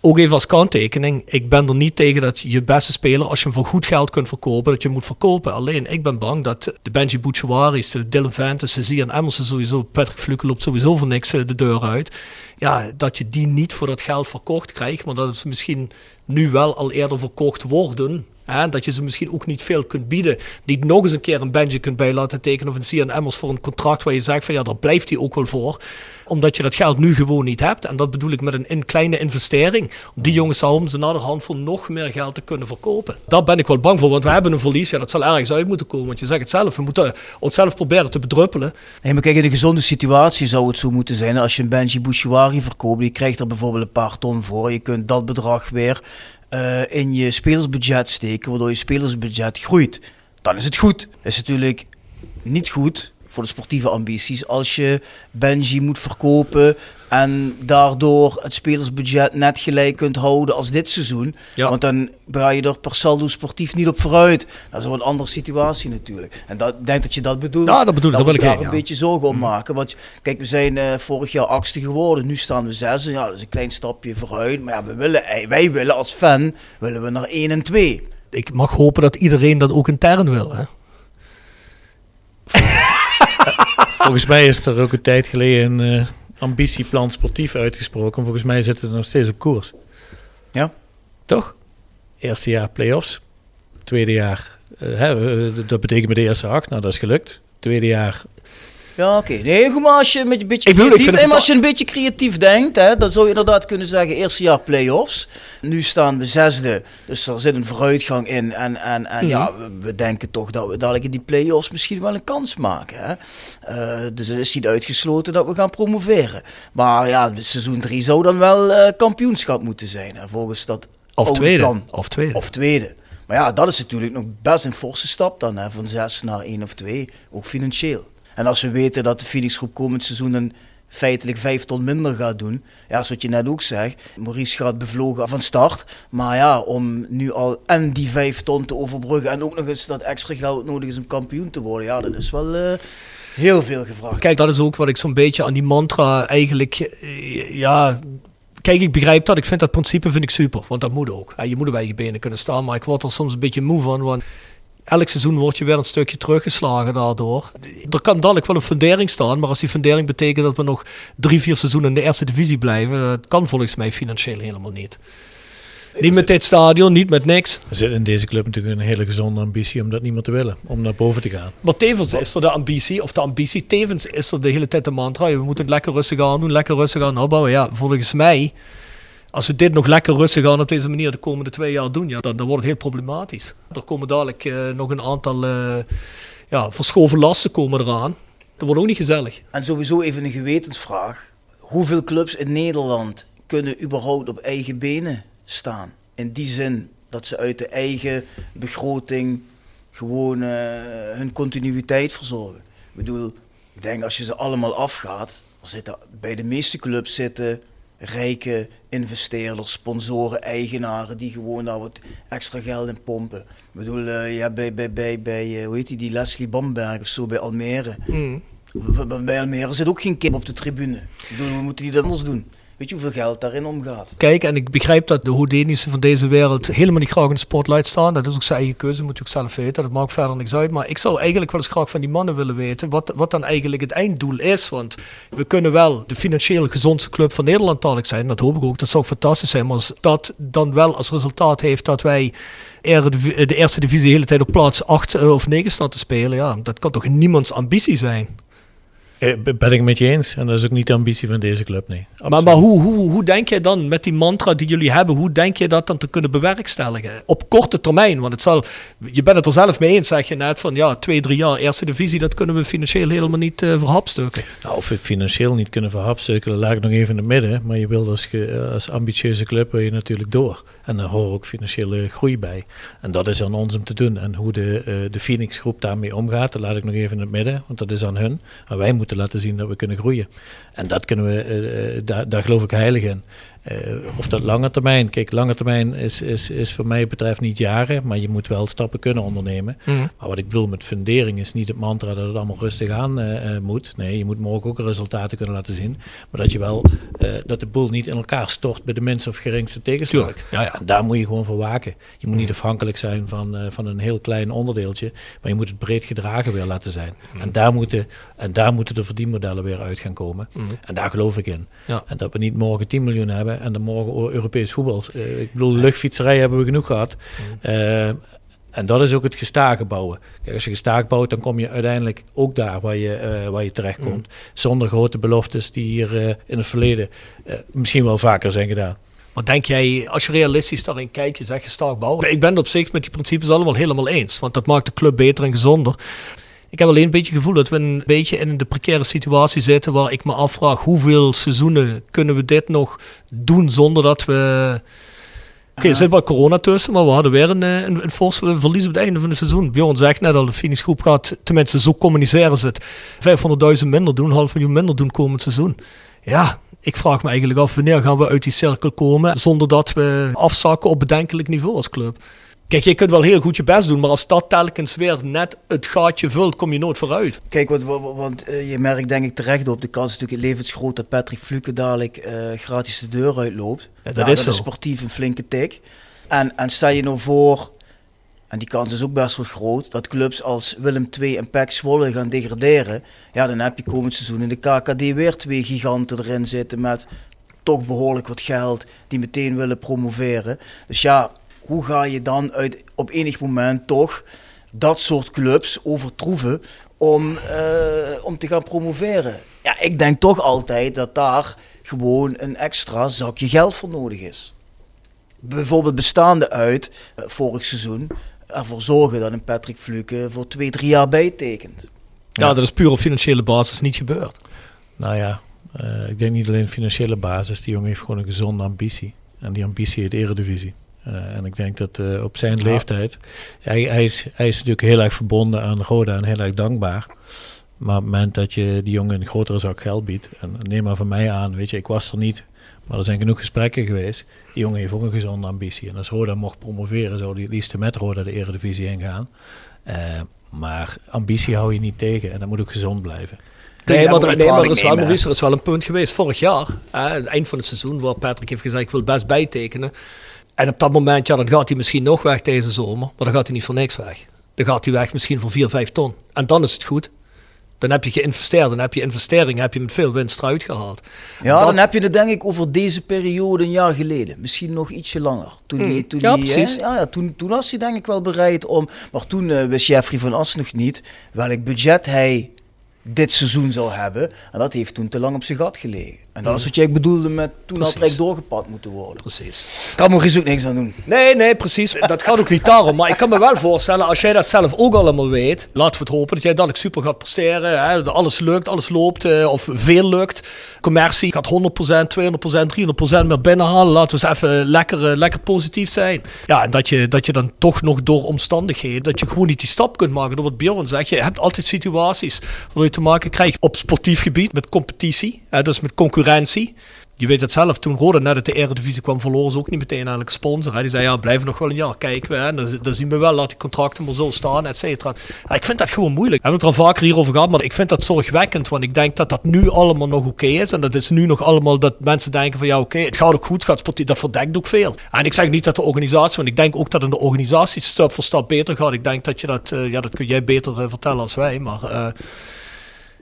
ook even als kanttekening, ik ben er niet tegen dat je beste speler, als je hem voor goed geld kunt verkopen, dat je moet verkopen. Alleen, ik ben bang dat de Benji Bouchouaris, de Dylan Ventes, de en Emerson sowieso, Patrick Fluke loopt sowieso voor niks de deur uit. Ja, dat je die niet voor dat geld verkocht krijgt, maar dat ze misschien nu wel al eerder verkocht worden. Dat je ze misschien ook niet veel kunt bieden. Niet nog eens een keer een Benji kunt bij laten tekenen of een Cian Emmers voor een contract waar je zegt van ja, daar blijft hij ook wel voor omdat je dat geld nu gewoon niet hebt. En dat bedoel ik met een, een kleine investering. Om die jongens om ze naderhand voor nog meer geld te kunnen verkopen. Daar ben ik wel bang voor, want we hebben een verlies. Ja, dat zal ergens uit moeten komen. Want je zegt het zelf, we moeten onszelf proberen te bedruppelen. Nee, maar kijk, in een gezonde situatie zou het zo moeten zijn. Als je een Benji Bouchouari verkoopt, je krijgt er bijvoorbeeld een paar ton voor. Je kunt dat bedrag weer uh, in je spelersbudget steken, waardoor je spelersbudget groeit. Dan is het goed. is natuurlijk niet goed voor de sportieve ambities als je Benji moet verkopen en daardoor het spelersbudget net gelijk kunt houden als dit seizoen. Ja. Want dan ga je er per saldo sportief niet op vooruit. Dat is een andere situatie natuurlijk. En dat, ik denk dat je dat bedoelt. Ja, dat bedoel ik. Dat wil ik daar een beetje zorgen om maken. Want kijk, we zijn uh, vorig jaar achtste geworden. Nu staan we zes. Ja, dat is een klein stapje vooruit. Maar ja, we willen, wij willen als fan willen we naar 1 en 2. Ik mag hopen dat iedereen dat ook intern wil. Hè? [LAUGHS] Volgens mij is er ook een tijd geleden uh, ambitieplan sportief uitgesproken. Volgens mij zitten ze nog steeds op koers. Ja. Toch? Eerste jaar play-offs. Tweede jaar, uh, hè, dat betekent met de eerste acht. Nou, dat is gelukt. Tweede jaar ja, oké. Okay. Nee, maar als je een beetje creatief, als je een beetje creatief denkt, hè, dan zou je inderdaad kunnen zeggen, eerste jaar play-offs. Nu staan we zesde, dus er zit een vooruitgang in. En, en, en mm -hmm. ja, we, we, denken toch dat we dadelijk in die play-offs misschien wel een kans maken. Hè. Uh, dus het is niet uitgesloten dat we gaan promoveren. Maar ja, seizoen 3 zou dan wel uh, kampioenschap moeten zijn, hè, volgens dat of tweede. Plan. Of tweede. Of tweede. Maar ja, dat is natuurlijk nog best een forse stap dan, hè, van zes naar één of twee, ook financieel. En als we weten dat de Phoenix Groep komend seizoen een feitelijk vijf ton minder gaat doen. Ja, zoals wat je net ook zegt. Maurice gaat bevlogen van start. Maar ja, om nu al en die vijf ton te overbruggen en ook nog eens dat extra geld nodig is om kampioen te worden. Ja, dat is wel uh, heel veel gevraagd. Kijk, dat is ook wat ik zo'n beetje aan die mantra eigenlijk, uh, ja... Kijk, ik begrijp dat. Ik vind dat principe vind ik super. Want dat moet ook. Je moet bij je benen kunnen staan. Maar ik word er soms een beetje moe van. Want elk seizoen word je weer een stukje teruggeslagen daardoor. Er kan dadelijk wel een fundering staan, maar als die fundering betekent dat we nog drie, vier seizoenen in de eerste divisie blijven, dat kan volgens mij financieel helemaal niet. Niet met dit stadion, niet met niks. Er zit in deze club natuurlijk een hele gezonde ambitie om dat niemand te willen, om naar boven te gaan. Maar tevens is er de ambitie, of de ambitie, tevens is er de hele tijd de mantra, we moeten het lekker rustig aan doen, lekker rustig aan opbouwen. Ja, volgens mij als we dit nog lekker rustig aan op deze manier de komende twee jaar doen, ja, dan, dan wordt het heel problematisch. Er komen dadelijk uh, nog een aantal uh, ja, verschoven lasten komen eraan. Dat wordt ook niet gezellig. En sowieso even een gewetensvraag. Hoeveel clubs in Nederland kunnen überhaupt op eigen benen staan. In die zin dat ze uit de eigen begroting gewoon eh, hun continuïteit verzorgen. Ik bedoel, ik denk als je ze allemaal afgaat, zitten, bij de meeste clubs zitten rijke investeerders, sponsoren, eigenaren die gewoon daar wat extra geld in pompen. Ik bedoel, uh, ja, bij, bij, bij, bij uh, hoe heet die, die Leslie Bamberg of zo bij Almere. Mm. Bij Almere zit ook geen kip op de tribune. Ik bedoel, hoe moeten die dat anders doen? Weet je hoeveel geld daarin omgaat? Kijk, en ik begrijp dat de Houdinissen van deze wereld helemaal niet graag in de spotlight staan. Dat is ook zijn eigen keuze, moet je ook zelf weten. Dat maakt verder niks uit. Maar ik zou eigenlijk wel eens graag van die mannen willen weten wat, wat dan eigenlijk het einddoel is. Want we kunnen wel de financieel gezondste club van Nederland dadelijk zijn. Dat hoop ik ook. Dat zou fantastisch zijn. Maar als dat dan wel als resultaat heeft dat wij de eerste divisie de hele tijd op plaats 8 of 9 staan te spelen. Ja, dat kan toch niemands ambitie zijn? Eh, ben ik met je eens. En dat is ook niet de ambitie van deze club, nee. Maar, maar hoe, hoe, hoe denk je dan met die mantra die jullie hebben, hoe denk je dat dan te kunnen bewerkstelligen? Op korte termijn, want het zal, je bent het er zelf mee eens, zeg je net van ja, twee, drie jaar eerste divisie, dat kunnen we financieel helemaal niet uh, verhapstukken. Nou, of we financieel niet kunnen verhapstukken, laat ik nog even in het midden. Maar je wilt als, als ambitieuze club wil je natuurlijk door. En daar hoort ook financiële groei bij. En dat is aan ons om te doen. En hoe de, uh, de Phoenix groep daarmee omgaat, dat laat ik nog even in het midden, want dat is aan hun. Maar wij moeten te laten zien dat we kunnen groeien. En dat kunnen we, uh, daar, daar geloof ik heilig in. Uh, of dat lange termijn. Kijk, lange termijn is, is, is voor mij betreft niet jaren, maar je moet wel stappen kunnen ondernemen. Mm. Maar wat ik bedoel met fundering is niet het mantra dat het allemaal rustig aan uh, uh, moet. Nee, je moet morgen ook resultaten kunnen laten zien. Maar dat je wel, dat de boel niet in elkaar stort bij de minste of geringste tegenslag. Ja, ja. Daar moet je gewoon voor waken. Je moet niet afhankelijk zijn van, van een heel klein onderdeeltje, maar je moet het breed gedragen weer laten zijn. Mm. En, daar moeten, en daar moeten de verdienmodellen weer uit gaan komen. Mm. En daar geloof ik in. Ja. En dat we niet morgen 10 miljoen hebben en dan morgen Europees voetbal. Uh, ik bedoel, luchtfietserij hebben we genoeg gehad. Uh, en dat is ook het gestaag bouwen. Kijk, als je gestaag bouwt, dan kom je uiteindelijk ook daar waar je, uh, waar je terecht komt. Mm. Zonder grote beloftes die hier in het verleden misschien wel vaker zijn gedaan. Maar denk jij, als je realistisch daarin kijkt, je zegt gestaag bouwen. Ik ben het op zich met die principes allemaal helemaal eens. Want dat maakt de club beter en gezonder. Ik heb alleen een beetje het gevoel dat we een beetje in de precaire situatie zitten waar ik me afvraag hoeveel seizoenen kunnen we dit nog doen zonder dat we... Oké, okay, er zit wel corona tussen, maar we hadden weer een, een, een fors verlies op het einde van het seizoen. Bjorn zegt net al, de Phoenix groep gaat, tenminste zo communiceren ze het, 500.000 minder doen, half miljoen minder doen komend seizoen. Ja, ik vraag me eigenlijk af wanneer gaan we uit die cirkel komen zonder dat we afzakken op bedenkelijk niveau als club. Kijk, je kunt wel heel goed je best doen, maar als dat telkens weer net het gaatje vult, kom je nooit vooruit. Kijk, want, want uh, je merkt denk ik terecht op, de kans natuurlijk levensgroot dat Patrick Fluke dadelijk uh, gratis de deur uitloopt. Ja, dat is dat zo. sportief een flinke tik. En, en stel je nou voor, en die kans is ook best wel groot, dat clubs als Willem II en PEC Zwolle gaan degraderen. Ja, dan heb je komend seizoen in de KKD weer twee giganten erin zitten met toch behoorlijk wat geld, die meteen willen promoveren. Dus ja, hoe ga je dan uit, op enig moment toch dat soort clubs overtroeven om, uh, om te gaan promoveren? Ja, ik denk toch altijd dat daar gewoon een extra zakje geld voor nodig is. Bijvoorbeeld bestaande uit uh, vorig seizoen ervoor zorgen dat een Patrick Fluke voor twee, drie jaar bijtekent. Ja, ja, dat is puur op financiële basis niet gebeurd. Nou ja, uh, ik denk niet alleen financiële basis. Die jongen heeft gewoon een gezonde ambitie. En die ambitie heet Eredivisie. Uh, en ik denk dat uh, op zijn ja. leeftijd, hij, hij, is, hij is natuurlijk heel erg verbonden aan Roda en heel erg dankbaar. Maar op het moment dat je die jongen een grotere zak geld biedt, en neem maar van mij aan, weet je, ik was er niet, maar er zijn genoeg gesprekken geweest. Die jongen heeft ook een gezonde ambitie. En als Roda mocht promoveren, zou die liefst met Roda de Eredivisie ingaan. Uh, maar ambitie hou je niet tegen en dat moet ook gezond blijven. Nee, maar, er, nee, maar er, is wel, Maurice, er is wel een punt geweest vorig jaar, aan het eind van het seizoen, waar Patrick heeft gezegd: Ik wil best bijtekenen. En op dat moment, ja, dan gaat hij misschien nog weg deze zomer. Maar dan gaat hij niet voor niks weg. Dan gaat hij weg misschien voor 4, 5 ton. En dan is het goed. Dan heb je geïnvesteerd. Dan heb je investeringen heb je met veel winst eruit gehaald. Ja, dat... dan heb je het denk ik over deze periode een jaar geleden. Misschien nog ietsje langer. Toen die, toen ja, die, precies. Hè, ja, ja, toen, toen was hij denk ik wel bereid om... Maar toen uh, wist Jeffrey van As nog niet welk budget hij dit seizoen zou hebben. En dat heeft toen te lang op zijn gat gelegen. En dat is wat jij bedoelde met toen had er doorgepakt moeten worden. Precies. Kan Maurice ook niks aan doen. Nee, nee, precies. Dat gaat ook niet daarom. Maar ik kan me wel voorstellen, als jij dat zelf ook allemaal weet, laten we het hopen dat jij dadelijk super gaat presteren. Hè, dat alles lukt, alles loopt, eh, of veel lukt. Commercie gaat 100%, 200%, 300% meer binnenhalen. Laten we eens even lekker, eh, lekker positief zijn. Ja, en dat je, dat je dan toch nog door omstandigheden, dat je gewoon niet die stap kunt maken. Door wat Bjorn zegt, je hebt altijd situaties waardoor je te maken krijgt op sportief gebied met competitie, hè, dus met concurrentie. Je weet het zelf, toen Roda net uit de Eredivisie kwam, verloren ze ook niet meteen eigenlijk sponsor. Hè. Die zei, ja, blijven nog wel een jaar kijken. Hè. Dan, zien we wel, laat die contracten maar zo staan, et cetera. Ik vind dat gewoon moeilijk. We hebben het er al vaker hierover gehad, maar ik vind dat zorgwekkend. Want ik denk dat dat nu allemaal nog oké is. En dat is nu nog allemaal dat mensen denken van, ja, oké, het gaat ook goed, gaat. Dat verdekt ook veel. En ik zeg niet dat de organisatie, want ik denk ook dat in de organisatie stap voor stap beter gaat. Ik denk dat je dat, eh, ja, dat kun jij beter eh, vertellen als wij. Maar... eh,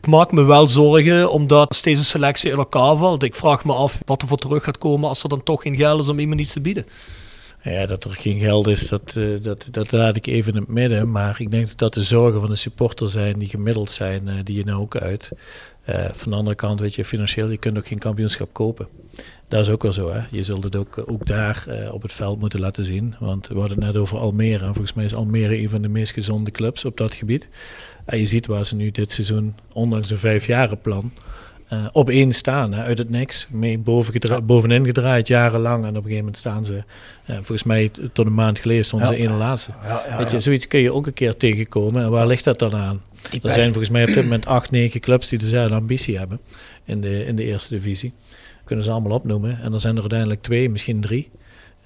ik maak me wel zorgen omdat als deze selectie in elkaar valt. Ik vraag me af wat er voor terug gaat komen als er dan toch geen geld is om iemand iets te bieden. Ja, dat er geen geld is, dat, eh, dat, dat laat ik even in het midden. Maar ik denk dat de zorgen van de supporter zijn die gemiddeld zijn, eh, die je nou ook uit. Eh, van de andere kant, weet je, financieel, je kunt ook geen kampioenschap kopen. Dat is ook wel zo, hè. Je zult het ook, ook daar eh, op het veld moeten laten zien. Want we hadden het net over Almere. En volgens mij is Almere een van de meest gezonde clubs op dat gebied. En je ziet waar ze nu dit seizoen, ondanks een vijfjarenplan, eh op één staan, hè, uit het niks. Mee boven gedra- bovenin gedraaid, jarenlang. En op een gegeven moment staan ze, eh, volgens mij tot een maand geleden, stonden ze ene laatste. Weet je, zoiets kun je ook een keer tegenkomen. En waar ligt dat dan aan? Er zijn volgens mij op dit moment acht, negen clubs die dezelfde ambitie hebben in de, in de eerste divisie. Kunnen ze allemaal opnoemen. En dan zijn er uiteindelijk twee, misschien drie,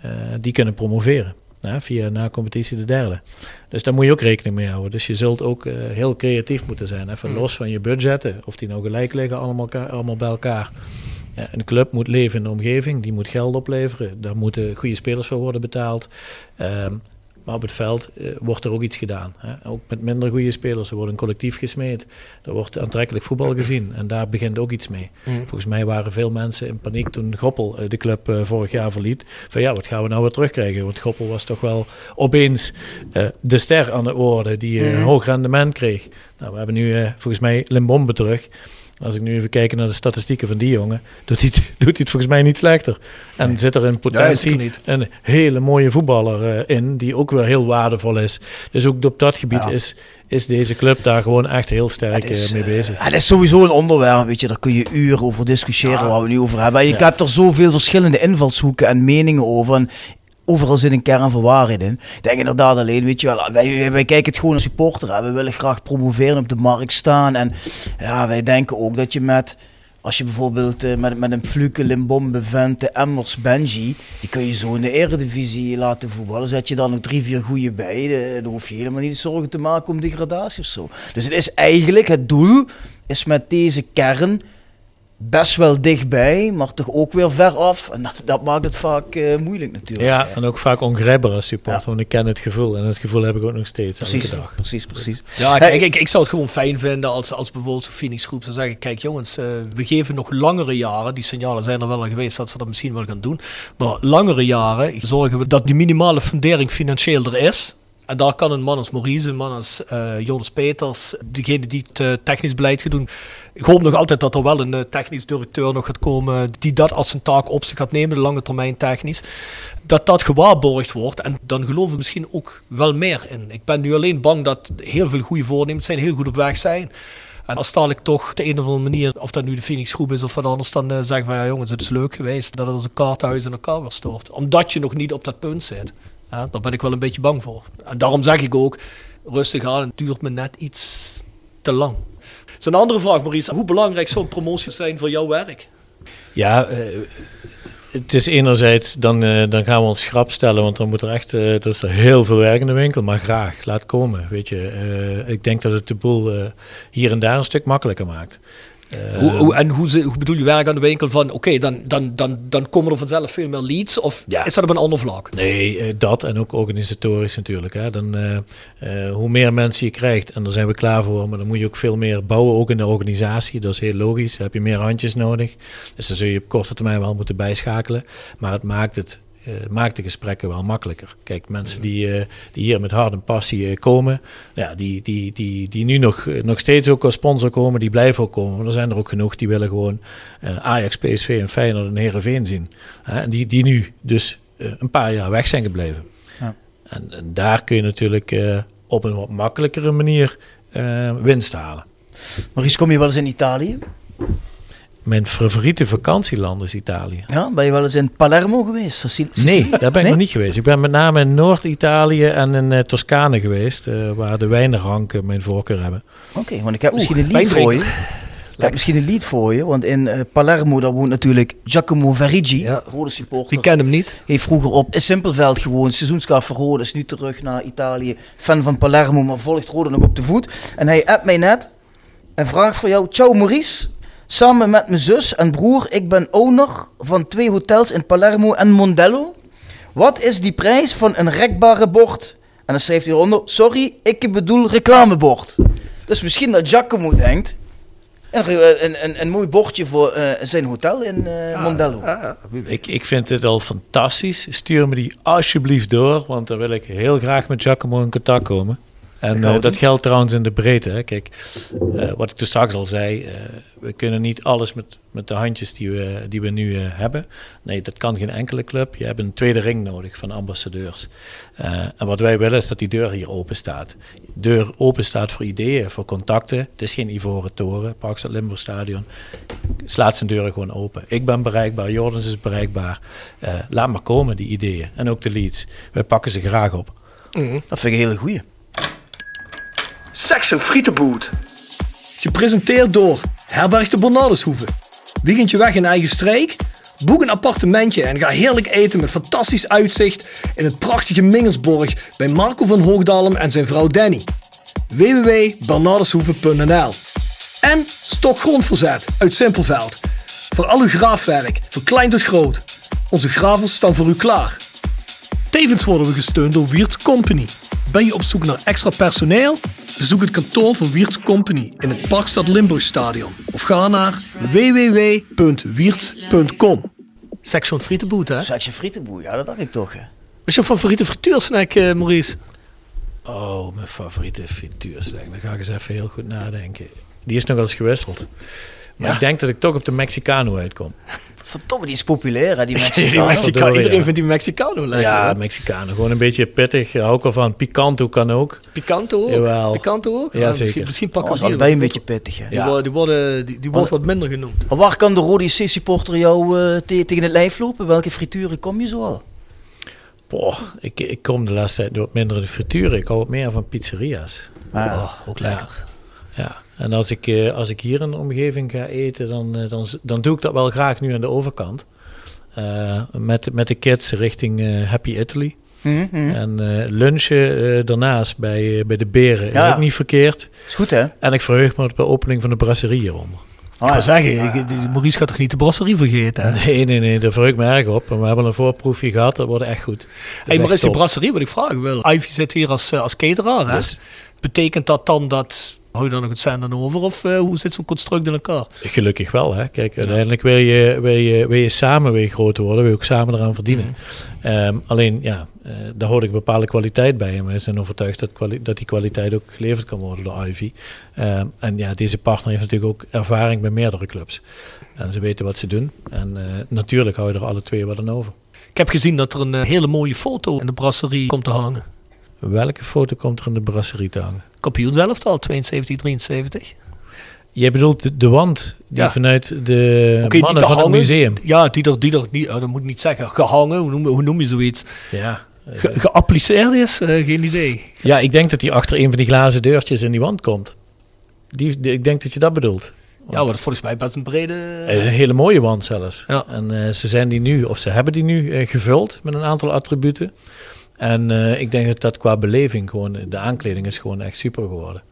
eh, die kunnen promoveren. Ja, via na competitie de derde. Dus daar moet je ook rekening mee houden. Dus je zult ook eh, heel creatief moeten zijn. Even los van je budgetten. Of die nou gelijk liggen, allemaal, allemaal bij elkaar. Ja, een club moet leven in de omgeving. Die moet geld opleveren. Daar moeten goede spelers voor worden betaald. Ehm, maar op het veld eh, wordt er ook iets gedaan. Hè? Ook met minder goede spelers. Er wordt een collectief gesmeed. Er wordt aantrekkelijk voetbal gezien. En daar begint ook iets mee. Volgens mij waren veel mensen in paniek toen Goppel eh, de club eh, vorig jaar verliet. Van ja, wat gaan we nou weer terugkrijgen? Want Goppel was toch wel opeens de ster aan het worden die eh, een hoog rendement kreeg. Nou, we hebben nu volgens mij Limbombe terug. Als ik nu even kijk naar de statistieken van die jongen, doet hij, [LAUGHS] doet hij het volgens mij niet slechter. En zit er in potentie niet. een hele mooie voetballer eh, in, die ook weer heel waardevol is. Dus ook op dat gebied Ja. is, is deze club daar gewoon echt heel sterk is, eh, mee eh, bezig. Het is sowieso een onderwerp, weet je, daar kun je uren over discussiëren waar we nu over hebben. En je hebt er zoveel verschillende invalshoeken en meningen over. En overal zit een kern van waarheid in. Ik denk inderdaad alleen, weet je wel, wij, wij, kijken het gewoon als supporter. We willen graag promoveren, op de markt staan. En ja, wij denken ook dat je met... Als je bijvoorbeeld eh, met, met een Fluke, Limbombe, Vente, Emmers, Benji, die kun je zo in de eredivisie laten voetballen. Zet je dan nog drie, vier goede bij, eh, dan hoef je helemaal niet zorgen te maken om degradatie of zo. Dus het is eigenlijk, het doel is met deze kern best wel dichtbij, maar toch ook weer ver af. En dat, dat maakt het vaak eh, moeilijk natuurlijk. Ja, en ook vaak ongrijpbaar als supporter, Ja. want ik ken het gevoel. En het gevoel heb ik ook nog steeds precies, elke dag. precies, precies. Ja, Hey, kijk, ik, ik zou het gewoon fijn vinden als, als bijvoorbeeld zo'n Phoenix groep zou zeggen, kijk jongens, eh, we geven nog langere jaren, die signalen zijn er wel al geweest dat ze dat misschien wel gaan doen, maar langere jaren zorgen we dat die minimale fundering financieel er is. En daar kan een man als Maurice, een man als eh, Jonas Peters, degene die het eh, technisch beleid gaat doen. Ik hoop nog altijd dat er wel een eh, technisch directeur nog gaat komen die dat als zijn taak op zich gaat nemen, de lange termijn technisch. Dat dat gewaarborgd wordt en dan geloven we misschien ook wel meer in. Ik ben nu alleen bang dat heel veel goede voornemens zijn, heel goed op weg zijn. En als dadelijk toch op de een of andere manier, of dat nu de Phoenix groep is of wat anders, dan zeggen van ja jongens, het is leuk geweest dat het als een kaarthuis in elkaar weer stort. Omdat je nog niet op dat punt zit. Ja, daar ben ik wel een beetje bang voor. En daarom zeg ik ook, rustig aan, het duurt me net iets te lang. Dat is een andere vraag, Maurice. Hoe belangrijk zou promoties zijn voor jouw werk? Ja, eh, het is enerzijds, dan, eh, dan gaan we ons schrap stellen, want dan moet er echt, er is er heel veel werk in de winkel, maar graag, laat komen. Weet je, ik denk dat het de boel hier en daar een stuk makkelijker maakt. Eh, Hoe, hoe, en hoe, ze- hoe bedoel je werk aan de winkel van, oké, dan, dan, dan, dan komen er vanzelf veel meer leads? Of Ja. is dat op een ander vlak? Nee, eh, dat en ook organisatorisch natuurlijk. Hè. Dan, eh, hoe meer mensen je krijgt, en daar zijn we klaar voor, maar dan moet je ook veel meer bouwen, ook in de organisatie. Dat is heel logisch. Dan heb je meer handjes nodig. Dus dan zul je op korte termijn wel moeten bijschakelen. Maar het maakt het maakt de gesprekken wel makkelijker. Kijk, mensen die, eh, die hier met hart en passie eh, komen, ja, die, die, die, die nu nog, eh, nog steeds ook als sponsor komen, die blijven ook komen. Maar er zijn er ook genoeg die willen gewoon eh, Ajax, PSV en Feyenoord en Heerenveen zien. En die, die nu dus eh, een paar jaar weg zijn gebleven. Ja. En, en daar kun je natuurlijk eh, op een wat makkelijkere manier eh, winst halen. Maurice, kom je wel eens in Italië? Mijn favoriete vakantieland is Italië. Ja, ben je wel eens in Palermo geweest? Nee, daar ben ik Nee? nog niet geweest. Ik ben met name in Noord-Italië en in eh, Toscane geweest, eh, waar de wijnranken mijn voorkeur hebben. Oké, want ik heb Oeh, misschien een lied voor je. Ik heb misschien een lied voor je, want in eh, Palermo daar woont natuurlijk Giacomo Verigi, Ja. rode supporter. Wie kent hem niet? Heeft vroeger op Simpelveld gewoond, seizoenskaart voor Rode, is nu terug naar Italië. Fan van Palermo, maar volgt Rode nog op de voet. En hij appt mij net en vraagt voor jou, ciao Maurice, samen met mijn zus en broer, ik ben owner van twee hotels in Palermo en Mondello. Wat is die prijs van een rekbare bord? En dan schrijft hij eronder, sorry, ik bedoel reclamebord. Dus misschien dat Giacomo denkt, een, een, een, een mooi bordje voor eh, zijn hotel in eh, Mondello. Ik, ik vind dit al fantastisch. Stuur me die alsjeblieft door, want dan wil ik heel graag met Giacomo in contact komen. En eh, dat geldt trouwens in de breedte. Hè. Kijk, eh, wat ik toen straks al zei, eh, we kunnen niet alles met, met de handjes die we, die we nu eh, hebben. Nee, dat kan geen enkele club. Je hebt een tweede ring nodig van ambassadeurs. Eh, en wat wij willen is dat die deur hier open staat. De deur open staat voor ideeën, voor contacten. Het is geen ivoren toren, Parkstad Limburg Stadion. Slaat zijn deuren gewoon open. Ik ben bereikbaar, Jordans is bereikbaar. Eh, laat maar komen, die ideeën. En ook de leads. Wij pakken ze graag op. Dat vind ik een hele goeie. Section Frietenboot. Gepresenteerd door Herberg de Bernardeshoeve. Weekendje weg in eigen streek? Boek een appartementje en ga heerlijk eten met fantastisch uitzicht in het prachtige Mingersborg bij Marco van Hoogdalem en zijn vrouw Danny. www.bernardeshoeve.nl En Stokgrondverzet uit Simpelveld. Voor al uw graafwerk, van klein tot groot. Onze gravels staan voor u klaar. Tevens worden we gesteund door Wiert's Company. Ben je op zoek naar extra personeel? Bezoek het kantoor van Wiert's Company in het Parkstad Limburg Stadion. Of ga naar www.wiertz.com. Section frietenboet, hè? Seksje frietenboer, ja, dat dacht ik toch. Hè. Wat is je favoriete frituursnack, eh, Maurice? Oh, mijn favoriete frituursnack. Dan ga ik eens even heel goed nadenken. Die is nog wel eens gewisseld. Maar Ja. ik denk dat ik toch op de Mexicano uitkom. Verdomme, die is populair, hè, die [LAUGHS] Die Mexicaan. Mexica verdorie, Iedereen ja. vindt die Mexicano lekker. ja, hè? Mexicano. Gewoon een beetje pittig. Hou ik wel van. Picanto kan ook. Picanto ook? Jawel. Picanto ook? Ja, misschien, zeker. Misschien Oh, pakken is we die. allebei een beetje pittig, hè. Die, worden, die, worden, die, die wordt wat minder genoemd. Maar waar kan de Rode C-supporter jou eh, te- tegen het lijf lopen? Welke frituren kom je zo al? Boah, ik, ik kom de laatste tijd wat minder in de frituren. Ik hou wat meer van pizzeria's. Oh, ook lekker. Ja, en als ik, eh, als ik hier in de omgeving ga eten, dan, eh, dan, dan doe ik dat wel graag nu aan de overkant. Eh, met, met de kids richting eh, Happy Italy. Mhm, mhm. En eh, lunchen eh, daarnaast bij, eh, bij de Beren Ja. is ook niet verkeerd. Is goed, hè? En ik verheug me op de opening van de brasserie hieronder. Ah, ik zeggen, ik- die- Maurice gaat toch niet de brasserie vergeten? Hè? Nee, nee, nee, daar verheug ik me erg op. En we hebben een voorproefje gehad, dat wordt echt goed. Dat Hey, maar is die brasserie wat ik vragen wil? Ivy zit hier als, als cateraar. Hè? Yes. Betekent dat dan dat. Hou je dan nog het zenden over? Of eh, hoe zit zo'n construct in elkaar? Gelukkig wel. Hè. Kijk, uiteindelijk wil je, wil, je, wil je samen weer groter worden. Wil je ook samen eraan verdienen. Ehm, alleen, ja, eh, daar hoort ik een bepaalde kwaliteit bij. En we zijn overtuigd dat, dat die kwaliteit ook geleverd kan worden door Ivy. Ehm, en ja, deze partner heeft natuurlijk ook ervaring bij meerdere clubs. En ze weten wat ze doen. En eh, natuurlijk hou je er alle twee wat aan over. Ik heb gezien dat er een hele mooie foto in de brasserie komt te hangen. Welke foto komt er in de brasserie te hangen? Kampioen zelf al, 72, 73. Jij bedoelt de, wand die Ja. vanuit de mannen van het museum. Ja, die er, die er niet, oh, dat moet ik niet zeggen, gehangen, hoe noem, hoe noem je zoiets? Ja, eh, Ge, geappliceerd is? Eh, geen idee. ja, ik denk dat die achter een van die glazen deurtjes in die wand komt. Die, die- ik denk dat je dat bedoelt. Ja, is volgens mij best een brede... Een hele mooie wand zelfs. Ja. En eh, ze zijn die nu, of ze hebben die nu eh, gevuld met een aantal attributen. En eh, ik denk dat dat qua beleving gewoon, de aankleding is gewoon echt super geworden.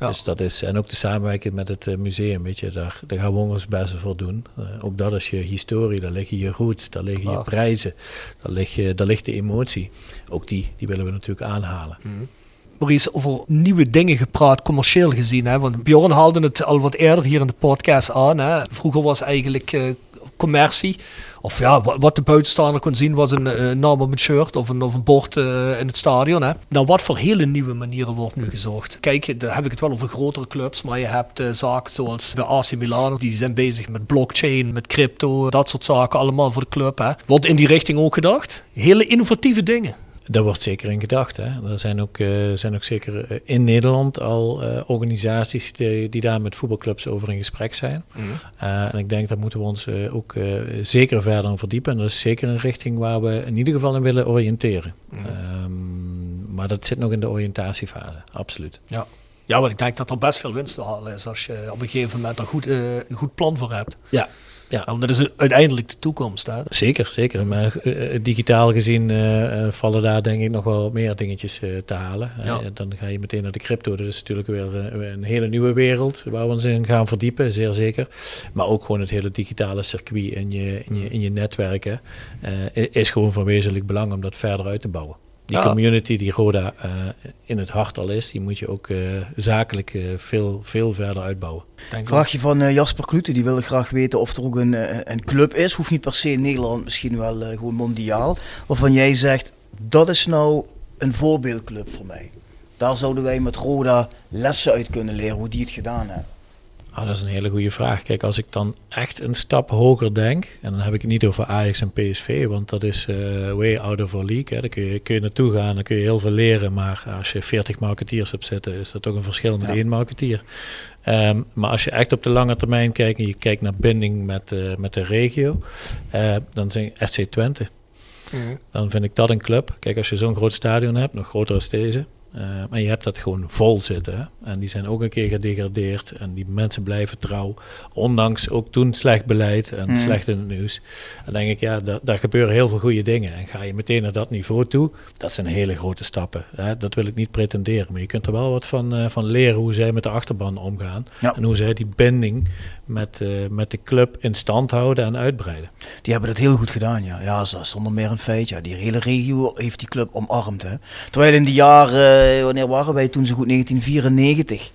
Ja. Dus dat is, en ook de samenwerking met het eh, museum, weet je, daar, daar gaan we ons best voor doen. Eh, ook dat is je historie, daar liggen je roots, daar liggen je prijzen, daar, ligt je, daar ligt de emotie. Ook die, die willen we natuurlijk aanhalen. Maurice, over nieuwe dingen gepraat, commercieel gezien. Hè? Want Bjorn haalde het al wat eerder hier in de podcast aan. Hè? Vroeger was eigenlijk, commercie. Of ja, wa- wat de buitenstaander kon zien was een eh, naam op een shirt of een, of een bord eh, in het stadion. Hè. Nou, wat voor hele nieuwe manieren wordt nu gezocht? Kijk, daar heb ik het wel over grotere clubs, maar je hebt eh, zaken zoals de AC Milan, die zijn bezig met blockchain, met crypto, dat soort zaken allemaal voor de club. Hè. Wordt in die richting ook gedacht? Hele innovatieve dingen. Daar wordt zeker in gedacht. Hè. Er zijn ook, eh, zijn ook zeker eh, in Nederland al eh, organisaties die, die daar met voetbalclubs over in gesprek zijn. Eh, en ik denk dat moeten we ons ook zeker verder in verdiepen. En dat is zeker een richting waar we in ieder geval in willen oriënteren. Ehm, maar dat zit nog in de oriëntatiefase, absoluut. Ja. ja, want ik denk dat er best veel winst te halen is als je op een gegeven moment er goed, een goed plan voor hebt. Ja, ja. Want dat is uiteindelijk de toekomst. Hè? Zeker, zeker. Maar eh, eh, digitaal gezien eh, vallen daar denk ik nog wel meer dingetjes te halen. Ja. dan ga je meteen naar de crypto. Dat is natuurlijk weer een hele nieuwe wereld waar we ons in gaan verdiepen, zeer zeker. Maar ook gewoon het hele digitale circuit in je, in je, in je netwerken is gewoon van wezenlijk belang om dat verder uit te bouwen. Die Ja. community die Roda eh, in het hart al is, die moet je ook eh, zakelijk eh, veel, veel verder uitbouwen. Denk Vraagje van Jasper Klute, die wilde graag weten of er ook een, een club is. Hoeft niet per se in Nederland, misschien wel eh, gewoon mondiaal. Waarvan jij zegt, dat is nou een voorbeeldclub voor mij. Daar zouden wij met Roda lessen uit kunnen leren, hoe die het gedaan hebben. Ah, dat is een hele goede vraag. Kijk, als ik dan echt een stap hoger denk, en dan heb ik het niet over Ajax en PSV, want dat is eh, way out of our league. Hè. Daar kun je, kun je naartoe gaan, dan kun je heel veel leren, maar als je 40 marketeers hebt zitten, is dat toch een verschil met Ja. één marketeer. Ehm, maar als je echt op de lange termijn kijkt en je kijkt naar binding met, eh, met de regio, eh, dan zijn FC Twente. Dan vind ik dat een club. Kijk, als je zo'n groot stadion hebt, nog groter als deze. Eh, en je hebt dat gewoon vol zitten. Hè? En die zijn ook een keer gedegradeerd. En die mensen blijven trouw. Ondanks ook toen slecht beleid en Mm. slecht in het nieuws. Dan denk ik, ja, daar, daar gebeuren heel veel goede dingen. En ga je meteen naar dat niveau toe, dat zijn hele grote stappen. Hè? Dat wil ik niet pretenderen. Maar je kunt er wel wat van, eh, van leren hoe zij met de achterban omgaan. Ja. En hoe zij die binding met, eh, met de club in stand houden en uitbreiden. Die hebben dat heel goed gedaan, ja. Ja, zonder meer een feit. Ja. Die hele regio heeft die club omarmd. Hè. Terwijl in die jaren, wanneer waren wij toen zo goed? 1994.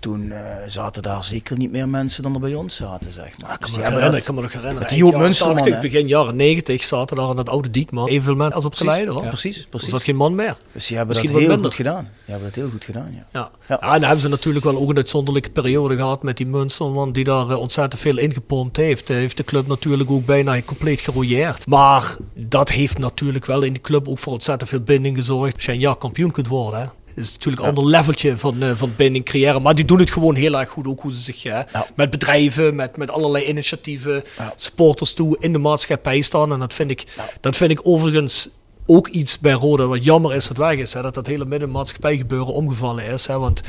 Toen eh, zaten daar zeker niet meer mensen dan er bij ons zaten, zeg maar. Ik Dus kan, die me nog hebben herinneren, ik kan me nog herinneren. Die Munsterman, 80, hè? begin jaren 90 zaten daar in dat oude Diekman. Evenveel mensen als op Geleiden hoor. Ja, precies, Er precies. zat geen man meer. Dus die hebben Misschien dat heel minder. goed gedaan. Die hebben dat heel goed gedaan, ja. Ja. Ja. En dan hebben ze natuurlijk wel ook een uitzonderlijke periode gehad met die Munsterman die daar eh, ontzettend veel ingepompt heeft. Hij heeft de club natuurlijk ook bijna compleet gerouilleerd. Maar dat heeft natuurlijk wel in de club ook voor ontzettend veel binding gezorgd. Als je een jaar kampioen kunt worden, hè. Is natuurlijk een ander leveltje van, eh, van binding creëren. Maar die doen het gewoon heel erg goed. Ook hoe ze zich Ja. met bedrijven, met, met allerlei initiatieven, supporters toe in de maatschappij staan. En dat vind ik, dat vind ik overigens ook iets bij Roda wat jammer is wat weg is. Hè, dat dat hele middenmaatschappij gebeuren omgevallen is. Hè, want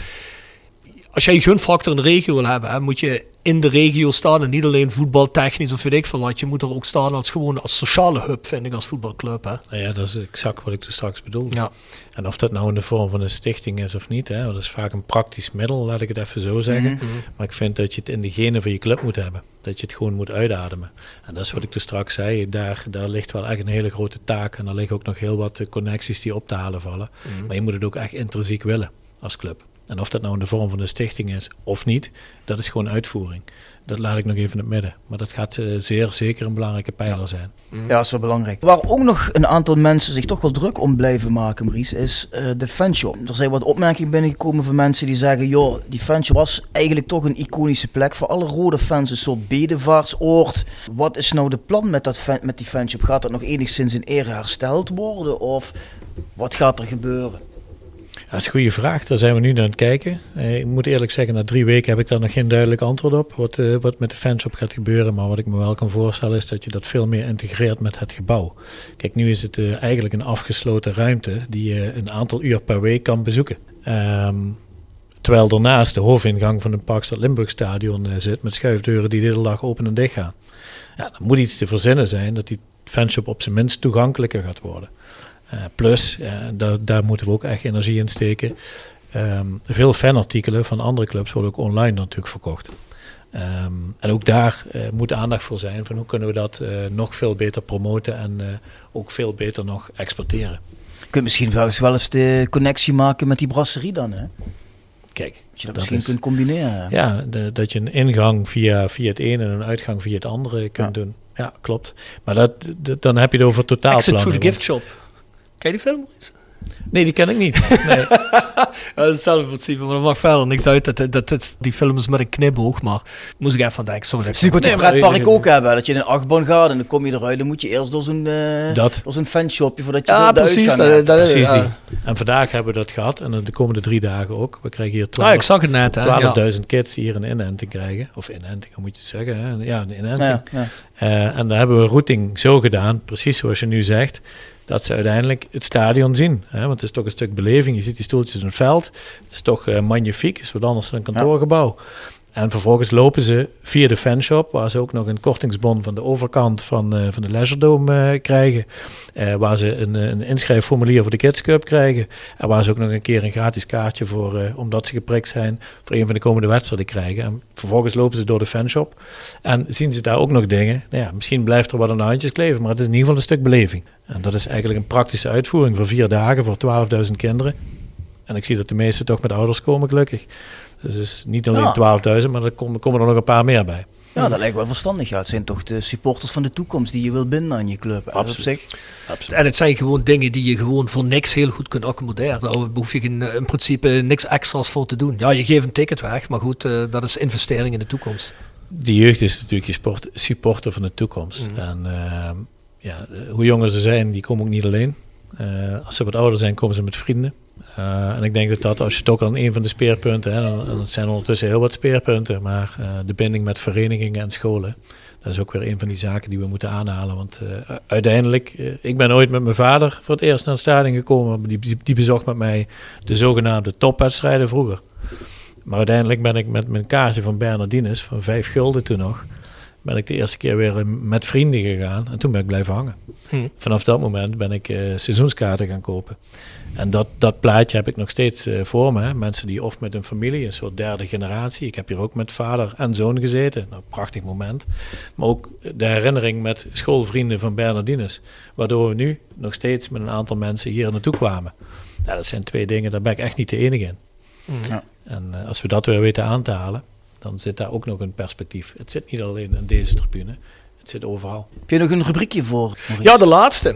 als jij een gunfactor in de regio wil hebben, hè, moet je in de regio staan. En niet alleen voetbaltechnisch of weet ik veel wat. Je moet er ook staan als gewoon als sociale hub, vind ik, als voetbalclub. Hè. Ja, dat is exact wat ik toen straks bedoelde. Ja. En of dat nou in de vorm van een stichting is of niet, hè, dat is vaak een praktisch middel, laat ik het even zo zeggen. Maar ik vind dat je het in de genen van je club moet hebben. Dat je het gewoon moet uitademen. En dat is wat ik toen straks zei. Daar, daar ligt wel echt een hele grote taak. En er liggen ook nog heel wat connecties die op te halen vallen. Maar je moet het ook echt intrinsiek willen als club. En of dat nou in de vorm van een stichting is of niet, dat is gewoon uitvoering. Dat laat ik nog even in het midden. Maar dat gaat eh, zeer zeker een belangrijke pijler zijn. Ja, dat is wel belangrijk. Waar ook nog een aantal mensen zich toch wel druk om blijven maken, Maurice, is eh, de fanshop. Er zijn wat opmerkingen binnengekomen van mensen die zeggen, joh, die fanshop was eigenlijk toch een iconische plek voor alle rode fans, een soort bedevaartsoord. Wat is nou de plan met, dat fan- met die fanshop? Gaat dat nog enigszins in ere hersteld worden of wat gaat er gebeuren? Dat is een goede vraag. Daar zijn we nu naar aan het kijken. Eh, ik moet eerlijk zeggen, na drie weken heb ik daar nog geen duidelijk antwoord op. Wat, eh, wat met de fanshop gaat gebeuren. Maar wat ik me wel kan voorstellen is dat je dat veel meer integreert met het gebouw. Kijk, nu is het eh, eigenlijk een afgesloten ruimte die je een aantal uur per week kan bezoeken. Ehm, terwijl daarnaast de hoofdingang van het Parkstad Limburg stadion zit met schuifdeuren die de hele dag open en dicht gaan. Ja, dan moet iets te verzinnen zijn dat die fanshop op zijn minst toegankelijker gaat worden. Eh, plus, eh, daar, daar moeten we ook echt energie in steken. Ehm, veel fanartikelen van andere clubs worden ook online natuurlijk verkocht. Ehm, en ook daar eh, moet aandacht voor zijn van hoe kunnen we dat eh, nog veel beter promoten en eh, ook veel beter nog exporteren. Je kunt misschien wel eens, wel eens de connectie maken met die brasserie dan, hè? kijk, Dat je dat, dat misschien is- kunt combineren. ja, de- dat je een ingang via, via het ene en een uitgang via het andere kunt doen. Ja, klopt. Maar dat, dat- dan heb je het over Exit totaalplannen. through the want- gift shop. Ken je die film? Nee, die ken ik niet. [LAUGHS] Nee. Ja, dat is zelf zien, maar dat mag verder niks uit. Dat, dat, dat, die film is met een knipoog, maar moest ik even aan denken. Sorry, Dat is natuurlijk wat Nee, pretpark ook hebben. Dat je in een achtbaan gaat en dan kom je eruit. Dan moet je eerst door zo'n eh, Dat. door zo'n fanshopje voordat je Ja, precies. Dat, hebt. dat, Precies ja. die. En vandaag hebben we dat gehad. En de komende drie dagen ook. We krijgen hier Ah, ik 12 zag het net. hè. Ja. 12.000 kids die hier een inenting krijgen. Of inenting, moet je het zeggen? Hè? Ja, een inenting. Ja, ja. Eh, en daar hebben we routing zo gedaan, precies zoals je nu zegt, dat ze uiteindelijk het stadion zien. Hè? Want het is toch een stuk beleving. Je ziet die stoeltjes in het veld. Het is toch eh, magnifiek. is wat anders dan een kantoorgebouw. En vervolgens lopen ze via de fanshop, waar ze ook nog een kortingsbon van de overkant van, eh, van de Leisure eh, krijgen. Eh, waar ze een, een inschrijfformulier voor de Kids Cup krijgen. En waar ze ook nog een keer een gratis kaartje voor, omdat ze geprikt zijn, voor een van de komende wedstrijden krijgen. En vervolgens lopen ze door de fanshop en zien ze daar ook nog dingen. Nou ja, misschien blijft er wat aan de handjes kleven, maar het is in ieder geval een stuk beleving. En dat is eigenlijk een praktische uitvoering voor vier dagen voor 12.000 kinderen. En ik zie dat de meeste toch met ouders komen, gelukkig. Dus het is niet alleen Ja. 12.000, maar er komen, komen er nog een paar meer bij. Ja, dat lijkt wel verstandig. Ja, het zijn toch de supporters van de toekomst die je wil binden aan je club. Absoluut. zich. En het zijn gewoon dingen die je gewoon voor niks heel goed kunt accommoderen. Daar hoef je geen, eh, in principe niks extra's voor te doen. Ja, je geeft een ticket weg, maar goed, eh, dat is investering in de toekomst. De jeugd is natuurlijk je sport, supporter van de toekomst. En ehm, ja, eh, hoe jonger ze zijn, die komen ook niet alleen. Eh, als ze wat ouder zijn, komen ze met vrienden. Eh, en ik denk dat dat, als je het ook aan een van de speerpunten, hè, en het zijn ondertussen heel wat speerpunten, maar eh, de binding met verenigingen en scholen, dat is ook weer een van die zaken die we moeten aanhalen. Want eh, uiteindelijk, ik ben ooit met mijn vader voor het eerst naar het stadion gekomen, die, die, die bezocht met mij de zogenaamde topwedstrijden vroeger. Maar uiteindelijk ben ik met mijn kaartje van Bernardines, van vijf gulden toen nog, ben ik de eerste keer weer met vrienden gegaan. En toen ben ik blijven hangen. Hm. Vanaf dat moment ben ik seizoenskaarten gaan kopen. En dat, dat plaatje heb ik nog steeds eh, voor me. hè. Mensen die of met een familie, een soort derde generatie. Ik heb hier ook met vader en zoon gezeten. Nou, prachtig moment. Maar ook de herinnering met schoolvrienden van Bernardines. Waardoor we nu nog steeds met een aantal mensen hier naartoe kwamen. Ja, dat zijn twee dingen, daar ben ik echt niet de enige in. Ja. En eh, als we dat weer weten aan te halen, dan zit daar ook nog een perspectief. Het zit niet alleen in deze tribune, het zit overal. Heb je nog een rubriekje voor? Maurice? Ja, de laatste.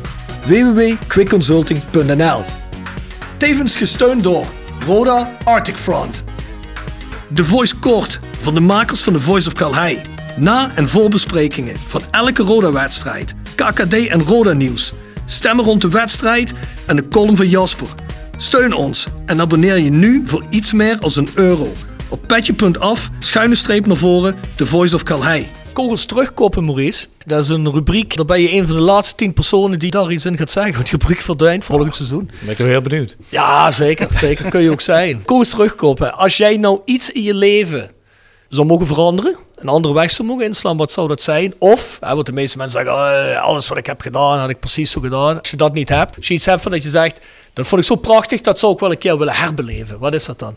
www.quickconsulting.nl Tevens gesteund door Roda Arctic Front. De Voice Kort van de makers van The Voice of Calhei. Na- en voorbesprekingen van elke Roda-wedstrijd, KKD en Roda-nieuws. Stemmen rond de wedstrijd en de column van Jasper. Steun ons en abonneer je nu voor iets meer als een euro. Op petje.af, schuine streep naar voren, The Voice of Calhei. Kogels terugkoppen, Maurice. Dat is een rubriek. Dan ben je een van de laatste tien personen die daar iets in gaat zeggen. Want die rubriek verdwijnt volgend seizoen. Ben ik toch heel benieuwd. Ja, zeker. Zeker kun je ook zijn. Kom eens terugkoppen. Als jij nou iets in je leven zou mogen veranderen, een andere weg zou mogen inslaan, wat zou dat zijn? Of, hè, wat de meeste mensen zeggen, "Eh, alles wat ik heb gedaan, had ik precies zo gedaan. Als je dat niet hebt, als je iets hebt van dat je zegt, dat vond ik zo prachtig, dat zou ik wel een keer willen herbeleven. Wat is dat dan?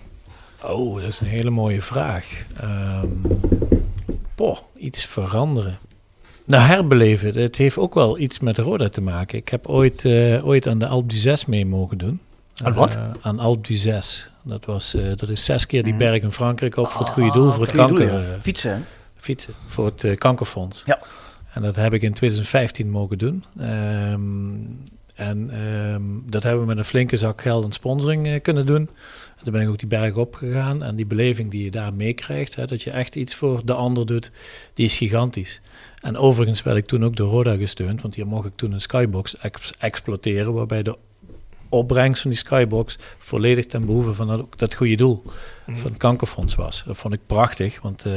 Oh, dat is een hele mooie vraag. Ehm boah, iets veranderen. Nou, herbeleven, het heeft ook wel iets met Roda te maken. Ik heb ooit, eh, ooit aan de Alpe d'Huez mee mogen doen. Aan wat? Eh, aan Alpe d'Huez. Dat, was, eh, dat is zes keer die berg in Frankrijk op voor het goede doel, voor het doel, kanker. ja. Fietsen, fietsen voor het kankerfonds. Ja. En dat heb ik in 2015 mogen doen. Ehm, en ehm, dat hebben we met een flinke zak geld en sponsoring kunnen doen. En toen ben ik ook die berg opgegaan. En die beleving die je daar meekrijgt, dat je echt iets voor de ander doet, die is gigantisch. En overigens werd ik toen ook door Roda gesteund, want hier mocht ik toen een skybox ex- exploiteren, waarbij de opbrengst van die skybox volledig ten behoeve van dat, dat goede doel van het kankerfonds was. Dat vond ik prachtig, want eh,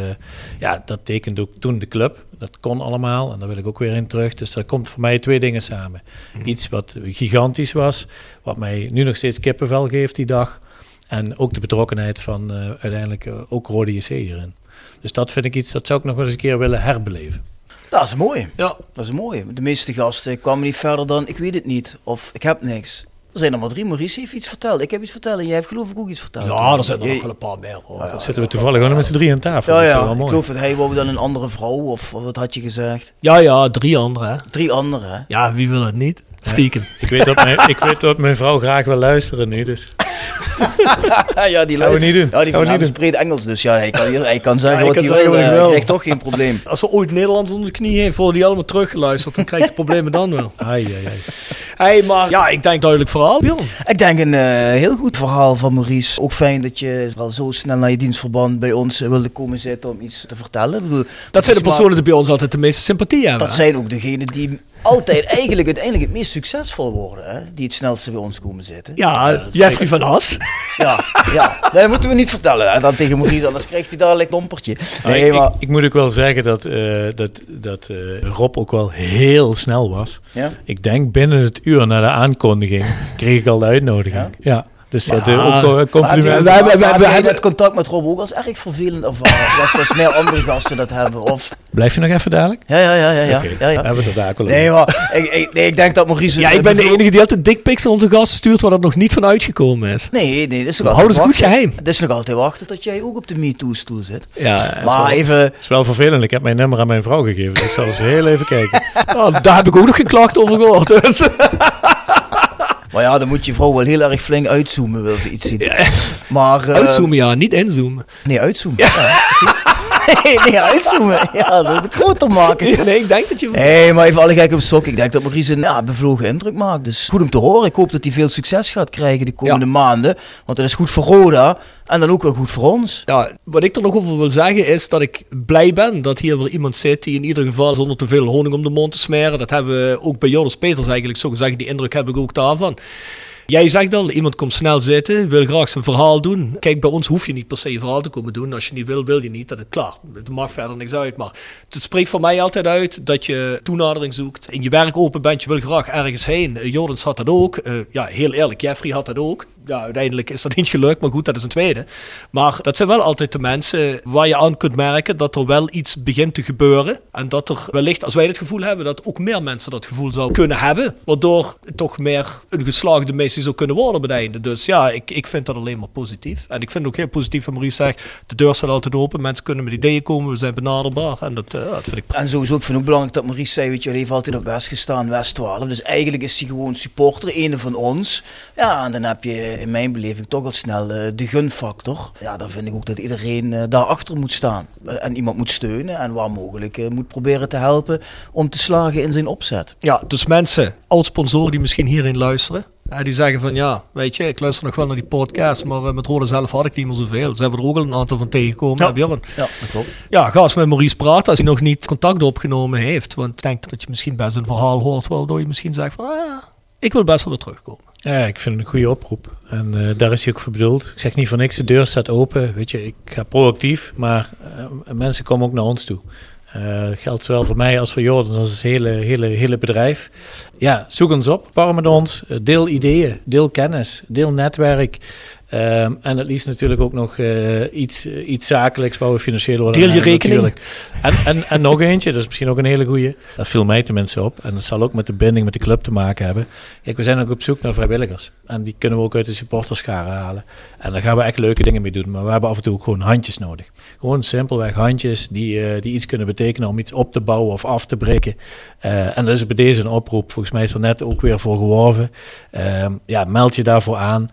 ja, dat tekent ook toen de club. Dat kon allemaal en daar wil ik ook weer in terug. Dus daar komt voor mij twee dingen samen. Iets wat gigantisch was, wat mij nu nog steeds kippenvel geeft die dag. En ook de betrokkenheid van eh, uiteindelijk eh, ook Rode JC hierin. Dus dat vind ik iets, dat zou ik nog wel eens een keer willen herbeleven. Dat is mooi. Ja. Dat is mooi. De meeste gasten kwamen niet verder dan ik weet het niet of ik heb niks. Er zijn er maar drie. Maurice heeft iets verteld. Ik heb iets verteld en jij hebt geloof ik ook iets verteld. Ja, er zijn er nog wel een paar meer. Hoor. Dan zitten we toevallig gewoon met z'n drieën aan tafel. Ja, dat is ja. Ik geloof dat hij wou dan een andere vrouw of wat had je gezegd? Ja, ja, drie anderen. Hè. Drie andere. Ja, wie wil het niet? Stiekem. Ik weet, dat mijn, ik weet dat mijn vrouw graag wil luisteren nu, dus [LAUGHS] ja, die Gaan we niet doen. Ja, die van spreekt Engels, dus ja, hij kan, hier, hij kan zeggen Ja, wat hij hij kan wil. hij eh, wil. Hij krijgt toch geen probleem. [LAUGHS] Als er ooit Nederland onder de knie heeft, worden die allemaal teruggeluisterd. Dan krijg je de problemen dan wel. [LAUGHS] ai, ai, ai. Hey, maar ja, ik denk duidelijk verhaal, Bjorn. Ik denk een eh, heel goed verhaal van Maurice. Ook fijn dat je al zo snel naar je dienstverband bij ons eh, wilde komen zitten om iets te vertellen. Bedoel, Dat zijn de personen die bij ons altijd de meeste sympathie hebben. Dat hè? zijn ook degenen die altijd eigenlijk uiteindelijk het meest succesvol worden. Hè? Die het snelste bij ons komen zitten. Ja, Jeffrey van As. Ja, ja. Nee, dat moeten we niet vertellen. Hè? Dan tegen Maurice, anders krijgt hij dadelijk een dompertje. Nee, ik, maar... ik, ik moet ook wel zeggen dat, eh, dat, dat eh, Rob ook wel heel snel was. Ja? Ik denk binnen het uur na de aankondiging kreeg ik al de uitnodiging. Ja, dus dat eh, ook eh, compliment. wij- wij jij hebben- het contact met Rob ook als erg vervelend ervaren? Dat [LAUGHS] als meer andere gasten dat hebben? Of... Blijf je nog even dadelijk? Ja, ja, ja, ja. ja. Oké, ja, ja. hebben we het wel Nee, maar ik, ik, nee, ik denk dat Maurice... Ja, het, ik ben de eh, enige die altijd dickpics naar onze gasten stuurt waar dat nog niet van uitgekomen is. Nee, nee, dat is nog houden ze goed wachten. geheim. Het is nog altijd wachten tot jij ook op de MeToo-stoel zit. Ja, Maar even... Het is wel vervelend. Ik heb mijn nummer aan mijn vrouw gegeven. Dus ik zal eens heel even kijken. [LAUGHS] Oh, daar heb ik ook nog geen klacht over gehoord. Dus. [LAUGHS] Maar ja, dan moet je vrouw wel heel erg flink uitzoomen, wil ze iets zien. Maar... eh, Uitzoomen, ja, niet inzoomen. Nee, uitzoomen. Ja, precies. Nee, uitzoomen. Ja, dat het groter maken. Nee, ik denk dat je... Nee, maar even alle gek op stok. Ik denk dat Maurice een ja, bevlogen indruk maakt. Dus goed om te horen. Ik hoop dat hij veel succes gaat krijgen de komende maanden. Want dat is goed voor Roda. En dan ook wel goed voor ons. Ja, wat ik er nog over wil zeggen is dat ik blij ben dat hier weer iemand zit die in ieder geval zonder te veel honing om de mond te smeren. Dat hebben we ook bij Jonas Peters eigenlijk zo gezegd. Die indruk heb ik ook daarvan. Jij zegt al, iemand komt snel zitten, wil graag zijn verhaal doen. Kijk, bij ons hoef je niet per se je verhaal te komen doen. Als je niet wil, wil je niet. Dat is klaar. Het maakt verder niks uit. Maar het spreekt voor mij altijd uit dat je toenadering zoekt. In je werk open bent, je wil graag ergens heen. Uh, Jordans had dat ook. Uh, ja, heel eerlijk, Jeffrey had dat ook. Ja, uiteindelijk is dat niet gelukt, maar goed, dat is een tweede. Maar dat zijn wel altijd de mensen waar je aan kunt merken dat er wel iets begint te gebeuren. En dat er wellicht, als wij het gevoel hebben, dat ook meer mensen dat gevoel zouden kunnen hebben. Waardoor het toch meer een geslaagde missie zou kunnen worden bij het einde. Dus ja, ik, ik vind dat alleen maar positief. En ik vind het ook heel positief van Maurice zegt, de deur staat altijd open. Mensen kunnen met ideeën komen, we zijn benaderbaar. En dat, uh, dat vind ik En sowieso, ik vind het belangrijk dat Maurice zei, weet je, hij heeft altijd op West gestaan, West 12. Dus eigenlijk is hij gewoon supporter, een van ons. Ja, en dan heb je in mijn beleving toch al snel uh, de gunfactor. Ja, dan vind ik ook dat iedereen uh, daarachter moet staan. En iemand moet steunen en waar mogelijk uh, moet proberen te helpen om te slagen in zijn opzet. Ja, dus mensen, oud-sponsoren die misschien hierin luisteren. Ja, die zeggen van ja, weet je, ik luister nog wel naar die podcast, maar met Rode zelf had ik niet meer zoveel. Ze hebben er ook al een aantal van tegengekomen. Ja, ja dat klopt. Ja, ga eens met Maurice praten als hij nog niet contact opgenomen heeft. Want ik denk dat je misschien best een verhaal hoort waardoor je misschien zegt van ah, ik wil best wel weer terugkomen. Ja, ik vind het een goede oproep. En uh, daar is hij ook voor bedoeld. Ik zeg niet voor niks, de deur staat open. Weet je, ik ga proactief, maar uh, mensen komen ook naar ons toe. Uh, geldt zowel voor mij als voor Jordan, als het hele, hele, hele bedrijf. Ja, zoek ons op, par met ons, deel ideeën, deel kennis, deel netwerk. Um, en het liefst natuurlijk ook nog uh, iets, uh, iets zakelijks waar we financieel worden. Deel je rekening. Natuurlijk. En, en, en nog eentje, dat is misschien ook een hele goeie. Dat viel mij tenminste op. En dat zal ook met de binding met de club te maken hebben. Kijk, we zijn ook op zoek naar vrijwilligers. En die kunnen we ook uit de supporterscharen halen. En daar gaan we echt leuke dingen mee doen. Maar we hebben af en toe ook gewoon handjes nodig. Gewoon simpelweg handjes die, uh, die iets kunnen betekenen om iets op te bouwen of af te breken. en dat is bij deze een oproep. Volgens mij is er net ook weer voor geworven. ja, meld je daarvoor aan.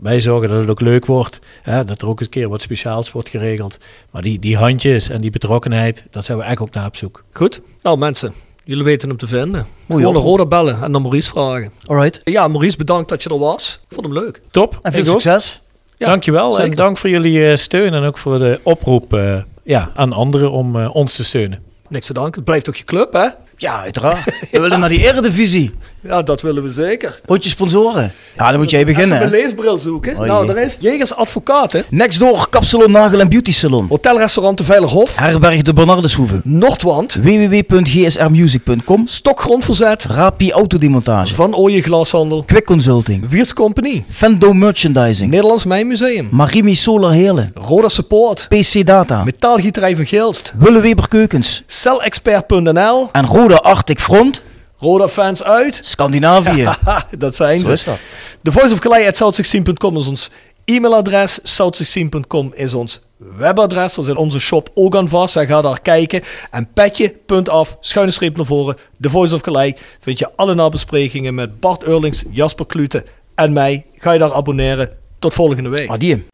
wij zorgen dat het ook leuk wordt. Hè, dat er ook eens een keer wat speciaals wordt geregeld. Maar die, die handjes en die betrokkenheid, daar zijn we echt ook naar op zoek. Goed. Nou mensen, jullie weten hem te vinden. Mooi Gewoon een rode bellen en dan Maurice vragen. Alright. Ja, Maurice, bedankt dat je er was. Ik vond hem leuk. Top. En veel Ik succes. Ja, Dankjewel zeker. en dank voor jullie uh, steun en ook voor de oproep uh, ja, aan anderen om uh, ons te steunen. Niks te danken. Het blijft toch je club, hè? Ja, uiteraard. We willen naar die eredivisie. Ja, dat willen we zeker. Rondje sponsoren. Ja, dan moet jij beginnen. Even een leesbril zoeken. Oh, nou, daar is Jegers Advocaten. Nextdoor, Kapsalon, Nagel en Beauty Salon. Hotelrestaurant de Veilerhof. Herberg de Bernardeshoeve. Noordwand. www.gsrmusic.com. Stokgrondverzet. Rapi Autodemontage. Van Ooyen Glashandel. Quick Consulting. Wiertz Company. Fendo Merchandising. Nederlands Mijnmuseum. Marimi Solar Heerlen. Roda Support. PC Data. Metaalgieterij van Geelst. Willeweber Keukens. Celexpert.nl. En Roda Arctic Front. Roda fans uit. Scandinavië. [LAUGHS] Dat zijn Zo ze. is dat. The Voice of Calais at south16.com is ons e-mailadres. South16.com is ons webadres. Daar zit onze shop ook aan vast. En ga daar kijken. En petje.af, schuine streep naar voren. The Voice of Calais. Vind je alle nabesprekingen met Bart Eurlings, Jasper Klute en mij. Ga je daar abonneren. Tot volgende week. Adieu.